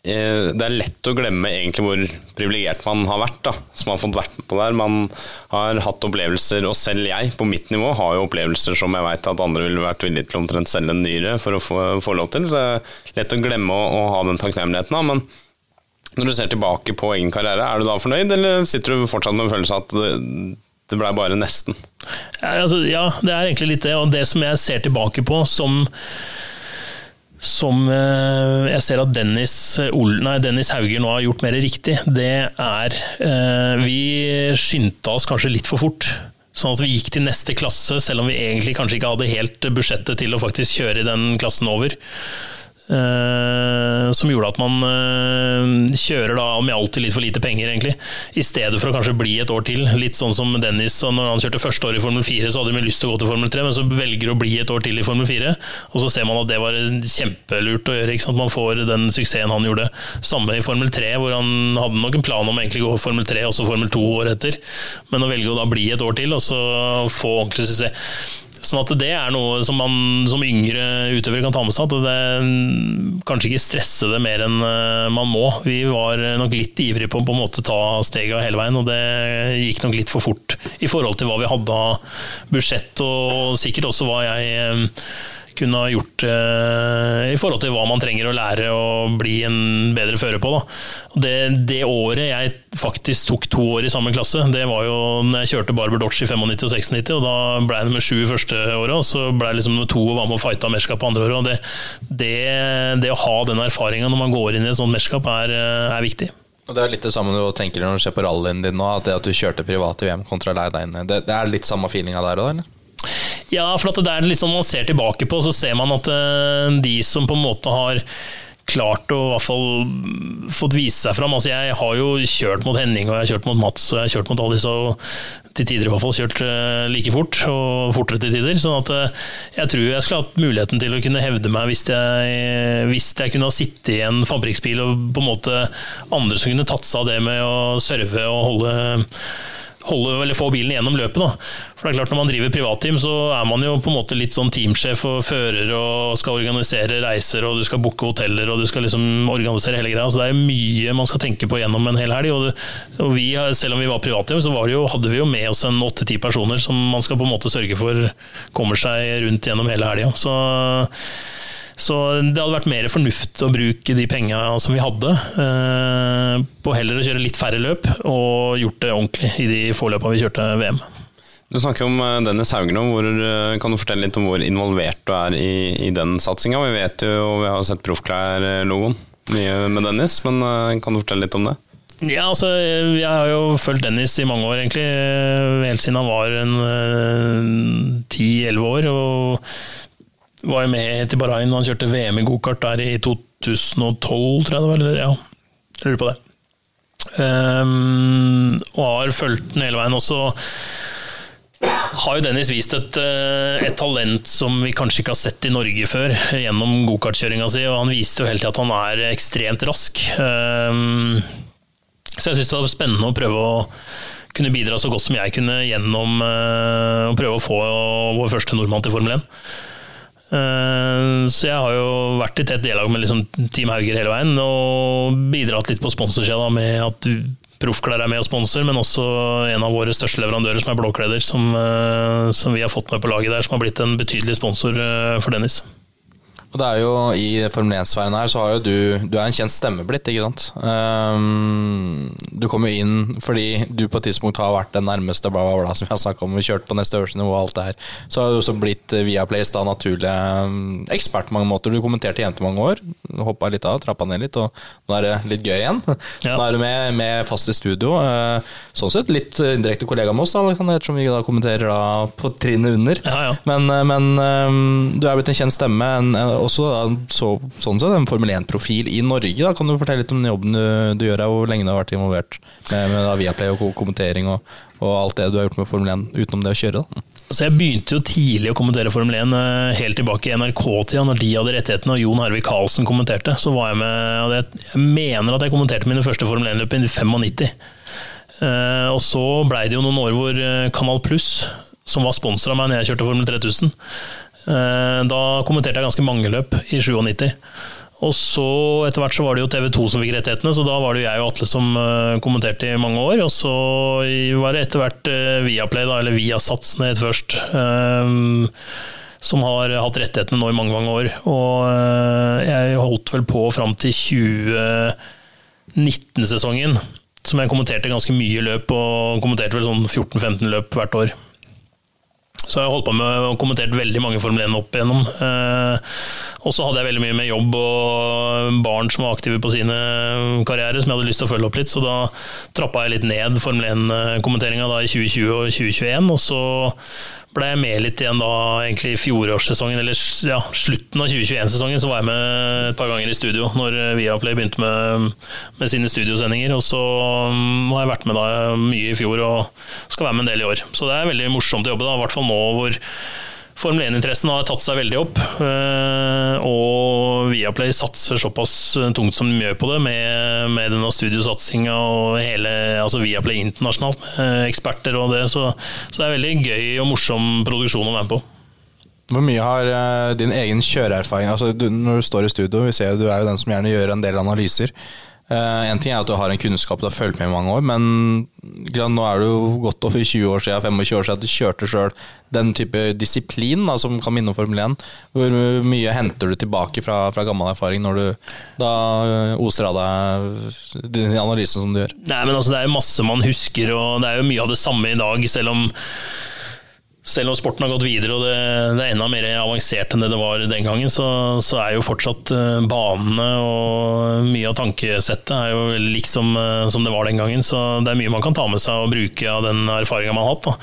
det er lett å glemme egentlig hvor privilegert man har vært, da, som har fått vært på der. Man har hatt opplevelser, og selv jeg på mitt nivå har jo opplevelser som jeg vet at andre ville vært villige til omtrent selge en nyre for å få, få lov til. Så det er lett å glemme å, å ha den takknemligheten. Da. Men når du ser tilbake på egen karriere, er du da fornøyd, eller sitter du fortsatt med en følelse av at det, det blei bare nesten? Ja, altså, ja, det er egentlig litt det. Og det som jeg ser tilbake på som som eh, jeg ser at Dennis, Ol nei, Dennis Hauger nå har gjort mer riktig, det er eh, Vi skyndte oss kanskje litt for fort. Sånn at vi gikk til neste klasse, selv om vi egentlig kanskje ikke hadde helt budsjettet til å faktisk kjøre den klassen over. Uh, som gjorde at man uh, kjører da med alltid litt for lite penger, egentlig. I stedet for å kanskje bli et år til. Litt sånn som Dennis, når han kjørte første år i Formel 4, så hadde de lyst til å gå til Formel 3, men så velger å bli et år til i Formel 4. Og så ser man at det var kjempelurt å gjøre. Ikke sant? Man får den suksessen han gjorde. Samme i Formel 3, hvor han hadde nok en plan om å gå Formel 3 også Formel 2 år etter. Men å velge å da bli et år til og så få ordentlig suksess Sånn at det er noe som man som yngre utøvere kan ta med seg. At det, kanskje ikke stresse det mer enn eh, man må. Vi var nok litt ivrige på å på en måte ta stega hele veien, og det gikk nok litt for fort i forhold til hva vi hadde av budsjett, og sikkert også hva jeg eh, kunne ha gjort eh, i forhold til hva man trenger å lære og bli en bedre fører på. Det, det, året jeg faktisk tok to år i samme klasse, det var jo når jeg kjørte Barber Dodge i 95 og 96, og da ble jeg nummer sju første året, og så ble jeg liksom nummer to og var med og fighta mesterskap andre året. det, det, det, å ha den erfaringa når man går inn i et sånt mesterskap, er, er viktig. Og Det er litt det samme du tenker når du ser på rallyen din nå, at det at du kjørte privat i VM kontra deg der inne. Det, det er litt samme feelinga der òg, eller? Ja, for det er liksom man ser tilbake på, så ser man at eh, de som på en måte har klart å i hvert fall fått vise seg fram. Altså, jeg har jo kjørt mot Henning og jeg har kjørt mot Mats og jeg har kjørt mot alle disse og til tider i hvert fall kjørt eh, like fort og fortere til tider. sånn at eh, jeg tror jeg skulle hatt muligheten til å kunne hevde meg hvis jeg, hvis jeg kunne ha sittet i en fabrikksbil og på en måte andre som kunne tatt seg av det med å serve og holde holde, eller få bilen gjennom løpet. Da. For det er klart Når man driver privatteam, så er man jo på en måte litt sånn teamsjef og fører og skal organisere reiser, og du skal booke hoteller og du skal liksom organisere hele greia. Så det er mye man skal tenke på gjennom en hel helg. Og, og vi, selv om vi var privatteam, så var jo, hadde vi jo med oss en åtte-ti personer som man skal på en måte sørge for kommer seg rundt gjennom hele helga. Så så det hadde vært mer fornuft å bruke de penga som vi hadde, eh, på heller å kjøre litt færre løp og gjort det ordentlig i de få løpa vi kjørte VM. Du snakker om eh, Dennis Haugen. Eh, kan du fortelle litt om hvor involvert du er i, i den satsinga? Vi vet jo, og vi har sett Proffklær-logoen mye med Dennis, men kan du fortelle litt om det? Ja, altså, Jeg har jo fulgt Dennis i mange år, egentlig. Helt siden han var en ti-elleve år. og var jo med til Bahrain da han kjørte VM i gokart der i 2012, tror jeg det var. Eller, ja, jeg lurer på det. Um, og har fulgt den hele veien også. Har jo Dennis vist et, eh, et, talent som vi kanskje ikke har sett i Norge før, gjennom gokartkjøringa si. Og han viste jo hele tida at han er ekstremt rask. Um, så jeg syns det var spennende å prøve å kunne bidra så godt som jeg kunne gjennom uh, å prøve å få vår første nordmann til Formel 1. Eh, så jeg har jo vært i tett dialog med liksom Team Hauger hele veien, og bidratt litt på sponsorsida med at Proffklær er med og sponser, men også en av våre største leverandører, som er Blåkleder, som, eh, som vi har fått med på laget der, som har blitt en betydelig sponsor eh, for Dennis. Og det er jo I Formel 1-sfæren her så har jo du Du er en kjent stemme blitt, ikke sant? Um, du kom jo inn fordi du på et tidspunkt har vært den nærmeste bla, bla, bla, som vi har snakka om. Vi kjørte på neste øverste nivå og alt det her. Så har du også blitt via Place da naturlig um, ekspert på mange måter. Du kommenterte jente mange år. Hoppa litt av, trappa ned litt, og nå er det litt gøy igjen. Ja. Nå er du med, med, fast i studio. Uh, sånn sett litt indirekte kollega med oss, da, ettersom vi da kommenterer da på trinnet under. Ja, ja. Men, men um, du er blitt en kjent stemme. En, en også så, sånn sett en Formel 1-profil i Norge. Da. Kan du fortelle litt om den jobben du, du gjør, her, hvor lenge du har vært involvert med, med Viaplay og kommentering og, og, alt det du har gjort med Formel 1 utenom det å kjøre? Da. Så Jeg begynte jo tidlig å kommentere Formel 1, eh, helt tilbake i NRK-tida, når de hadde rettighetene og Jon Hervik Karlsen kommenterte. Så var jeg med, Jeg mener at jeg kommenterte mine første Formel 1-løp i 95. Uh, og så blei det jo noen år hvor eh, Kanal Pluss, som var sponsor av meg når jeg kjørte Formel 3000, Eh, da kommenterte jeg ganske mange løp i 97. Og så etter hvert så var det jo TV2 som fikk rettighetene, så da var det jo jeg og Atle som eh, kommenterte i mange år. Og så var det etter hvert eh, Viaplay, da, eller Viasats ned først. eh, som har hatt rettighetene nå i mange mange år. Og eh, jeg holdt vel på fram til 2019-sesongen, som jeg kommenterte ganske mye løp, og kommenterte vel sånn 14-15 løp hvert år. Så jeg har holdt på med og kommentert veldig mange Formel 1 opp igjennom. Eh, og så hadde jeg veldig mye med jobb og barn som var aktive på sine karrierer, som jeg hadde lyst til å følge opp litt, så da trappa jeg litt ned Formel 1-kommenteringa i 2020 og 2021. Og så ble jeg med litt igjen da egentlig i fjorårssesongen, eller ja, slutten av 2021-sesongen, så var jeg med et par ganger i studio når Viaplay begynte med, med sine studiosendinger. Og så mm, har jeg vært med da mye i fjor og skal være med en del i år. Så det er veldig morsomt å jobbe, da, i hvert fall nå hvor Formel 1-interessen har tatt seg veldig opp, eh, og Viaplay satser såpass tungt som de gjør på det, med, med denne studiosatsinga og hele altså Viaplay internasjonalt, eksperter og det. Så, så det er veldig gøy og morsom produksjon å være med på. Hvor mye har uh, din egen kjøreerfaring altså, Når du står i studio, vi ser du er jo den som gjerne gjør en del analyser. Uh, en ting er at du har en kunnskap du har fulgt med i mange år, men nå er det jo godt over 20 år siden, 25 år siden at du kjørte sjøl den type disiplin da, som kan minne om Formel 1. Hvor mye henter du tilbake fra, fra gammel erfaring når du da oser av deg den analysen som du gjør? Nei, men altså, Det er jo masse man husker, og det er jo mye av det samme i dag, selv om selv om sporten har gått videre og det, det, er enda mer avansert enn det det var den gangen, så, så er jo fortsatt uh, banene og mye av tankesettet er jo liksom som, det var den gangen. Så det er mye man kan ta med seg og bruke av den erfaringa man har hatt. Da.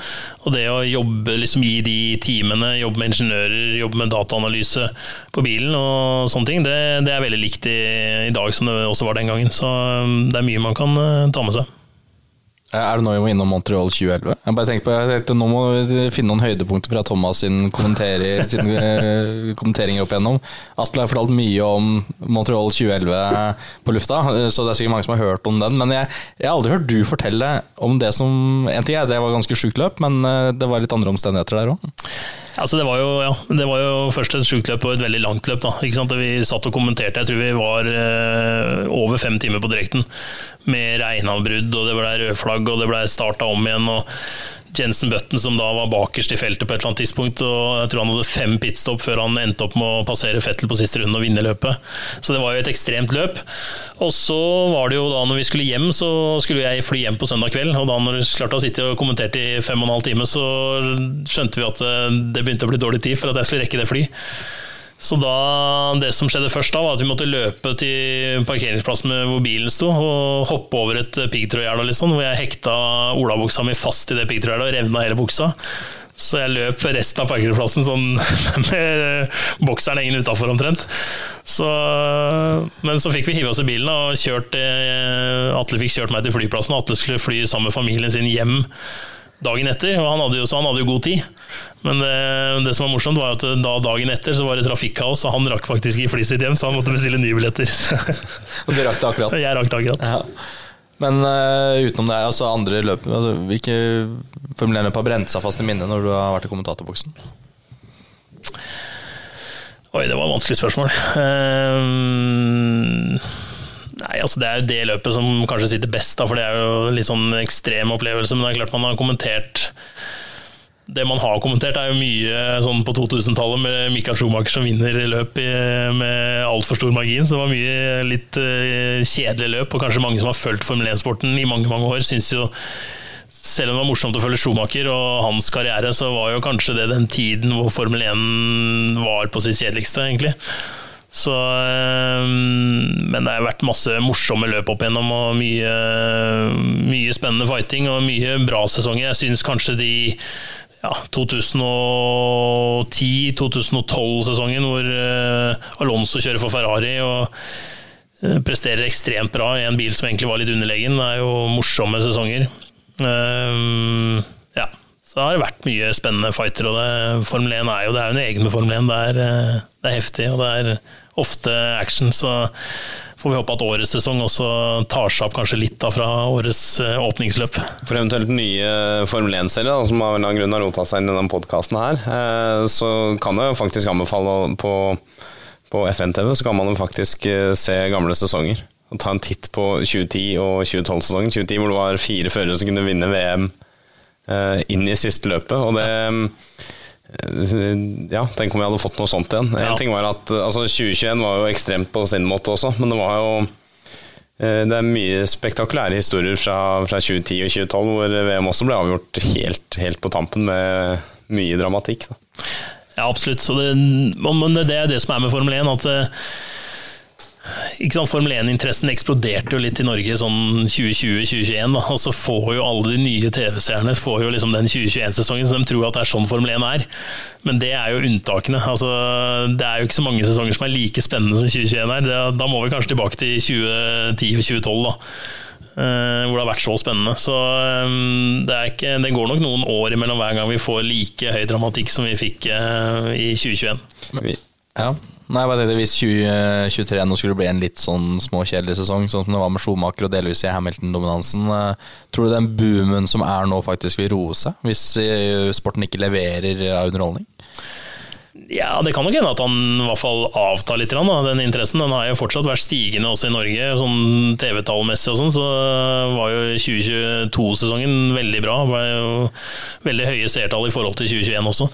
Og det å jobbe liksom, gi de timene, jobbe med ingeniører, jobbe med dataanalyse på bilen og sånne ting, det, det er veldig likt i, i, dag som det også var den gangen. Så um, det er mye man kan ta med seg. Er det nå vi må innom Montreal 2011? Jeg bare tenker på, tenkte, Nå må vi finne noen høydepunkter fra Thomas sin, sin eh, kommenteringer opp igjennom. Atle har fortalt mye om Montreal 2011 på lufta, så det er sikkert mange som har hørt om den. Men jeg, jeg har aldri hørt du fortelle om det som En ting er det var ganske sjukt løp, men eh, det var litt andre omstendigheter der òg? Altså det, var jo, ja, det var jo først et sjukt løp og et veldig langt løp. Da, Vi satt og kommenterte, jeg tror vi var eh, over fem timer på direkten. Med regnavbrudd, og det ble rødflagg, og det ble starta om igjen. og Jensen Button, som da var bakerst i feltet på et eller annet tidspunkt. og Jeg tror han hadde fem pitstop før han endte opp med å passere Fettel på siste runde og vinne løpet. Så det var jo et ekstremt løp. Og så var det jo da når vi skulle hjem, så skulle jeg fly hjem på søndag kveld. Og da når vi klarte å sitte og kommenterte i fem og en halv time, så skjønte vi at det begynte å bli dårlig tid for at jeg skulle rekke det fly. Så da, det som skjedde først da, var at vi måtte løpe til parkeringsplassen hvor bilen sto, og hoppe over et piggtrådgjerde, liksom, hvor jeg hekta olabuksa mi fast i det piggtrådgjerdet og revna hele buksa. Så jeg løp resten av parkeringsplassen sånn med bokseren hengende utafor omtrent. Så, men så fikk vi hive oss i bilen og kjørt eh, Atle fikk kjørt meg til flyplassen. Atle skulle fly sammen med familien sin hjem dagen etter, og han hadde jo, så han hadde jo god tid. Men det, eh, det, som var morsomt, var at da dagen etter så var det trafikkaos, og han rakk faktisk ikke flyet sitt hjem, så han måtte bestille nye billetter. og du rakk det akkurat? Jeg rakk det akkurat. Ja. Men uh, utenom det, altså andre løp altså, Hvilke Formel 1-løp har brent seg fast i minnet når du har vært i kommentatorboksen? Oi, det var et vanskelig spørsmål. Um, nei, altså Det er jo det løpet som kanskje sitter best, da, for det er jo litt sånn ekstrem opplevelse. Men det er klart man har kommentert det man har kommentert, er jo mye sånn på 2000-tallet med Michael Schumacher som vinner løp i, med altfor stor margin. Så det var mye litt uh, kjedelige løp, og kanskje mange som har fulgt Formel 1-sporten i mange mange år, syns jo selv om det var morsomt å følge Schumacher og hans karriere, så var jo kanskje det den tiden hvor Formel 1 var på sitt kjedeligste, egentlig. Så, men det har vært masse morsomme løp opp igjennom, og mye, mye spennende fighting og mye bra sesonger. Jeg syns kanskje de ja, 2010-2012-sesongen hvor uh, Alonso kjører for Ferrari og uh, presterer ekstremt bra i en bil som egentlig var litt underlegen. Det er jo morsomme sesonger. Um, så det har vært mye spennende fighter, og det, Formel 1 er jo det er jo en egen med Formel 1. Det er, det er heftig, og det er ofte action. så får vi håpe at årets sesong også tar seg opp kanskje litt da fra årets eh, åpningsløp. For eventuelt nye Formel 1-serier som av en eller annen grunn har rota seg inn i denne podkasten her, eh, så kan jeg faktisk anbefale på på FN-TV så kan man jo faktisk eh, se gamle sesonger. Og ta en titt på 2010 og 2012-sesongen. 2010 hvor det var fire førere som kunne vinne VM eh, inn i siste løpet. Og det eh, Ja, tenk om vi hadde fått noe sånt igjen. Ja. En ting var at altså 2021 var jo ekstremt på sin måte også, men det var jo eh, det er mye spektakulære historier fra, fra 2010 og 2012 hvor VM også ble avgjort helt, helt på tampen med mye dramatikk. Da. Ja, absolutt. Så det, men det er det som er med Formel 1. at eh, ikke sant, Formel 1-interessen eksploderte jo litt i Norge sånn 2020-2021. da, Og så får jo alle de nye TV-seerne får jo liksom den 2021-sesongen, så de tror at det er sånn Formel 1 er. Men det er jo unntakene. altså Det er jo ikke så mange sesonger som er like spennende som 2021 er. Da må vi kanskje tilbake til 2010 og 2012. da. Uh, hvor det har vært så spennende. Så um, det, ikke, det går nok noen år imellom hver gang vi får like høy dramatikk som vi fikk uh, i 2021. Vi, Ja. Nei, jeg tenkte Hvis 2023 nå skulle bli en litt sånn småkjedelig sesong, sånn som det var med Schumacher og delvis i Hamilton-dominansen, eh, tror du den boomen som er nå, faktisk vil roe seg? Hvis eh, sporten ikke leverer av underholdning? Ja, det kan nok hende at han i hvert fall avtar litt, da, den interessen. Den har jo fortsatt vært stigende også i Norge, sånn TV-tallmessig og sånn. Så var jo 2022-sesongen veldig bra. Det ble jo veldig høye seertall i forhold til 2021 også.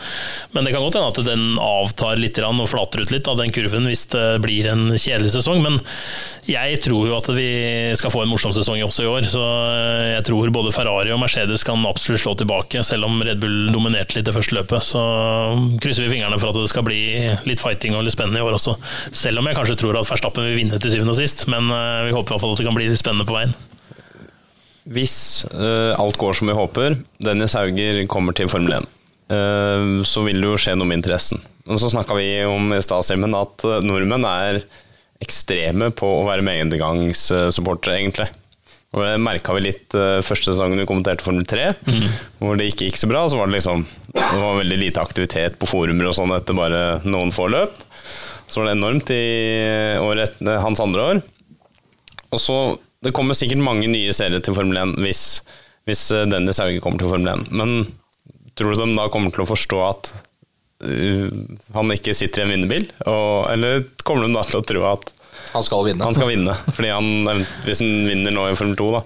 Men det kan godt hende at den avtar litt og flater ut litt av den kurven hvis det blir en kjedelig sesong. Men jeg tror jo at vi skal få en morsom sesong også i år. Så jeg tror både Ferrari og Mercedes kan absolutt slå tilbake, selv om Red Bull dominerte litt det første løpet. Så krysser vi fingrene for at det skal bli litt fighting og litt spennende i år også. Selv om jeg kanskje tror at Verstappen vil vinne til syvende og sist, men eh, vi håper i hvert fall at det kan bli litt spennende på veien. Hvis uh, alt går som vi håper, Dennis Hauger kommer til Formel 1, uh, så vil det jo skje noe med interessen. Men så snakka vi om i stad, Simen, at eh, nordmenn er ekstreme på å være medgangssupportere, egentlig. Og Det merka vi litt uh, første sesongen vi kommenterte Formel 3, hvor det ikke gikk så bra. Så var det liksom Det var veldig lite aktivitet på forumer og sånn etter bare noen få løp. Så var det enormt i året hans andre år. Og så, Det kommer sikkert mange nye serier til Formel 1 hvis, hvis eh, Dennis Hauge kommer til Formel 1. Men tror du de da kommer til å forstå at uh, han ikke sitter i en vinnerbil? Og, eller kommer de da til å tro at Han skal vinne. han skal vinne? Fordi han, hvis han vinner nå i Formel 2, da.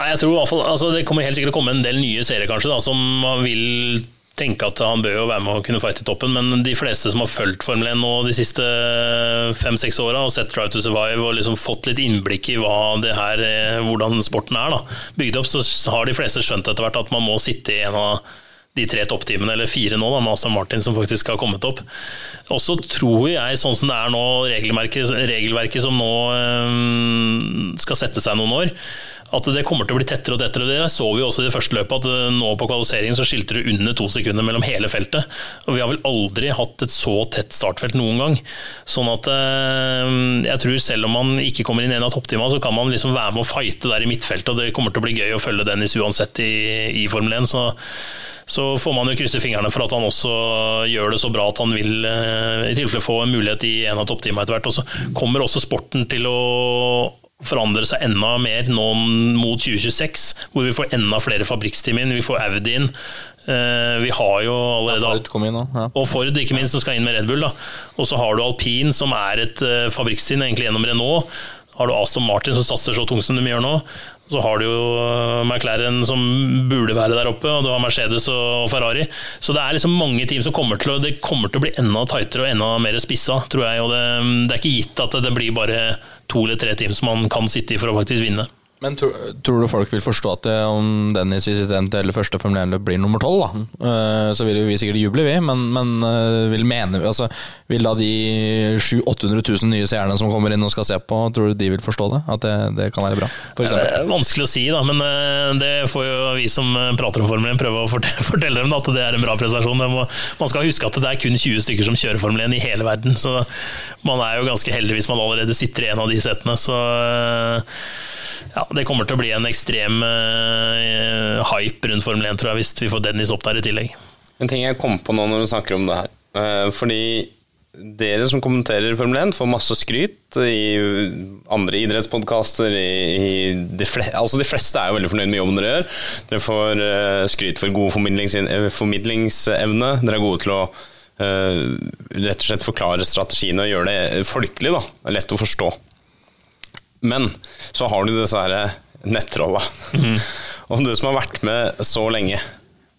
Nei, Jeg tror i hvert fall, altså Det kommer helt sikkert til å komme en del nye serier kanskje da, som vil tenke at han bør jo være med å kunne fighte i toppen, men de fleste som har fulgt Formel 1 nå de siste fem-seks åra og sett Drive to Survive og liksom fått litt innblikk i hva det her, eh, hvordan sporten er, da, bygd opp, så har de fleste skjønt etter hvert at man må sitte i en av de tre toppteamene, eller fire nå, da, med Aston Martin som faktisk har kommet opp. Og så tror jeg, sånn som det er nå, regelverket, regelverket som nå øh, skal sette seg noen år, at det kommer til å bli tettere og tettere. Det så vi også i det første løpet, at eh, nå på kvalifiseringen så skilte det under to sekunder mellom hele feltet. Og vi har vel aldri hatt et så tett startfelt noen gang. Sånn at øh, jeg tror selv om man ikke kommer inn en av toppteamene, så kan man liksom være med å fighte der i midtfeltet, og det kommer til å bli gøy å følge Dennis uansett i, i Formel 1. så så får man jo krysse fingrene for at han også gjør det så bra at han vil eh, i tilfelle få en mulighet i en av topptimene etter hvert. Og så kommer også sporten til å forandre seg enda mer nå mot 2026, hvor vi får enda flere fabrikksteam inn. Vi får Audi inn. Eh, Vi har jo allerede ja. og Ford, ikke minst, som skal inn med Red Bull. Og så har du Alpin, som er et uh, fabrikksteam egentlig gjennom Renault. Har du Aston Martin, som satser så tungt som de gjør nå. Så har du jo eh, McLaren, som burde være der oppe, og du har Mercedes og Ferrari. Så det er liksom mange team som kommer til å Det kommer til å bli enda tightere og enda mer spissa, tror jeg. Og det, det er ikke gitt at det blir bare to eller tre team som man kan sitte i for å faktisk vinne. Men tror, tror du folk vil forstå at det, om Dennis i sitt eventuelle første Formel 1-løp blir nummer tolv? Eh, så vil vi sikkert juble, vi, men, men eh, vil mene altså, Vil da de 700 000-800 000 nye seerne som kommer inn og skal se på, tror du de vil forstå det? At det, det kan være bra? For Det er vanskelig å si, da, men eh, det får jo vi som eh, prater om Formel 1 prøve å fortelle, dem da, at det er en bra prestasjon. Må, man skal huske at det er kun 20 stykker som kjører Formel 1 i hele verden, så man er jo ganske heldig hvis man allerede sitter i en av de setene. Så eh, ja, det kommer til å bli en ekstrem uh, hype rundt Formel 1, tror jeg, hvis vi får Dennis opp der i tillegg. En ting jeg kom på nå når du snakker om det her. Uh, Fordi dere som kommenterer Formel 1, får masse skryt i andre idrettspodkaster. Altså de fleste er jo veldig fornøyd med jobben dere gjør. Dere får eh, skryt for god formidlings formidlingsevne. Dere er gode til å rett og slett forklare strategiene og gjøre det folkelig. da, Lett å forstå. Men så har du disse her nettrolla. og du som har vært med så lenge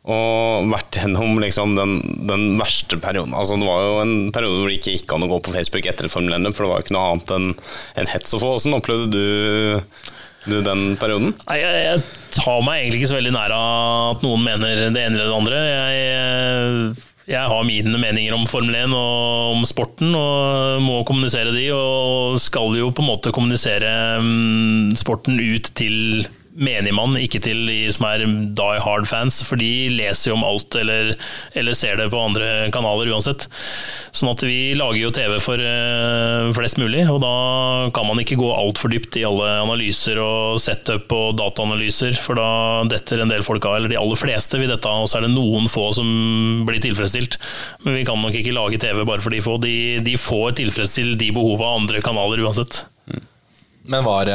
og vært gjennom liksom den, den, verste perioden. Altså, det var jo en periode hvor det ikke gikk an å gå på Facebook etter Formel 1, for det var jo ikke noe annet enn en hets å få. Åssen opplevde du, du den perioden? Nei, jeg, jeg, tar meg egentlig ikke så veldig nær av at noen mener det ene eller det andre. Jeg, jeg har mine meninger om Formel 1 og om sporten, og må kommunisere de, og skal jo på en måte kommunisere mm, sporten ut til menigmann, ikke til de som er die hard-fans, for de leser jo om alt eller, eller, ser det på andre kanaler uansett. Sånn at vi lager jo TV for uh, flest mulig, og da kan man ikke gå altfor dypt i alle analyser og setup og dataanalyser, for da detter en del folk av, eller de aller fleste vil dette, og så er det noen få som blir tilfredsstilt. Men vi kan nok ikke lage TV bare for de få. De, de får tilfredsstilt de behova andre kanaler uansett. Men var,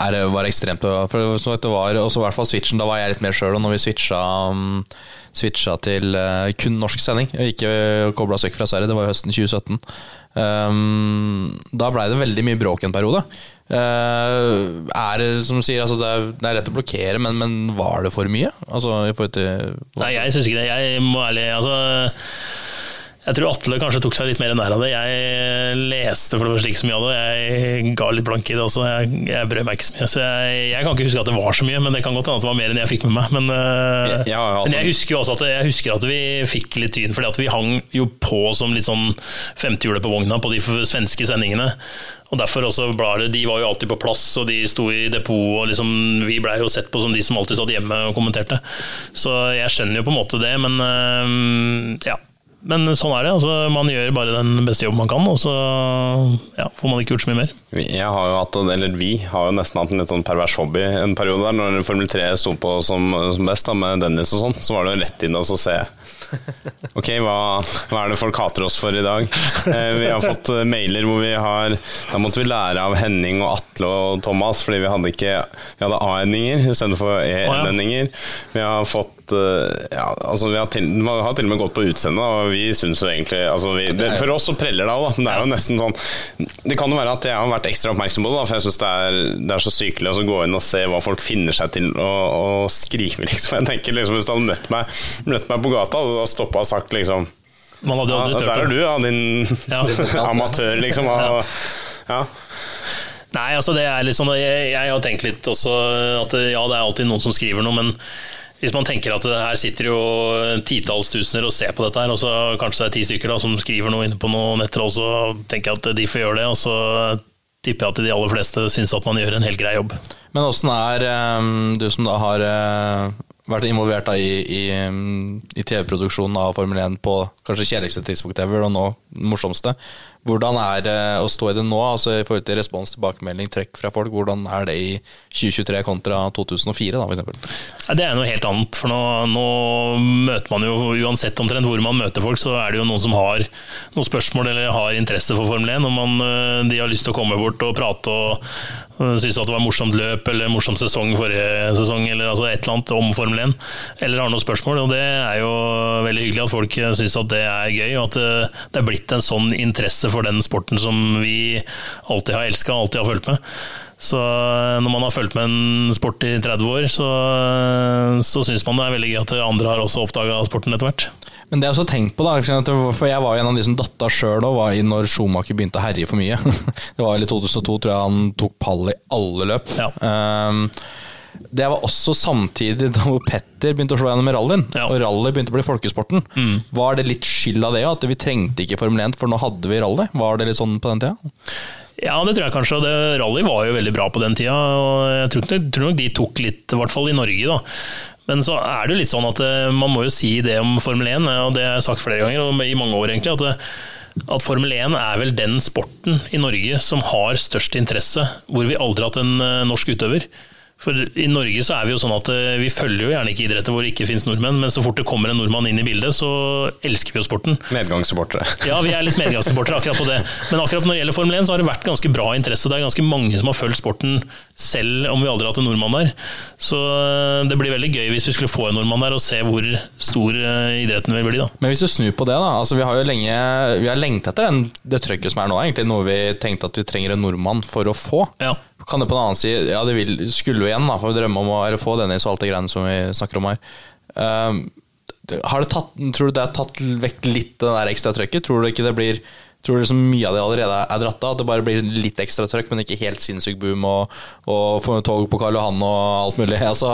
eh, er det var ekstremt for så det var også i hvert fall switchen, Da var jeg litt mer sjøl, og når vi switcha, um, switcha til uh, kun norsk sending, ikke kobla oss vekk fra Sverige, det var høsten 2017, um, da blei det veldig mye bråk en periode. Uh, er som sier, altså det, er, det, er, lett å blokkere, men, men var det for mye? Altså, Nei, jeg syns ikke det. Jeg må ærlig altså jeg tror Atle kanskje tok seg litt mer nær av det. Jeg leste for det første ikke så mye av det. Jeg ga litt blank i det også. Jeg, jeg brød meg ikke så mye. Så jeg, jeg, kan ikke huske at det var så mye, men det kan godt hende at det var mer enn jeg fikk med meg. Men, ja, ja, altså. men jeg husker jo også at, jeg husker at vi fikk litt tyn, fordi at vi hang jo på som litt sånn femtehjulet på vogna på de svenske sendingene. Og derfor også ble De var jo alltid på plass, og de sto i depot. og liksom, Vi blei jo sett på som de som alltid satt hjemme og kommenterte. Så jeg skjønner jo på en måte det, men uh, ja. Men sånn er det. Altså, man gjør bare den beste jobben man kan, og så ja, får man ikke gjort så mye mer. Jeg har jo hatt, eller Vi har jo nesten hatt en litt sånn pervers hobby en periode der. Når Formel 3 sto på som, som best, da, med Dennis og sånn, så var det jo rett inn og se Ok, hva, hva, er det folk hater oss for i dag? Eh, vi har fått eh, mailer hvor vi har Da måtte vi lære av Henning og Atle og Thomas, fordi vi hadde ikke Vi hadde A-endinger istedenfor E-endinger. Vi har fått Eh, ja, altså vi har til, man har til og med gått på utseendet, og vi syns jo egentlig altså vi, det, For oss så preller det av, da. Men det er jo nesten sånn Det kan jo være at jeg har vært ekstra oppmerksom på det, da, for jeg syns det, det, er så sykelig å gå inn og se hva folk finner seg til å, å skrive, liksom. Jeg tenker liksom Hvis du hadde møtt meg, møtt meg på gata og stoppa og sagt liksom ja, Der er du, ja, din ja. amatør, liksom. Og, ja. Nei, altså det er litt sånn jeg, jeg, har tenkt litt også at ja, det er alltid noen som skriver noe, men hvis man tenker at her sitter jo titalls tusener og ser på dette, her, og så kanskje det er ti stykker da, som skriver noe inne på noe nettroll, så tenker jeg at de får gjøre det. Og så tipper jeg at de aller fleste syns at man gjør en helt grei jobb. Men åssen er um, du som da har uh, vært involvert da, i, i, i TV-produksjonen av Formel 1 på kanskje kjedeligste tidspunkt ever, og nå morsomste. Hvordan er det å stå i det nå, altså i forhold til respons, tilbakemelding, trøkk fra folk? Hvordan er det i 2023 kontra 2004, da, f.eks.? Det er noe helt annet. For nå, nå, møter man jo, uansett omtrent hvor man møter folk, så er det jo noen som har noen spørsmål eller har interesse for Formel 1. Og man, eh, de har lyst til å komme bort og prate og, Syns at det var morsomt løp eller morsom sesong forrige sesong, eller altså et eller annet om Formel 1, eller har noen spørsmål. og Det er jo veldig hyggelig at folk syns at det er gøy, og at det er blitt en sånn interesse for den sporten som vi alltid har elska alltid har fulgt med. Så når man har fulgt med en sport i 30 år, så, så syns man det er veldig gøy at andre har også oppdaga sporten etter hvert. Men det jeg også tenkt på da, for jeg var jo en av de som datta sjøl òg, når Schumacher begynte å herje for mye. Det var vel i 2002, tror jeg han tok pall i alle løp. Ja. Um, det var også samtidig da Petter begynte å slå gjennom i rallyen. Ja. Og rally begynte å bli folkesporten. Mm. Var det litt skyld av det, at vi trengte ikke Formel 1, for nå hadde vi rally? Var det litt sånn på den tida? Ja, det tror jeg kanskje. Det, rally var jo veldig bra på den tida. og Jeg tror, jeg tror nok de tok litt, i hvert fall i Norge. da. Men så er det jo litt sånn at eh, man må jo si det om Formel 1, og det har jeg sagt flere ganger, i mange år egentlig, at, eh, at Formel 1 er vel den sporten i Norge som har størst interesse, hvor vi aldri har hatt en eh, norsk utøver. For I Norge så er vi jo sånn at eh, vi følger jo gjerne ikke idretter hvor det ikke finnes nordmenn, men så fort det kommer en nordmann inn i bildet, så elsker vi jo sporten. Medgangssupportere. Ja, vi er litt medgangssupportere akkurat på det. Men akkurat når det gjelder Formel 1, så har det vært ganske bra interesse. Det er ganske mange som har fulgt sporten, selv om vi aldri har hatt en nordmann der. Så eh, det blir veldig gøy hvis vi skulle få en nordmann der, og se hvor stor eh, idretten vil bli. da. Men hvis du snur på det, da. Altså, vi har jo lenge Vi har lengta etter den, det trøkket som er nå, egentlig. Noe vi tenkte at vi trenger en nordmann for å få. Ja. Kan det på en annen side Ja, det vil, skulle jo igjen, da, for vi drømmer om å eller få Dennis og alt det greiene som vi snakker om her. Um, har det tatt, tror du det har tatt vekk litt det der ekstra trøkket? Tror du ikke det blir Tror du liksom mye av det allerede er dratt av? At det bare blir litt ekstra trøkk, men ikke helt sinnssyk boom og, og tog på Karl Johan og alt mulig? Altså,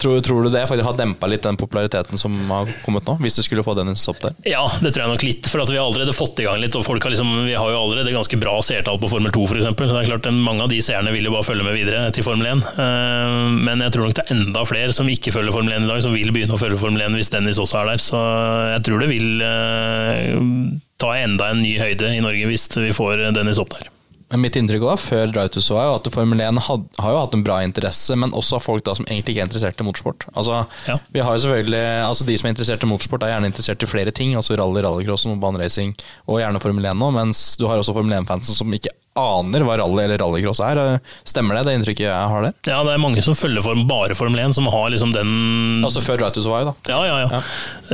tror, tror du det faktisk har dempa litt den populariteten som har kommet nå? Hvis du skulle få Dennis opp der? Ja, det tror jeg nok litt. For vi har allerede fått i gang litt. Og har liksom, vi har jo allerede ganske bra seertall på Formel 2 f.eks. Det er klart, Mange av de seerne vil jo bare følge med videre til Formel 1. Eh, Men jeg tror nok det er enda flere som ikke følger Formel 1 i dag, som vil begynne å følge Formel 1 hvis Dennis også er der. Så jeg tror det vil eh, ta enda en ny høyde i Norge hvis vi får Dennis opp der. Men mitt inntrykk da, før Drive to Survive, at Formel 1 had, har jo hatt en bra interesse, men også av folk da som egentlig ikke er interessert i motorsport. Altså, Ja. vi har jo selvfølgelig, altså De som er interessert i motorsport, er gjerne interessert i flere ting. altså Rally, rallycross og baneracing, og gjerne Formel 1 nå, mens du har også Formel 1-fansen som ikke aner hva rally eller rallycross er. Stemmer det, det inntrykket jeg har der? Ja, det er mange som følger form, bare Formel 1, som har liksom den Altså før Right to Survive, da. Ja, ja, ja.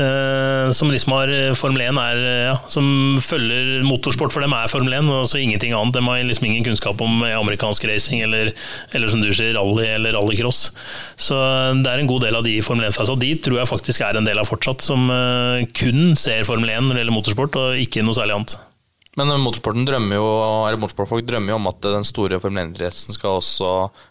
Eh, som liksom har Formel 1 er eh, ja, Som følger motorsport for dem er Formel 1, og så ingenting annet. De har liksom ingen kunnskap om eh, amerikansk racing eller, eller som du sier, rally eller rallycross. Så det er en god del av de Formel 1-fansa. De tror jeg faktisk er en del av fortsatt, som eh, kun ser Formel 1 når det gjelder motorsport, og ikke noe særlig annet. Men motorsporten drømmer jo, eller motorsportfolk drømmer jo om at den store Formel 1-interessen skal også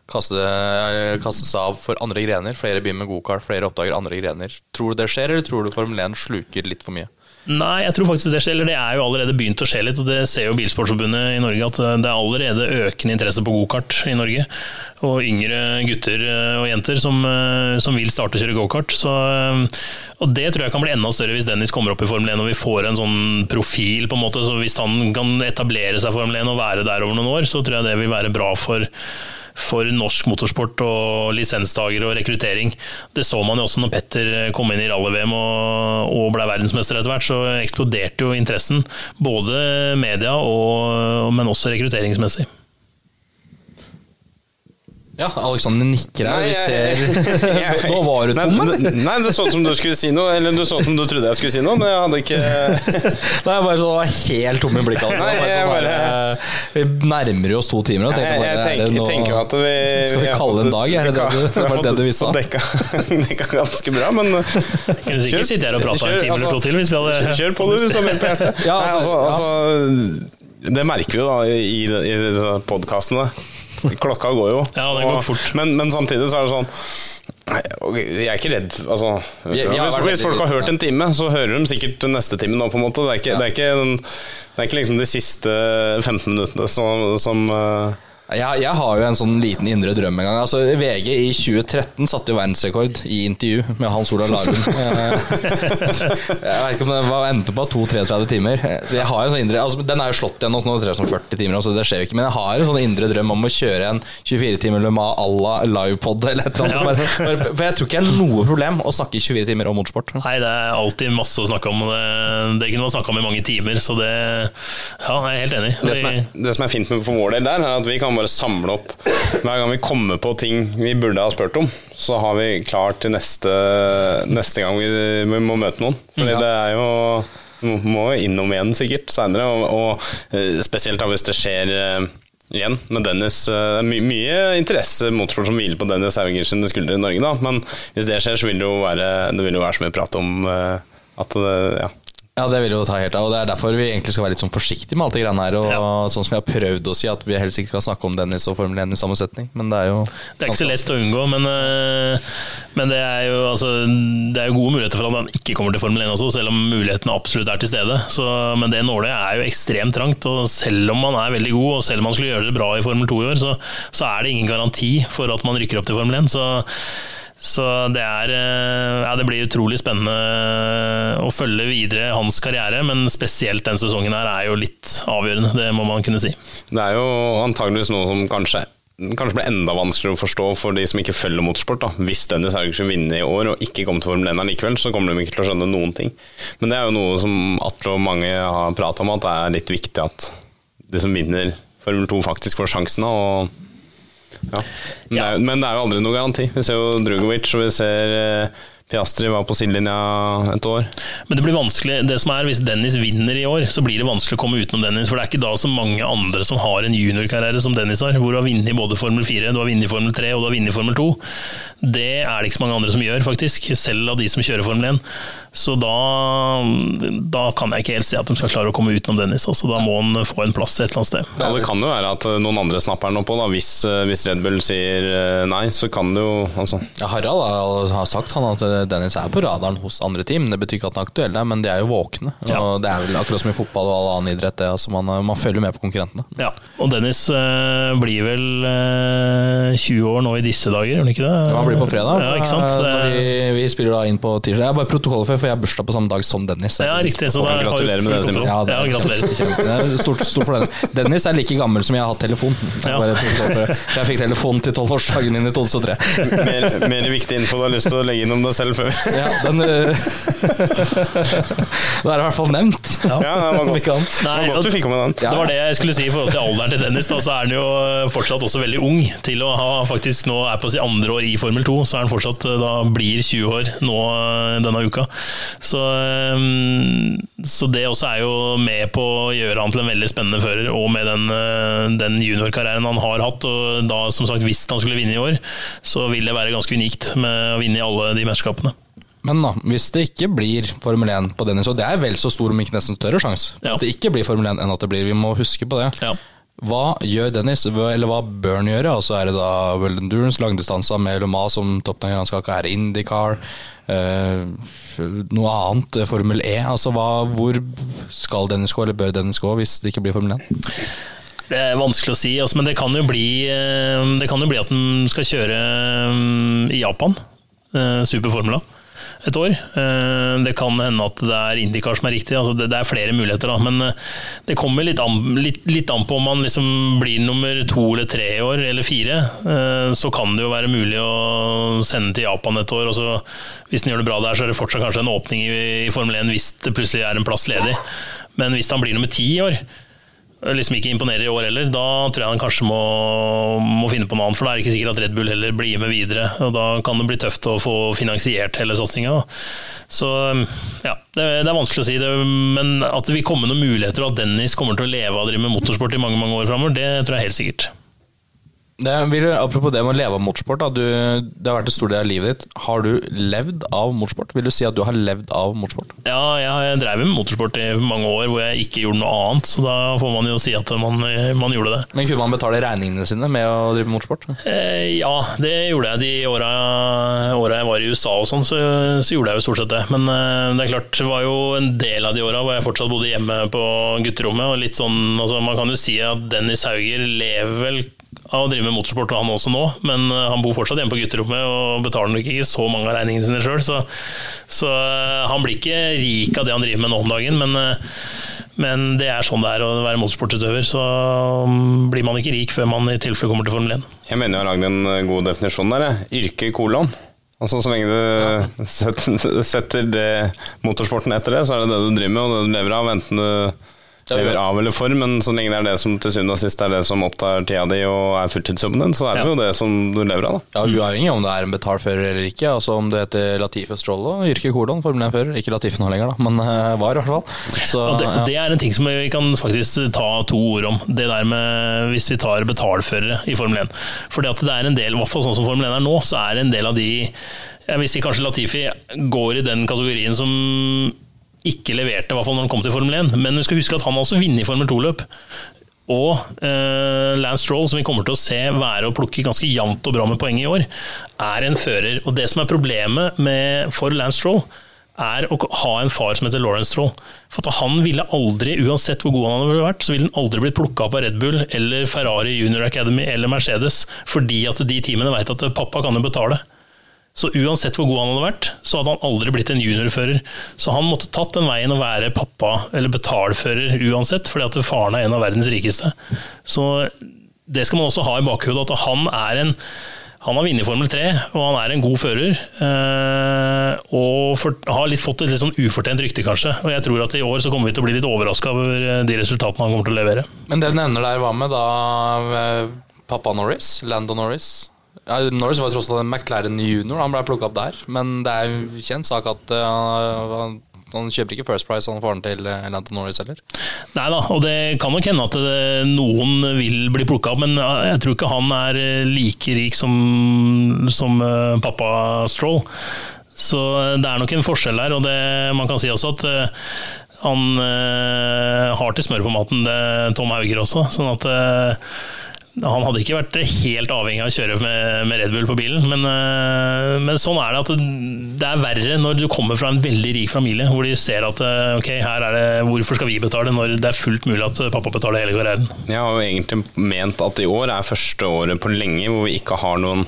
kaste, eh, kastes av for andre grener. Flere begynner med gokart, flere oppdager andre grener. Tror du det skjer, eller tror du Formel 1 sluker litt for mye? Nei, jeg tror faktisk det skjer. Eller det er jo allerede begynt å skje litt. og Det ser jo Bilsportforbundet i Norge, at det er allerede økende interesse på gokart i Norge. Og yngre gutter eh, og jenter som, eh, som vil starte å kjøre gokart. Eh, Og det tror jeg kan bli enda større hvis Dennis kommer opp i Formel 1 og vi får en sånn profil. på en måte, så Hvis han kan etablere seg i Formel 1 og være der over noen år, så tror jeg det vil være bra for for norsk motorsport og lisenstagere og rekruttering. Det så man jo også når Petter kom inn i rally-VM og, og ble verdensmester etter hvert. Så eksploderte jo interessen, både media og, men også rekrutteringsmessig. Ja, Alexander nikker her. Nei, Vi jeg- ser jeg- Nå var du tom, eller? Nei, det så ut som du skulle si noe. Eller det så ut som du trodde jeg skulle si noe, men jeg hadde ikke Nei, bare så var helt tom i blikket. Alexander. Nei, jeg sånn bare- eh, vi nærmer oss to timer. Jeg, jeg, bare, er tenker, nå- tenker at vi Skal vi kalle det en dag? Er det det du- var det det du fått- dekka, dekka ganske bra, men Kunne sikkert sittet her og prata en time eller to til hvis vi hadde Kjør, på du, hvis du har mer på hjertet. Ja, Nei, altså, altså, altså, det merker vi jo da i, i podkastene. Klokka går jo. Ja, det går og- fort. Men, men samtidig så er det sånn Jeg er ikke redd altså, Jeg- jeg hvis, hvis folk har hørt en time, så hører de sikkert neste time nå. på en måte Det er ikke, det er ikke, den, det er ikke liksom de siste 15 minuttene som, som eh, Jeg, jeg har jo en sånn liten indre drøm en gang. Altså, VG i 2013 satte jo verdensrekord i intervju med Hans Olav Larum. Eh, jeg vet ikke om det var endte på 2-33 timer. Så jeg har en sånn indre altså, Den er jo slått igjen nå, nå er 40 timer, så det skjer jo ikke. Men jeg har en sånn indre drøm om å kjøre en 24 timer Le Mans à la livepod eller et eller annet. Bare, For, for jeg tror ikke det er noe problem å snakke i 24 timer om motorsport. Nei, det er alltid masse å snakke om. Det, det kunne man snakka om i mange timer, så det Ja, jeg er helt enig. det som, er, det som er fint med for vår del der, er at vi kan bare samle opp Hver gang vi kommer på ting vi burde ha spurt om, så har vi klart til neste, neste gang vi, vi må møte noen. Fordi Ja. det er jo må jo innom igjen sikkert seinere, og, og eh, spesielt da hvis det skjer eh, igjen med Dennis. eh, Det er my mye interesse motorsport som hviler på Dennis Hauger sine skuldre i Norge, da. Men hvis det skjer, så vil det jo være, det vil jo være så mye prat om at det, ja. Ja, det vil jo ta helt av, og det er derfor vi egentlig skal være litt sånn forsiktige med alt det greiene her. Og sånn som vi har prøvd å si, at vi helst ikke skal snakke om Dennis og Formel 1 i samme setning. Men det er jo Det er ikke så lett å unngå, men, øh, men det, er jo, altså, det er jo gode muligheter for at han ikke kommer til Formel 1 også, selv om mulighetene absolutt er til stede. Så, men det nåløyet er jo ekstremt trangt, og selv om man er veldig god, og selv om man skulle gjøre det bra i Formel 2 i år, så, så er det ingen garanti for at man rykker opp til Formel 1. Så, så det, er, øh, ja, det blir utrolig spennende å følge videre hans karriere, men spesielt den sesongen her er jo litt avgjørende, det må man kunne si. Det er jo antageligvis noe som kanskje kanskje blir enda vanskeligere å forstå for de som ikke følger motorsport. da. Hvis Dennis Haugersen vinner vinne i år og ikke kommer til Formel 1 allikevel, så kommer de ikke til å skjønne noen ting. Men det er jo noe som Atle og mange har prata om, at det er litt viktig at de som vinner Formel 2 faktisk får sjansen. Og, ja. Men, Det er, men det er jo aldri noe garanti. Vi ser jo Drugovic, og vi ser eh, Piastri var på sidelinja et år. Men det blir vanskelig, det som er, hvis Dennis vinner i år, så blir det vanskelig å komme utenom Dennis. For det er ikke da så mange andre som har en juniorkarriere som Dennis har, hvor du har vunnet både Formel 4, du har vunnet Formel 3 og du har vunnet Formel 2. Det er det ikke så mange andre som gjør, faktisk. Selv av de som kjører Formel 1. Så da, da kan jeg ikke helt se at de skal klare å komme utenom Dennis. Altså, da må han få en plass et eller annet sted. Ja, Det kan jo være at noen andre snapper han opp på. Da. Hvis, eh, hvis Red Bull sier eh, nei, så kan det jo altså. Ja, Harald har- har sagt han at Dennis er på radaren hos andre team. Det betyr ikke at han er aktuell, men de er jo våkne. Ja. Og Det er vel akkurat som i fotball og all annen idrett. Det, altså man, man følger med på konkurrentene. Ja, og Dennis øh, blir vel øh, 20 år nå i disse dager, gjør han ikke det? Ja, han blir på fredag. Ja, ikke sant? Det- Vi, vi spiller da inn på tirsdag. Jeg er bare protokollfører, for jeg har bursdag på samme dag som Dennis. Ja, riktig. Så da har Gratulerer med det, Simen. Ja, det Ja, er gratulerer. det er Stort, stort for den. Dennis er like gammel som jeg har hatt telefon. Ja. jeg fikk telefon til tolvårsdagen din i 2003. mer, mer viktig info du har lyst til å legge inn om deg selv før vi Ja, den øh, Da er i hvert fall nevnt. Ja, det var godt. Nei. Det var godt du fikk med den. Det var det jeg skulle si i forhold til alderen til Dennis. Da, så er han jo fortsatt også veldig ung til å ha faktisk nå er på sitt andre år i Formel 2. Så er han fortsatt da blir 20 år nå eh, denne uka. Så, eh, så det også er jo med på å gjøre han til en veldig spennende fører, og med den, eh, den juniorkarrieren han har hatt. Og da, som sagt, hvis han skulle vinne i år, så vil det være ganske unikt med å vinne i alle de mesterskapene. Men da, hvis det ikke blir Formel 1 på Dennis, og det er vel så stor, om ikke nesten større sjanse, Ja. at det ikke blir Formel 1 enn at det blir, vi må huske på det. Ja. Hva gjør Dennis, eller hva bør han gjøre? Altså Er det da World Endurance, langdistanser med Loma som toppnavn? er det IndyCar, eh, noe annet, eh, Formel E. Altså hva, Hvor skal Dennis gå, eller bør Dennis gå, hvis det ikke blir Formel 1? Det er vanskelig å si, altså, men det kan bli, eh, det kan jo bli at den skal kjøre eh, i Japan, eh, Superformula, et år. Eh, Det kan hende at det er IndiKar som er riktig, altså det, er flere muligheter. Da. Men eh, det kommer litt an, litt, litt an på om man liksom blir nummer to eller tre i år, eller fire. Eh, Så kan det jo være mulig å sende til Japan et år. Og så, hvis den gjør det bra der, så er det fortsatt kanskje en åpning i, i Formel 1 hvis det plutselig er en plass ledig. Men hvis han blir nummer ti i år, liksom ikke imponerer i år heller, da tror jeg han kanskje må, må finne på noe annet. For da er det ikke sikkert at Red Bull heller blir med videre. Og da kan det bli tøft å få finansiert hele satsinga. Så ja, det, det er vanskelig å si. Det, men at det vil komme noen muligheter, og at Dennis kommer til å leve av å drive med motorsport i mange mange år framover, det tror jeg helt sikkert. Det, vil apropos det med å leve av motorsport, du, det har vært en stor del av livet ditt. Har du levd av motorsport? Vil du si at du har levd av motorsport? Ja, jeg drev med motorsport i mange år hvor jeg ikke gjorde noe annet, så da får man jo si at man, man gjorde det. Men kunne man betale regningene sine med å drive med motorsport? Eh, ja, det gjorde jeg de åra, åra jeg var i USA og sånn, så, så gjorde jeg jo stort sett det. Men eh, det er klart, det var jo en del av de åra hvor jeg fortsatt bodde hjemme på gutterommet. og litt sånn, altså Man kan jo si at Dennis Hauger lever vel av driver med motorsport, han også nå, men eh, han bor fortsatt hjemme på gutterommet og betaler nok ikke så mange av regningene sine sjøl, så, så eh, han blir ikke rik av det han driver med nå om dagen. men eh, men det er sånn det er å være motorsportutøver, så mm, blir man ikke rik før man i tilfelle kommer til Formel 1. Jeg mener jeg har lagd en god definisjon der. jeg. Yrke kolon. Altså Så lenge du setter, setter det motorsporten etter det, så er det det du driver med, og det du lever av. Enten du lever gjør av eller for, men så lenge det er det som til syvende og sist er det som opptar tida di og er fulltidsjobben din, så er det Ja. jo det som du lever av. da. Ja, Uavhengig om det er en betalfører eller ikke. Altså Om det heter Latif Østrollo, yrke kolon, Formel 1-fører. Ikke Latif nå lenger, da, men eh, var i hvert fall. Så, Og det, ja. det er en ting som vi kan faktisk ta to ord om. Det der med hvis vi tar betalførere i Formel 1. For det at det er en del, i hvert fall sånn som Formel 1 er nå, så er det en del av de Jeg vil si kanskje Latifi går i den kategorien som ikke leverte, i hvert fall når han kom til Formel 1. Men vi skal huske at han også vunnet i Formel 2-løp. Og eh, Lance Stroll, som vi kommer til å se være å plukke ganske jevnt og bra med poeng i år, er en fører. Og det som er problemet med, for Lance Stroll, er å ha en far som heter Lawrence Stroll. For han ville aldri, uansett hvor god han hadde vært, så ville han aldri blitt plukka opp av Red Bull eller Ferrari Junior Academy eller Mercedes, fordi at de teamene vet at pappa kan jo betale. Så uansett hvor god han hadde vært, så hadde han aldri blitt en juniorfører. Så han måtte tatt den veien å være pappa eller betalfører uansett, fordi at faren er en av verdens rikeste. Så det skal man også ha i bakhodet, at han er en han har vunnet Formel 3, og han er en god fører. Eh, og for, har litt fått et litt sånn ufortjent rykte, kanskje. Og jeg tror at i år så kommer vi til å bli litt overraska over eh, de resultatene han kommer til å levere. Men det du nevner der, hva med da eh, pappa Norris? Lando Norris? Ja, Norris var tross alt en McLaren junior, han ble plukka opp der. Men det er jo kjent sak at uh, han, han kjøper ikke First Price, han får den til uh, Norris heller. Nei da, og det kan nok hende at noen vil bli plukka opp, men jeg tror ikke han er like rik som, som pappa Stroll. Så det er nok en forskjell der, og det, man kan si også at han har til smør på maten, Tom Hauger også. sånn at han hadde ikke vært helt avhengig av å kjøre med, med Red Bull på bilen, men, øh, men, sånn er det. at Det er verre når du kommer fra en veldig rik familie, hvor de ser at øh, ok, her er det, hvorfor skal vi betale, når det er fullt mulig at pappa betaler hele karrieren. Jeg har jo egentlig ment at i år er første året på lenge hvor vi ikke har noen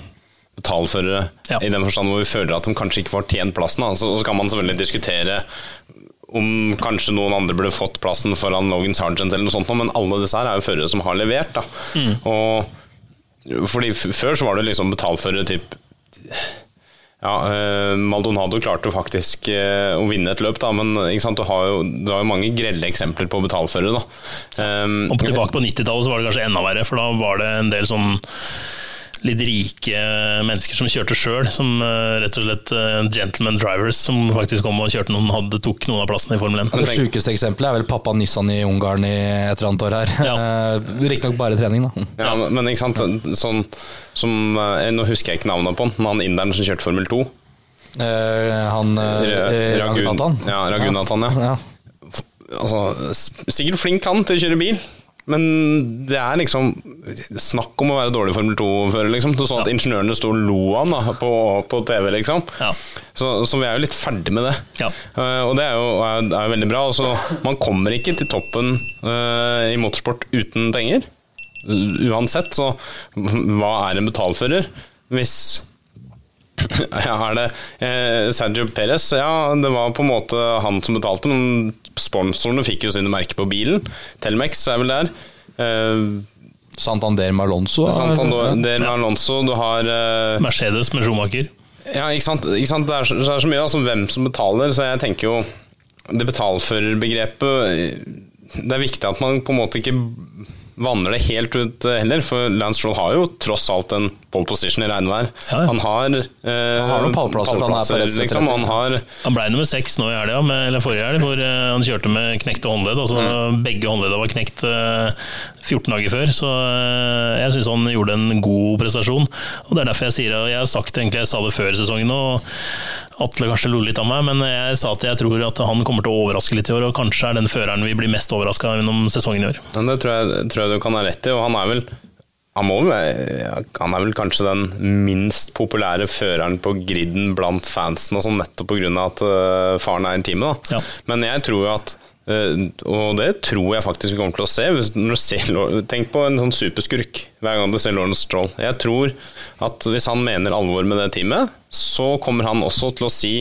betalførere, ja. i den forstand hvor vi føler at de kanskje ikke får tjent plassen. Så, så kan man selvfølgelig diskutere om kanskje noen andre burde fått plassen foran Logan Sargent, eller noe sånt, men alle disse her er jo førere som har levert. Da. Mm. Og fordi Før så var det liksom betalførere typ ja, eh, Maldonado klarte faktisk eh, å vinne et løp, da, men du har, jo, du, har jo, mange grelle eksempler på betalførere. Da. Um, og Tilbake på 90-tallet var det kanskje enda verre, for da var det en del sånn litt rike mennesker som kjørte sjøl, som uh, rett og slett uh, gentleman drivers, som faktisk kom og kjørte noen, hadde, tok noen av plassene i Formel 1. Det sjukeste eksempelet er vel pappa Nissan i Ungarn i et eller annet år her. Ja. Uh, Riktignok bare trening, da. Ja, men, men ikke sant, sånn som Nå husker jeg ikke navnet på han, men han inderen som kjørte Formel 2. han Ragunatan? Ja, Ragunatan, ja. ja. Altså, sikkert flink han til å kjøre bil. Men det er liksom snakk om å være dårlig Formel 2-fører, liksom. Du så at ja. ingeniørene sto og lo han da, på, på, TV, liksom. Ja. Så, så, vi er jo litt ferdig med det. Ja. Uh, og det er jo er, er veldig bra. Altså, man kommer ikke til toppen uh, i motorsport uten penger. Uansett, så hva er en betalfører? Hvis ja, er det eh, Sergio Perez? Ja, det var på en måte han som betalte, men sponsorene fikk jo sine merker på bilen. Telmex er vel der. Eh, Santander med Alonso? Santander med Alonso. Du har eh, Mercedes med Schumacher. Ja, ikke sant. Ikke sant? Det, er, det, er, så mye altså, hvem som betaler, så jeg tenker jo Det betalførerbegrepet Det er viktig at man på en måte ikke vanner det helt ut eh, heller, for Lance Stroll har jo tross alt en pole position i regnvær. Ja, ja. Han har, eh, han har noen pallplasser. pallplasser han, liksom, han, har, han ble nummer seks nå i helga, eller forrige helg, hvor eh, han kjørte med knekte håndledd. Altså, mm. Begge håndledda var knekt eh, 14 dager før, så eh, jeg syns han gjorde en god prestasjon. Og Det er derfor jeg sier Jeg har sagt egentlig, jeg sa det før sesongen, og Atle kanskje lo litt av meg, men jeg sa at jeg tror at han kommer til å overraske litt i år, og kanskje er den føreren vi blir mest overraska gjennom sesongen i år. Men det tror jeg, tror jeg du kan ha rett i, og han er vel han, må, han, er vel kanskje den minst populære føreren på griden blant fansen, og sånn, nettopp pga. at uh, faren er i teamet. Ja. Men jeg tror jo at uh, Og det tror jeg faktisk vi kommer til å se. Ser, tenk på en sånn superskurk hver gang du ser Lawrence Stroll. Jeg tror at hvis han mener alvor med det teamet, så kommer han også til å si,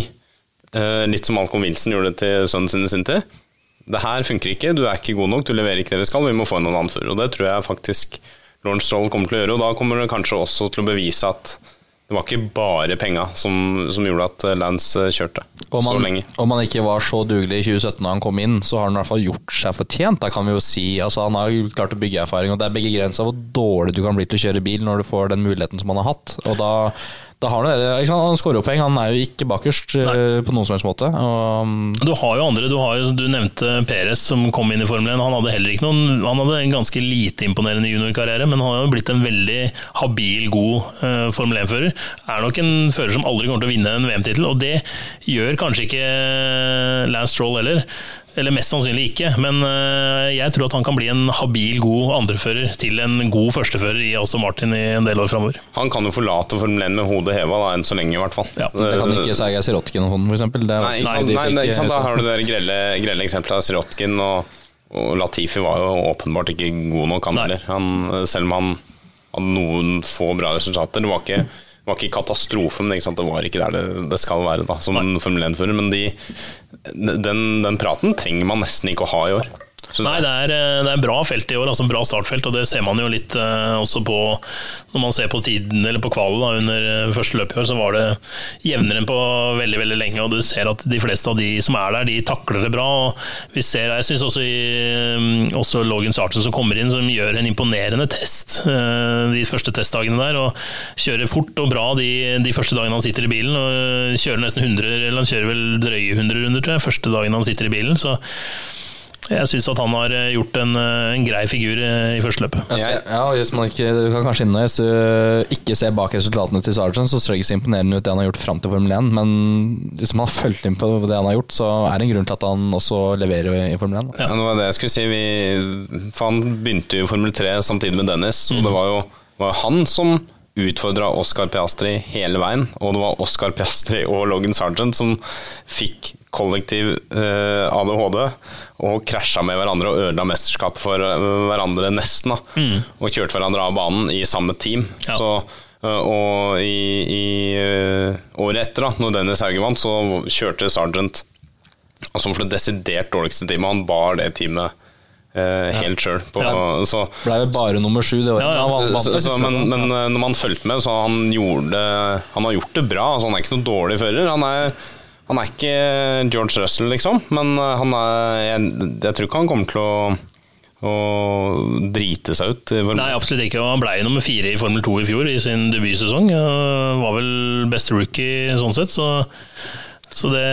uh, litt som Malcolm Wilson gjorde det til sønnen sin i sin tid Det her funker ikke, du er ikke god nok, du leverer ikke det vi skal, vi må få en annen fører. Og det tror jeg faktisk Lawrence Stroll kommer til å gjøre. Og da kommer det kanskje også til å bevise at det var ikke bare penga som, som, gjorde at Lance kjørte man, så lenge. Om han ikke var så dugelig i 2017 da han kom inn, så har han i hvert fall gjort seg fortjent. Da kan vi jo si, altså Han har klart å bygge erfaring, og det er begge grenser hvor dårlig du kan bli til å kjøre bil når du får den muligheten som han har hatt. Og da da har han, han skårer jo poeng, han er jo ikke bakerst Nei. Eh, på noen som helst måte. Og, um, du har jo andre, du, har jo, du nevnte Perez som kom inn i Formel 1. Han hadde heller ikke noen, han hadde en ganske lite imponerende juniorkarriere, men han har jo blitt en veldig habil, god uh, Formel 1-fører. Er nok en fører som aldri kommer til å vinne en VM-tittel, og det gjør kanskje ikke Lance Stroll heller. Eller mest sannsynlig ikke, men eh, jeg tror at han kan bli en habil, god andrefører til en god førstefører i også Martin i en del år framover. Han kan jo forlate Formel 1 med hodet heva, da, enn så lenge i hvert fall. Ja. Det kan ikke Sergej Sirotkin og sånn, f.eks. Nei, ikke sant, nei, nei, ikke sant, da har du det grelle, grelle eksempelet av Sirotkin. Og, og, Latifi var jo åpenbart ikke god nok, han heller. Selv om han hadde noen få bra resultater. Det var ikke det var ikke katastrofe, men ikke det var ikke der det, det skal være da, som en Formel 1-fører. Men de, den, den, praten trenger man nesten ikke å ha i år. Nei, det er, eh, det er bra felt i år, altså bra startfelt, og det ser man jo litt eh, også på Når man ser på tiden, eller på kvalen under eh, første løp i år, så var det jevnere enn på veldig veldig lenge. og Du ser at de fleste av de som er der, de takler det bra. og vi ser, Jeg syns også, mm, også Logan Sarton som kommer inn, som gjør en imponerende test eh, de første testdagene der. og Kjører fort og bra de, de første dagene han sitter i bilen. og Kjører nesten 100, eller han kjører vel drøye 100 runder, tror jeg, første dagen han sitter i bilen. så jeg syns at han har eh, gjort en, eh, en grei figur eh, i første løpet. Ja, ja, og hvis man ikke, du kan kanskje inne, hvis du ikke ser bak resultatene til Sargent, så ser det ikke så imponerende ut det han har gjort fram til Formel 1, men hvis man har fulgt inn på det han har gjort, så er det en grunn til at han også leverer i Formel 1. Ja, det var det jeg skulle si. Vi, for han begynte jo i Formel 3 samtidig med Dennis, og det var jo var han som utfordra Oscar Piastri hele veien. Og det var Oscar Piastri og Logan Sargent som fikk kollektiv eh, ADHD og krasja med hverandre og ødela mesterskapet for eh, hverandre nesten. da Og kjørte hverandre av banen i samme team. Ja. Så, eh, og i, i eh, året etter, da når Dennis Hauge vant, så kjørte Sargent som for det desidert dårligste teamet. Han bar det teamet eh, helt sjøl. Ja. Ble vel bare nummer sju det året. Ja, ja. Så, så, men, men når man fulgte med, så han gjorde Han har gjort det bra. Altså, han er ikke noen dårlig fører. Han er, han er ikke George Russell, liksom. Men eh, er, jeg, jeg tror ikke han kommer til å, å drite seg ut. Nei, absolutt ikke. Han ble nummer fire i Formel 2 i fjor, i sin debutsesong. Var vel beste rookie sånn sett, så så det,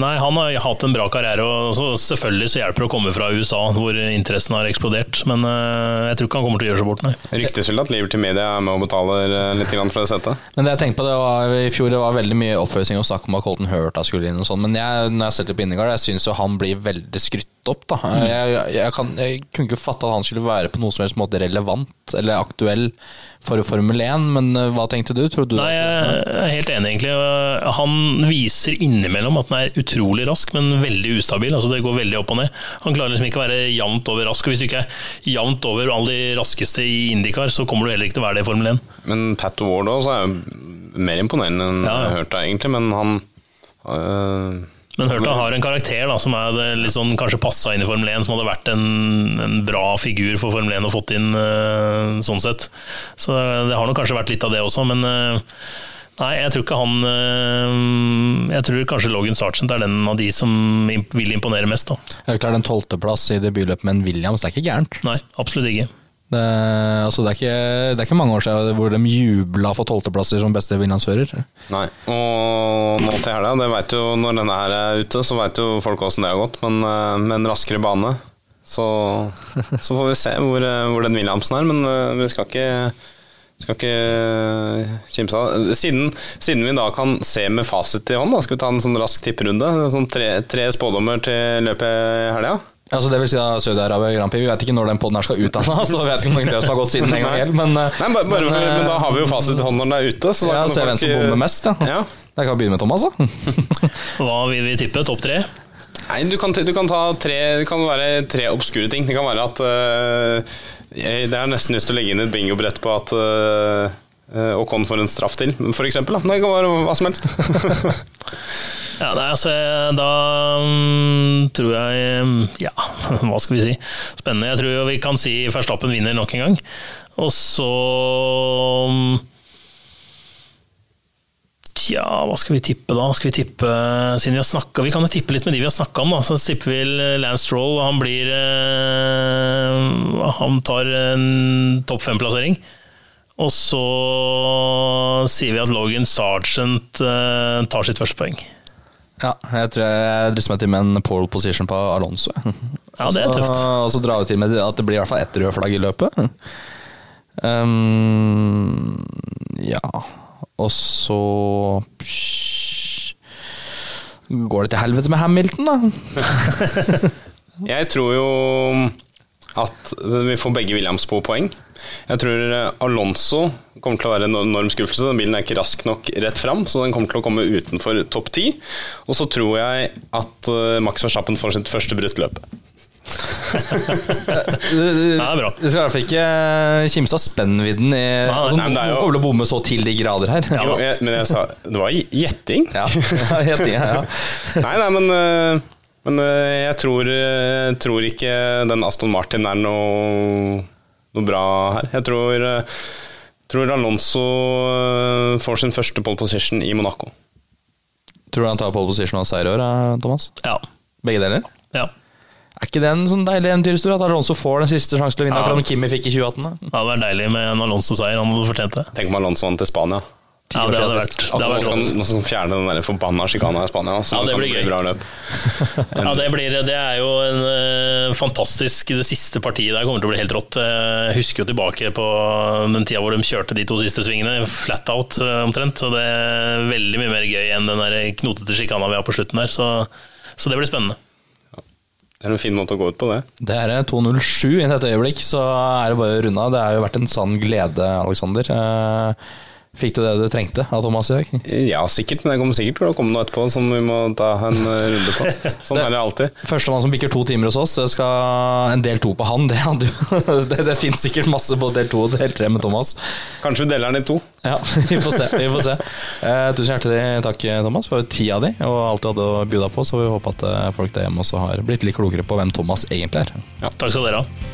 nei, Han har hatt en bra karriere, og så selvfølgelig så hjelper det å komme fra USA, hvor interessen har eksplodert. Men eh, jeg tror ikke han kommer til å gjøre seg bort, nei. Ryktes vel at Liberty Media er med og betaler eh, litt for det settet. Men det jeg tenkte på det var, I fjor det var veldig mye oppfølging og snakk om at Colton Hurta skulle inn. og sånn, Men jeg, når jeg ser til på Innegard, jeg syns jo han blir veldig skrytt opp. da. Jeg, jeg, jeg, kan, jeg kunne ikke fatte at han skulle være på noe som helst måte relevant eller aktuell for Formel 1, men eh, hva tenkte du? Du Nei, jeg er helt enig, egentlig. Han viser innimellom at han er utrolig rask, men veldig ustabil. altså Det går veldig opp og ned. Han klarer liksom ikke å være jevnt over rask. og Hvis du ikke er jevnt over alle de raskeste i Indikar, så kommer du heller ikke til å være det i Formel 1. Men Pat Ward også er jo mer imponerende enn Ja, ja. jeg deg, egentlig. Men han øh, Men Hurta har en karakter da, som er litt sånn, kanskje passa inn i Formel 1, som hadde vært en, en bra figur for Formel 1 og fått inn eh, sånn sett. Så det har nok kanskje vært litt av det også, men eh, Nei, jeg tror ikke han eh, Jeg tror kanskje Logan Sargent er den av de som vil imponere mest. da. klart klarer en tolvteplass i debutløpet med en Williams, det er ikke gærent. Nei, absolutt ikke. Det, altså, det, er ikke, det er ikke mange år siden hvor de jubla for tolvteplasser som beste Williams-fører. Nei. Og nå til helga, det vet jo når denne her er ute, så vet jo folk åssen det har gått. Men øh, med en raskere bane, så, så får vi se hvor, øh, hvor den Williamsen er. Men øh, vi skal ikke skal ikke kimse av siden, siden vi da kan se med fasit i hånd, da, skal vi ta en sånn rask tipperunde? Sånn tre, tre spådommer til løpet i helga? Altså, det vil si da Saudi-Arabia Grand Prix. Vi vet ikke når den poden her skal ut ennå, så vi vet ikke hvor mange løp som har gått siden en gang helt, men, eh, Nei, bare, bare, men, eh, men da har vi jo fasit i hånd når den er ute. Så Ja, se hvem som bommer mest, ja. Ja. Jeg kan begynne med Thomas, da. Hva vil vi tippe? Topp tre? Nei, du kan, du kan ta tre Det kan være tre obskure ting. Det kan være at uh, jeg, Det er nesten lyst til å legge inn et bingobrett på at øh, øh, Ocon får en straff til. Da. Det kan være hva som helst. Ja, nei, altså, Da um, tror jeg mm, Ja, hva skal vi si? Spennende. Jeg tror vi kan si Verstappen vinner nok en gang. Og så um, Tja, hva skal vi tippe da? Skal Vi tippe, siden vi har snakket, vi kan jo tippe litt med de vi har snakka om. da, Så tipper vi Lance Stroll. Han blir eh, Han tar en topp fem-plassering. Og så sier vi at Logan Sargent eh, tar sitt første poeng. Ja, jeg tror jeg drister meg til med en pole position på Alonso. Ja, det er tøft. så- Og så drar vi til med at det blir i hvert fall ett rødt flagg i løpet. Um, ja Og så psh, Går det til helvete med Hamilton, da? Jeg tror jo at vi får begge Williams på poeng. Jeg tror Alonso kommer til å være en enorm skuffelse. Den bilen er ikke rask nok rett fram, så den kommer til å komme utenfor topp ti. Og så tror jeg at eh, Max Verstappen får sitt første brutt løp. Det er bra. Du skal i hvert fall ikke kimse av spennvidden i altså, nei, men det er jo- kommer til å bomme så til de grader her. Jo, jeg, men jeg sa Det var gjetting. Ja, gjetting ja. Nei, nei, men eh, Men eh, jeg tror, eh, tror ikke den Aston Martin er noe, noe bra her. Jeg tror, eh, tror Alonso eh, får sin første pole position i Monaco. Tror du han tar pole position og seier i år, eh, Thomas? Ja. Begge deler? ja. Er ikke det en sånn deilig eventyrhistorie at Alonso får den siste sjansen til å vinne, Ja. akkurat Kimi fikk i 2018? da? Det er deilig med en Alonso-seier. Han hadde fortjent det. Tenk om Alonso vant til Spania. Ti Ja, år siden vært, sist. det hadde Nå vært skal nå skal fjerne den der forbanna sjikana i Spania. Så Ja, det blir bli gøy. bra løp. Ja, det, blir, det er jo en eh, fantastisk Det siste partiet der kommer til å bli helt rått. Eh, Jeg husker jo tilbake på den tida hvor de kjørte de to siste svingene, flat out eh, omtrent. Så det er veldig mye mer gøy enn den der knotete sjikana vi har på slutten der. Så, så det blir spennende. Det er en fin måte å gå ut på, det. Det er 2.07 i dette øyeblikk, så er det bare å runde av. Det har jo vært en sann glede, Aleksander. Fikk du det du trengte av Thomas i dag? Ja, sikkert, men det kommer sikkert til å komme noe etterpå som vi må ta en eh, runde på. Sånn er det alltid. Førstemann som bikker to timer hos oss, det skal en del to på han. Det, hadde det, det finnes sikkert masse på del to og del tre med Thomas. Kanskje vi deler den i to. Ja, vi får se. Vi får se. Eh, tusen hjertelig takk, Thomas, for tida di og alt du hadde å bjuda på. Så vi håper at eh, folk der hjemme også har blitt litt klokere på hvem Thomas egentlig er. Takk skal dere ha.